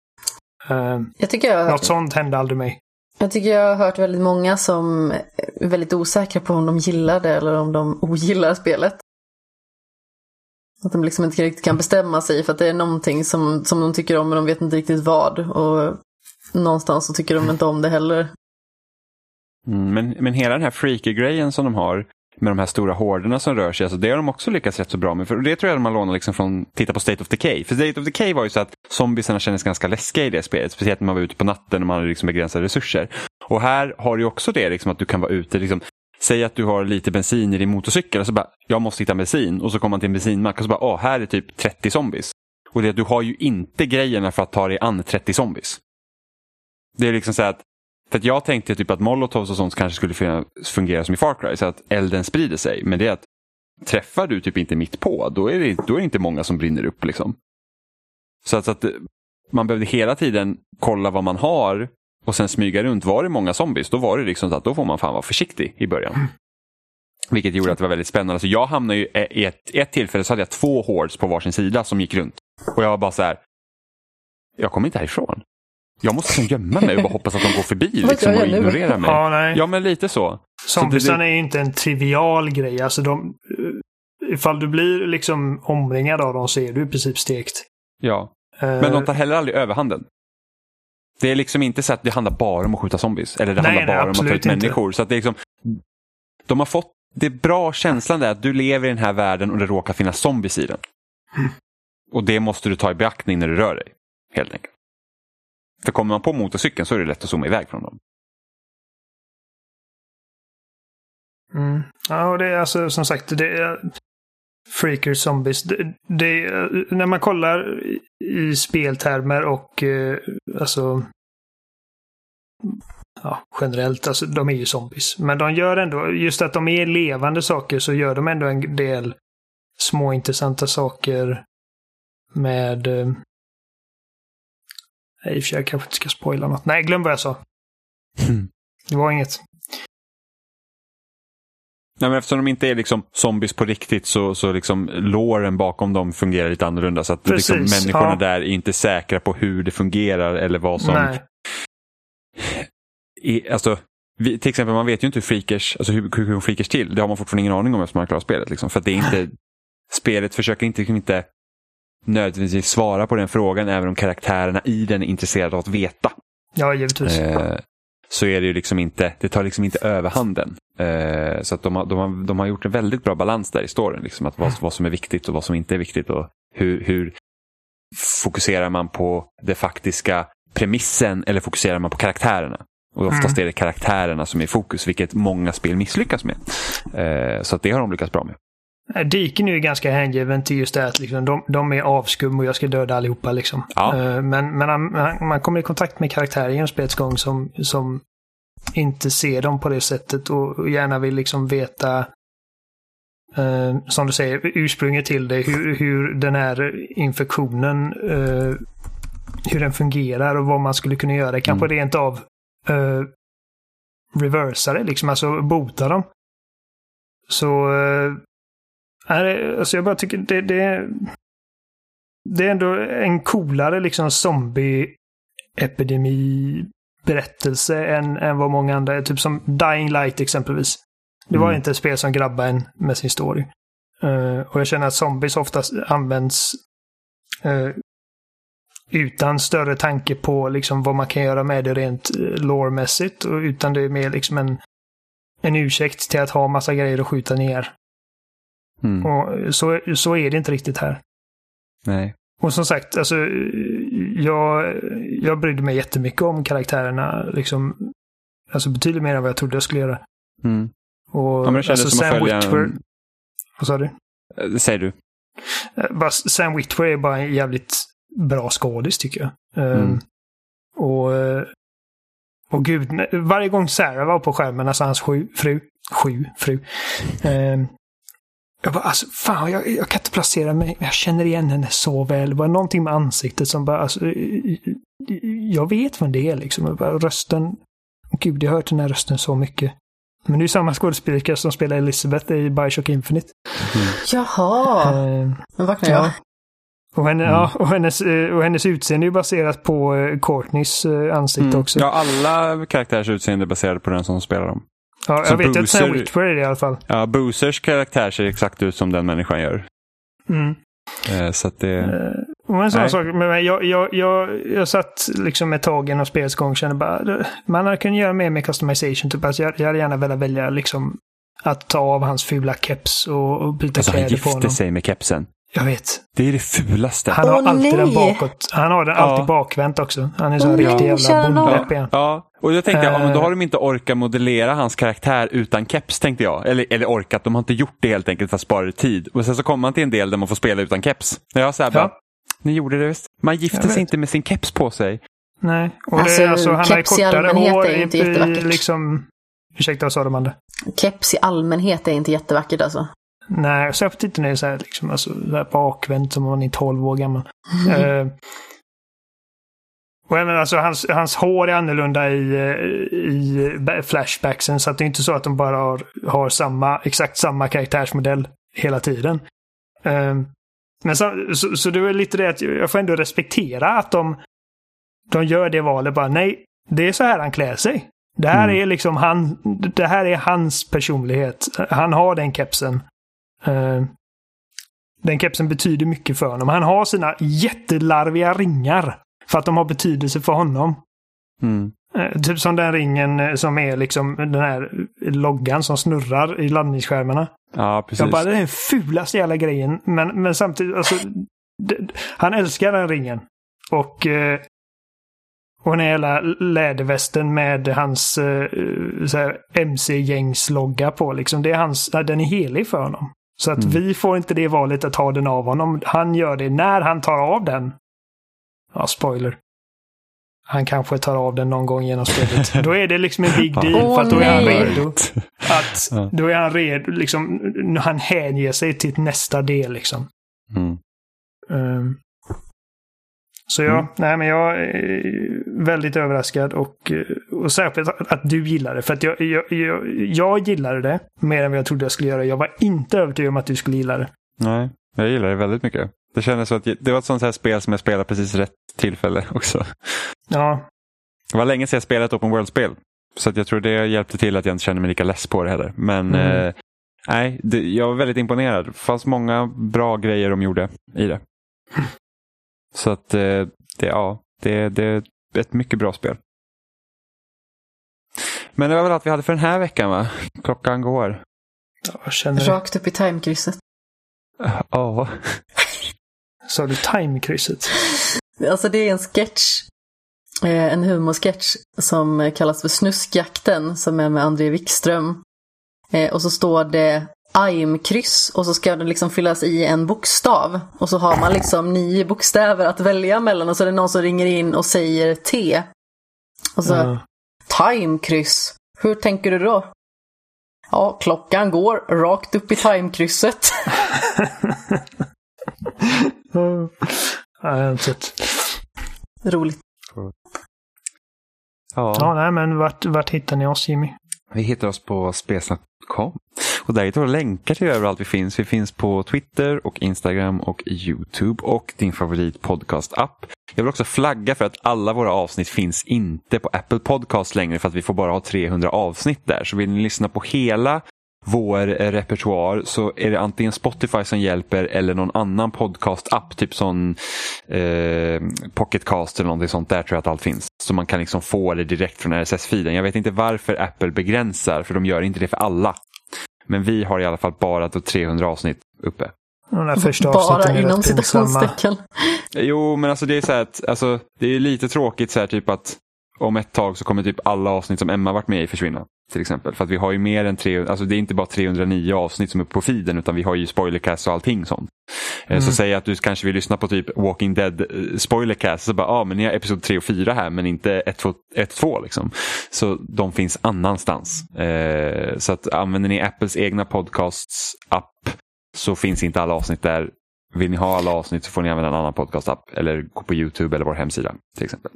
Uh, jag tycker jag något sånt hände aldrig mig. Jag tycker jag har hört väldigt många som är väldigt osäkra på om de gillar det eller om de ogillar spelet. Att de liksom inte riktigt kan bestämma sig för att det är någonting som, som de tycker om men de vet inte riktigt vad. Och någonstans så tycker de inte om det heller. Mm, men, men hela den här freaky-grejen som de har med de här stora horderna som rör sig, alltså det har de också lyckats rätt så bra med. För det tror jag de har lånat liksom från, titta på State of Decay. För State of Decay var ju så att zombiesarna kändes ganska läskiga i det spelet. Speciellt när man var ute på natten och man hade liksom begränsade resurser. Och här har du också det, liksom, att du kan vara ute. Liksom, säg att du har lite bensin i din motorcykel och så bara, jag måste hitta bensin. Och så kommer man till en bensinmack och så bara, åh, här är typ 30 zombies. Och det, du har ju inte grejerna för att ta dig an 30 zombies. Det är liksom så att för att jag tänkte typ att molotovs och sånt kanske skulle fungera som i Far Cry, så att elden sprider sig. Men det är att träffar du typ inte mitt på, då är det, då är det inte många som brinner upp. liksom. Så att, så att man behövde hela tiden kolla vad man har och sen smyga runt. Var det många zombies, då var det liksom så att då får man fan vara försiktig i början. Vilket gjorde att det var väldigt spännande. Så jag hamnade ju i ett, ett tillfälle så hade jag två hordes på varsin sida som gick runt. Och jag var bara så här, jag kommer inte härifrån. Jag måste gömma mig och bara hoppas att de går förbi liksom, och ignorerar mig. Ja, nej. ja, men lite så. Zombiesarna det... är ju inte en trivial grej. Alltså de, ifall du blir liksom omringad av dem så är du i princip stekt. Ja, uh... men de tar heller aldrig överhanden. Det är liksom inte så att det handlar bara om att skjuta zombies. Eller det nej, handlar bara nej, om att ta ut människor. Så att det är liksom, de har fått, det bra känslan där att du lever i den här världen och det råkar finnas zombies i den. Mm. Och det måste du ta i beaktning när du rör dig. Helt enkelt. För kommer man på motorcykeln så är det lätt att zooma iväg från dem. Mm. Ja, och det är alltså som sagt, det är Freaker Zombies. Det, det, när man kollar i speltermer och eh, alltså ja, generellt, alltså de är ju zombies. Men de gör ändå, just att de är levande saker så gör de ändå en del små intressanta saker med... Eh, i och för sig, jag kanske inte ska spoila något. Nej, glöm vad jag sa. Det var inget. Nej, men eftersom de inte är liksom zombies på riktigt så, så liksom låren bakom dem fungerar lite annorlunda. Så att liksom Precis, människorna ja. där är inte säkra på hur det fungerar eller vad som... Nej. Är, alltså, vi, till exempel, man vet ju inte hur freakers, alltså hur, hur freakers till. Det har man fortfarande ingen aning om eftersom man har klarat spelet. Liksom. För att det är inte, spelet försöker inte, liksom inte nödvändigtvis svara på den frågan även om karaktärerna i den är intresserade av att veta. Ja, givetvis. Eh, så är det ju liksom inte, det tar liksom inte överhanden. Eh, så att de har, de, har, de har gjort en väldigt bra balans där i storyn. Liksom, att vad, vad som är viktigt och vad som inte är viktigt. Och hur, hur fokuserar man på det faktiska premissen eller fokuserar man på karaktärerna? Och oftast är det karaktärerna som är i fokus, vilket många spel misslyckas med. Eh, så att det har de lyckats bra med. Eh, Diken är ju ganska hängiven till just det att liksom, de, de är avskum och jag ska döda allihopa. Liksom. Ja. Eh, Men, men man, man kommer i kontakt med karaktärer genom spelets gång som, som inte ser dem på det sättet och gärna vill liksom veta, eh, som du säger, ursprunget till det. Hur, hur den här infektionen, eh, hur den fungerar och vad man skulle kunna göra. Kanske rent av eh, reversa det, liksom, alltså bota dem. Så det- alltså jag bara tycker det, det, det är ändå en coolare liksom zombie-epidemi-berättelse än, än vad många andra är. Typ som Dying Light exempelvis. Det var Mm. inte ett spel som grabbade en med sin story. Eh, och jag känner att zombies oftast används eh, utan större tanke på liksom vad man kan göra med det rent uh, lore-mässigt. Utan det är mer liksom en, en ursäkt till att ha massa grejer att skjuta ner. Mm. Och så, så är det inte riktigt här. Nej. Och som sagt, alltså, jag, jag brydde mig jättemycket om karaktärerna. Liksom, alltså betydligt mer än vad jag trodde jag skulle göra. Mm. Och, Ja, men det kändes alltså, som att Sam följa Witwer, en... Vad sa du? Eh, Det säger du. Eh, Sam Witwer är bara en jävligt bra skådis tycker jag. Eh, Mm. Och, eh, och gud, varje gång Sarah var på skärmen, alltså hans sju, fru, sju, fru. eh, jag bara, alltså fan, jag, jag kan inte placera mig, men jag känner igen henne så väl. Det var någonting med ansiktet som bara, alltså, jag vet vem det är liksom. Bara, rösten, gud, jag har hört den här rösten så mycket. Men det är ju samma skådespelerska som spelar Elizabeth i Bioshock Infinite. Jaha, Eh, nu vaknar jag. Ja. Och, henne, ja, och, hennes, eh, och hennes utseende är baserat på eh, Courtneys eh, ansikte Mm. också. Ja, alla karaktärers utseende är baserade på den som spelar dem. Ja, jag vet att Sam Witwer är det i alla fall. Ja, Boozers karaktär ser exakt ut som den människan gör. Mm. Eh, Så att det... Eh, Och en sån sak med mig, jag, jag, jag, jag satt liksom ett tag genom spelets gång och kände bara, man hade kunnat göra mer med customization. Typ. Alltså jag, jag hade gärna velat välja liksom att ta av hans fula keps och, och byta Alltså han kläder på gifte honom. sig med kepsen. Jag vet. Det är det fulaste. Han har Åh, alltid den nej. bakåt. Han har den Ja. alltid bakvänt också. Han är så Åh, en riktig jävla igen. Ja, och jag tänkte, ja, men då Eh. har de inte orkat modellera hans karaktär utan keps, tänkte jag. Eller, eller orkat, de har inte gjort det helt enkelt för att spara tid. Och sen så kommer man till en del där man får spela utan keps. Jag så här bara, Ja. ni gjorde det visst. Man gifte Jag sig inte med sin keps på sig. Nej. Och Alltså, det, alltså, han har keps i kortare allmänhet hår är inte i, i jättevackert. liksom... Ursäkta, vad sa du Amanda? Keps i allmänhet är inte jättevackert alltså. Nej, det är så här, liksom, alltså, så här bakvänt som om man är 12 år gammal. Eh, och även alltså hans, hans hår är annorlunda i, eh, i ba- flashbacksen så att det är inte så att de bara har, har samma, exakt samma karaktärsmodell hela tiden. Eh, men så, så, så det är lite det att jag får ändå respektera att de, de gör det valet bara nej, det är så här han klär sig. Det här Mm. är liksom han, det här är hans personlighet. Han har den kepsen. Eh, den kepsen betyder mycket för honom. Han har sina jättelarviga ringar. För att de har betydelse för honom. Mm. Eh, typ som den ringen eh, som är liksom den här loggan som snurrar i laddningsskärmarna. Ja, precis. Jag bara, det är den fulaste jävla grejen. Men, men samtidigt, alltså, han älskar den ringen. Och, eh, Och den hela lädervästen med hans MC-gängslogga på. Liksom. Det är hans, den är helig för honom. Så att mm. vi får inte det valet att ta den av honom. Han gör det när han tar av den. Ja, spoiler. Han kanske tar av den någon gång genom spelet. Då är det liksom en big deal. oh, för att då är han redo. Att, då är han redo. Liksom, han hänger sig till nästa del liksom. Mm. Um, så ja, mm. nej men jag är väldigt överraskad och, och särskilt att du gillar det. För att jag, jag, jag, jag gillade det mer än vad jag trodde jag skulle göra. Jag var inte övertygad om att du skulle gilla det. Nej, jag gillar det väldigt mycket. Det kändes som att det var ett sånt här spel som jag spelade precis rätt tillfälle också. Ja. Det var länge sedan jag spelade ett Open World-spel. Så att jag tror det hjälpte till att jag inte kände mig lika less på det heller. Men mm. eh, nej, det, jag var väldigt imponerad. Det fanns många bra grejer de gjorde i det. Så att eh, det, ja, det, det är ett mycket bra spel. Men det var väl allt vi hade för den här veckan va? Klockan går. Jag känner... Rakt upp i timekrysset. Ja. Sa du timekrysset? Alltså det är en sketch. Eh, en humorsketch som kallas för Snuskjakten som är med André Wikström. Eh, och så står det AIM-kryss och så ska det liksom fyllas i en bokstav. Och så har man liksom nio bokstäver att välja mellan och så är det någon som ringer in och säger T. Och så ja. time-kryss. Hur tänker du då? Ja, klockan går rakt upp i time-krysset. ja. Roligt. Ja. ja, nej men vart, vart hittar ni oss Jimmy? Vi hittar oss på spelsnack.com. Och där hittar du länkar till överallt vi finns. Vi finns på Twitter och Instagram och Youtube och din favorit podcast-app. Jag vill också flagga för att alla våra avsnitt finns inte på Apple Podcast längre för att vi får bara ha 300 avsnitt där. Så vill ni lyssna på hela vår repertoar så är det antingen Spotify som hjälper eller någon annan podcast-app, typ sån eh, Pocketcast eller någonting sånt. Där tror jag att allt finns. Så man kan liksom få det direkt från RSS-feeden. Jag vet inte varför Apple begränsar, för de gör inte det för alla. Men vi har i alla fall bara 300 avsnitt uppe. bara inom citationstecken. Jo, men alltså det är så här att alltså, det är lite tråkigt så här typ att om ett tag så kommer typ alla avsnitt som Emma varit med i försvinna. Till exempel. För att vi har ju mer än 300, alltså det är inte bara 309 avsnitt som är på feeden utan vi har ju spoilercast och allting sånt. Eh, mm. Så säg att du kanske vill lyssna på typ Walking Dead eh, spoilercast. Så bara, ja ah, men ni har episod 3 och 4 här men inte 1, 2 liksom. Så de finns annanstans. Eh, så att använder ni Apples egna podcasts app så finns inte alla avsnitt där. Vill ni ha alla avsnitt så får ni använda en annan podcast-app eller gå på YouTube eller vår hemsida till exempel.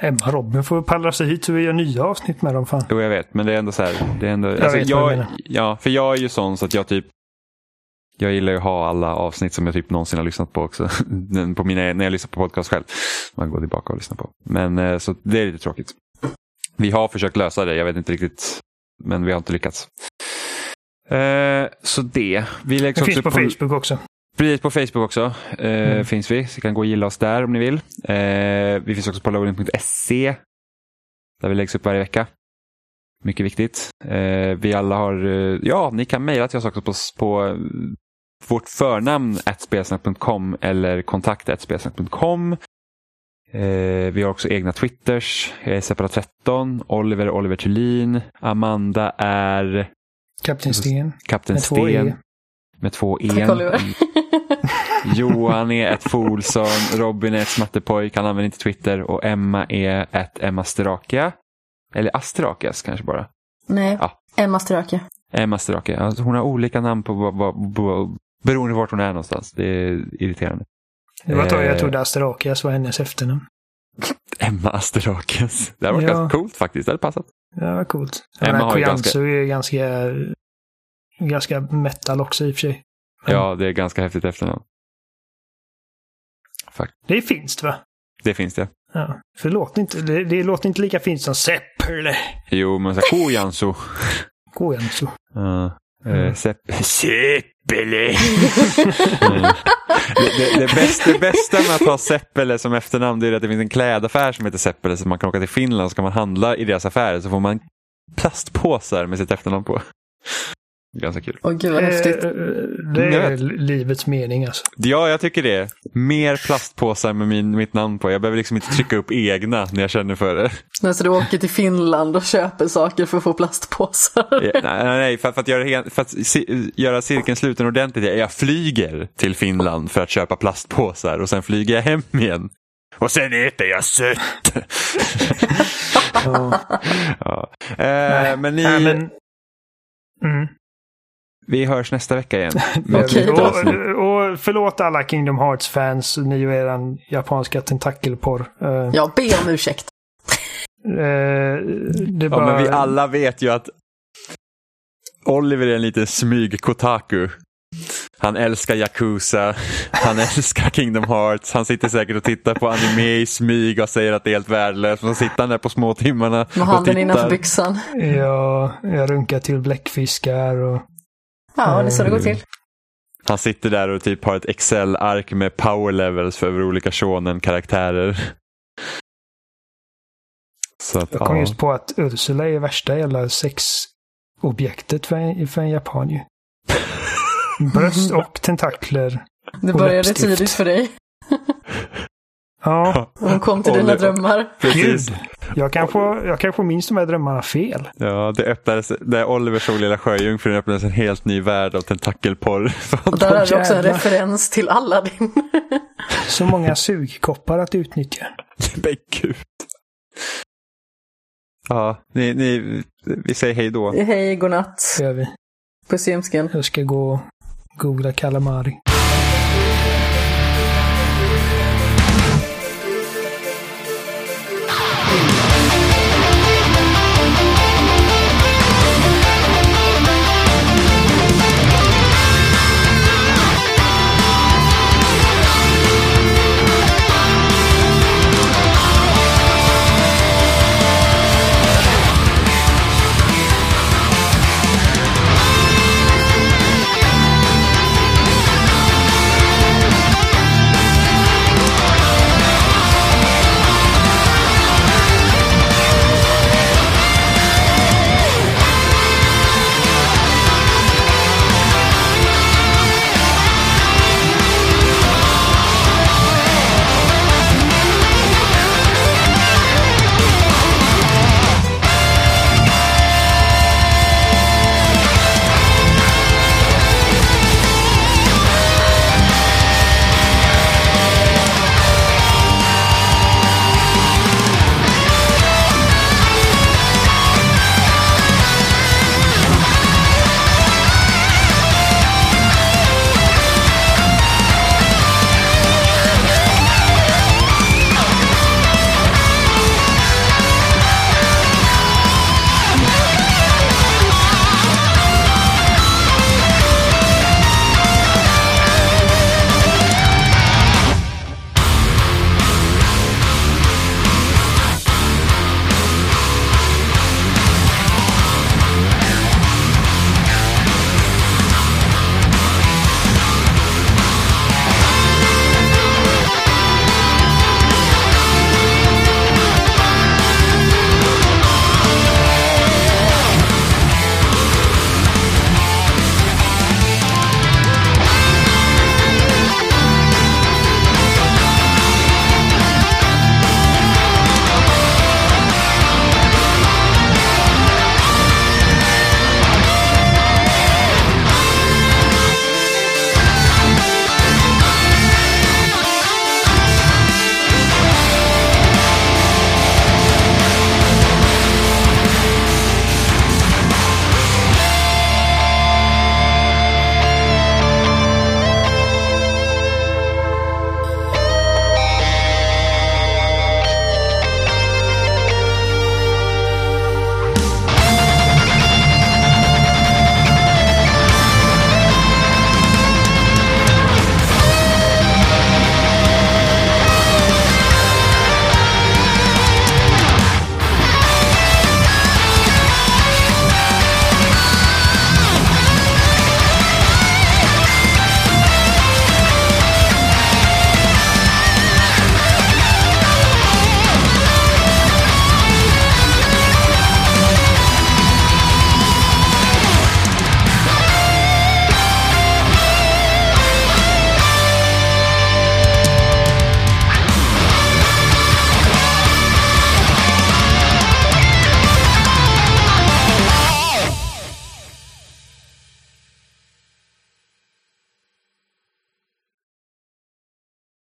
Emma Robin får pallra sig hit så vi gör nya avsnitt med dem. Fan. Jo, jag vet, men det är ändå så här. Det är ändå, jag alltså, vet jag, vad du menar. Ja, för jag är ju sån så att jag typ jag gillar ju att ha alla avsnitt som jag typ någonsin har lyssnat på också. på mina, när jag lyssnar på podcast själv. Man går tillbaka och lyssnar på. Men eh, så det är lite tråkigt. Vi har försökt lösa det, jag vet inte riktigt. Men vi har inte lyckats. Eh, så det. Vi läggs det finns på, på Facebook också. Precis, på Facebook också eh, mm. finns vi. Så ni kan gå och gilla oss där om ni vill. Eh, vi finns också på loading.se. Där vi läggs upp varje vecka. Mycket viktigt. Eh, vi alla har, eh, ja, ni kan mejla till oss också på, på eh, vårt förnamn spelsnack.com eller kontakt spelsnack.com. Eh, vi har också egna Twitters. Jag är Separat13. Oliver Oliver Thulin. Amanda är Kapten Sten. Kapten Sten. E. Med två E. Johan är ett Folson, Robin är ett smattepojk, han använder inte Twitter och Emma är ett Emma Strakia. Eller Astrakias kanske bara. Nej, ja. Emma Strakia. Emma Strakia. Alltså hon har olika namn på, på, på, beroende på vart hon är någonstans. Det är irriterande. Det var ett tag jag trodde Astrakias var hennes efternamn. Emma Asterakias. Det hade varit ja. ganska coolt faktiskt. Det hade passat. Ja, det var coolt. Emma har ganska... är ganska, ganska metal också i och för sig. Men... Ja, det är ganska häftigt efternamn. Fakt. Det är finskt va? Det finns det. Ja, för det låter inte, det, det låter inte lika fint som Seppele. Jo, men såhär Kojansu. Kojansu. Ja. Mm. Seppele. mm. det, det, det, bästa, det bästa med att ha Seppele som efternamn är att det finns en klädaffär som heter Seppele så man kan åka till Finland och så kan man handla i deras affärer så får man plastpåsar med sitt efternamn på. Ganska kul. Åh gud vad häftigt. Eh, Det är vet. livets mening alltså. Ja, jag tycker det. Mer plastpåsar med min, mitt namn på. Jag behöver liksom inte trycka upp egna när jag känner för det. Men så du åker till Finland och köper saker för att få plastpåsar. Eh, nej, nej, nej för, för, att göra, för att göra cirkeln sluten ordentligt. Jag flyger till Finland för att köpa plastpåsar och sen flyger jag hem igen. Och sen äter jag sött. Ja. ja. eh, men ni, Nej, men... Mm. Vi hörs nästa vecka igen. med avsnitt. och, och förlåt alla Kingdom Hearts-fans, ni och eran japanska tentakelporr. Uh, Ja, be om ursäkt. det är Ja, bara... men vi alla vet ju att Oliver är en liten smyg-kotaku. Han älskar Yakuza, han älskar Kingdom Hearts, han sitter säkert och tittar på anime i smyg och säger att det är helt värdelöst. Och så sitter han där på små timmarna Med och handen innanför tittar. byxan. Ja, jag runkar till bläckfiskar och... Ja, det är så det går till. Han sitter där och typ har ett Excel-ark med power levels för olika shonen-karaktärer. Att, Jag kom ja. just på att Ursula är värsta jävla sexobjektet för en, för en japan ju. Bröst och tentakler. Det började läppstift. tidigt för dig. Ja, Hon kom till dina drömmar. Precis. gud. Jag kanske, jag kanske minns de här drömmarna fel. Ja, det öppnades, där Oliver såg Lilla Sjöjungfrun öppnades en helt ny värld av tentakelporr. Och där är det också en referens till Aladdin. Så många sugkoppar att utnyttja. Men gud. Ja, ni, ni, vi säger hej då. Hej, godnatt. Så gör vi. Puss i. Jag ska gå och googla calamari.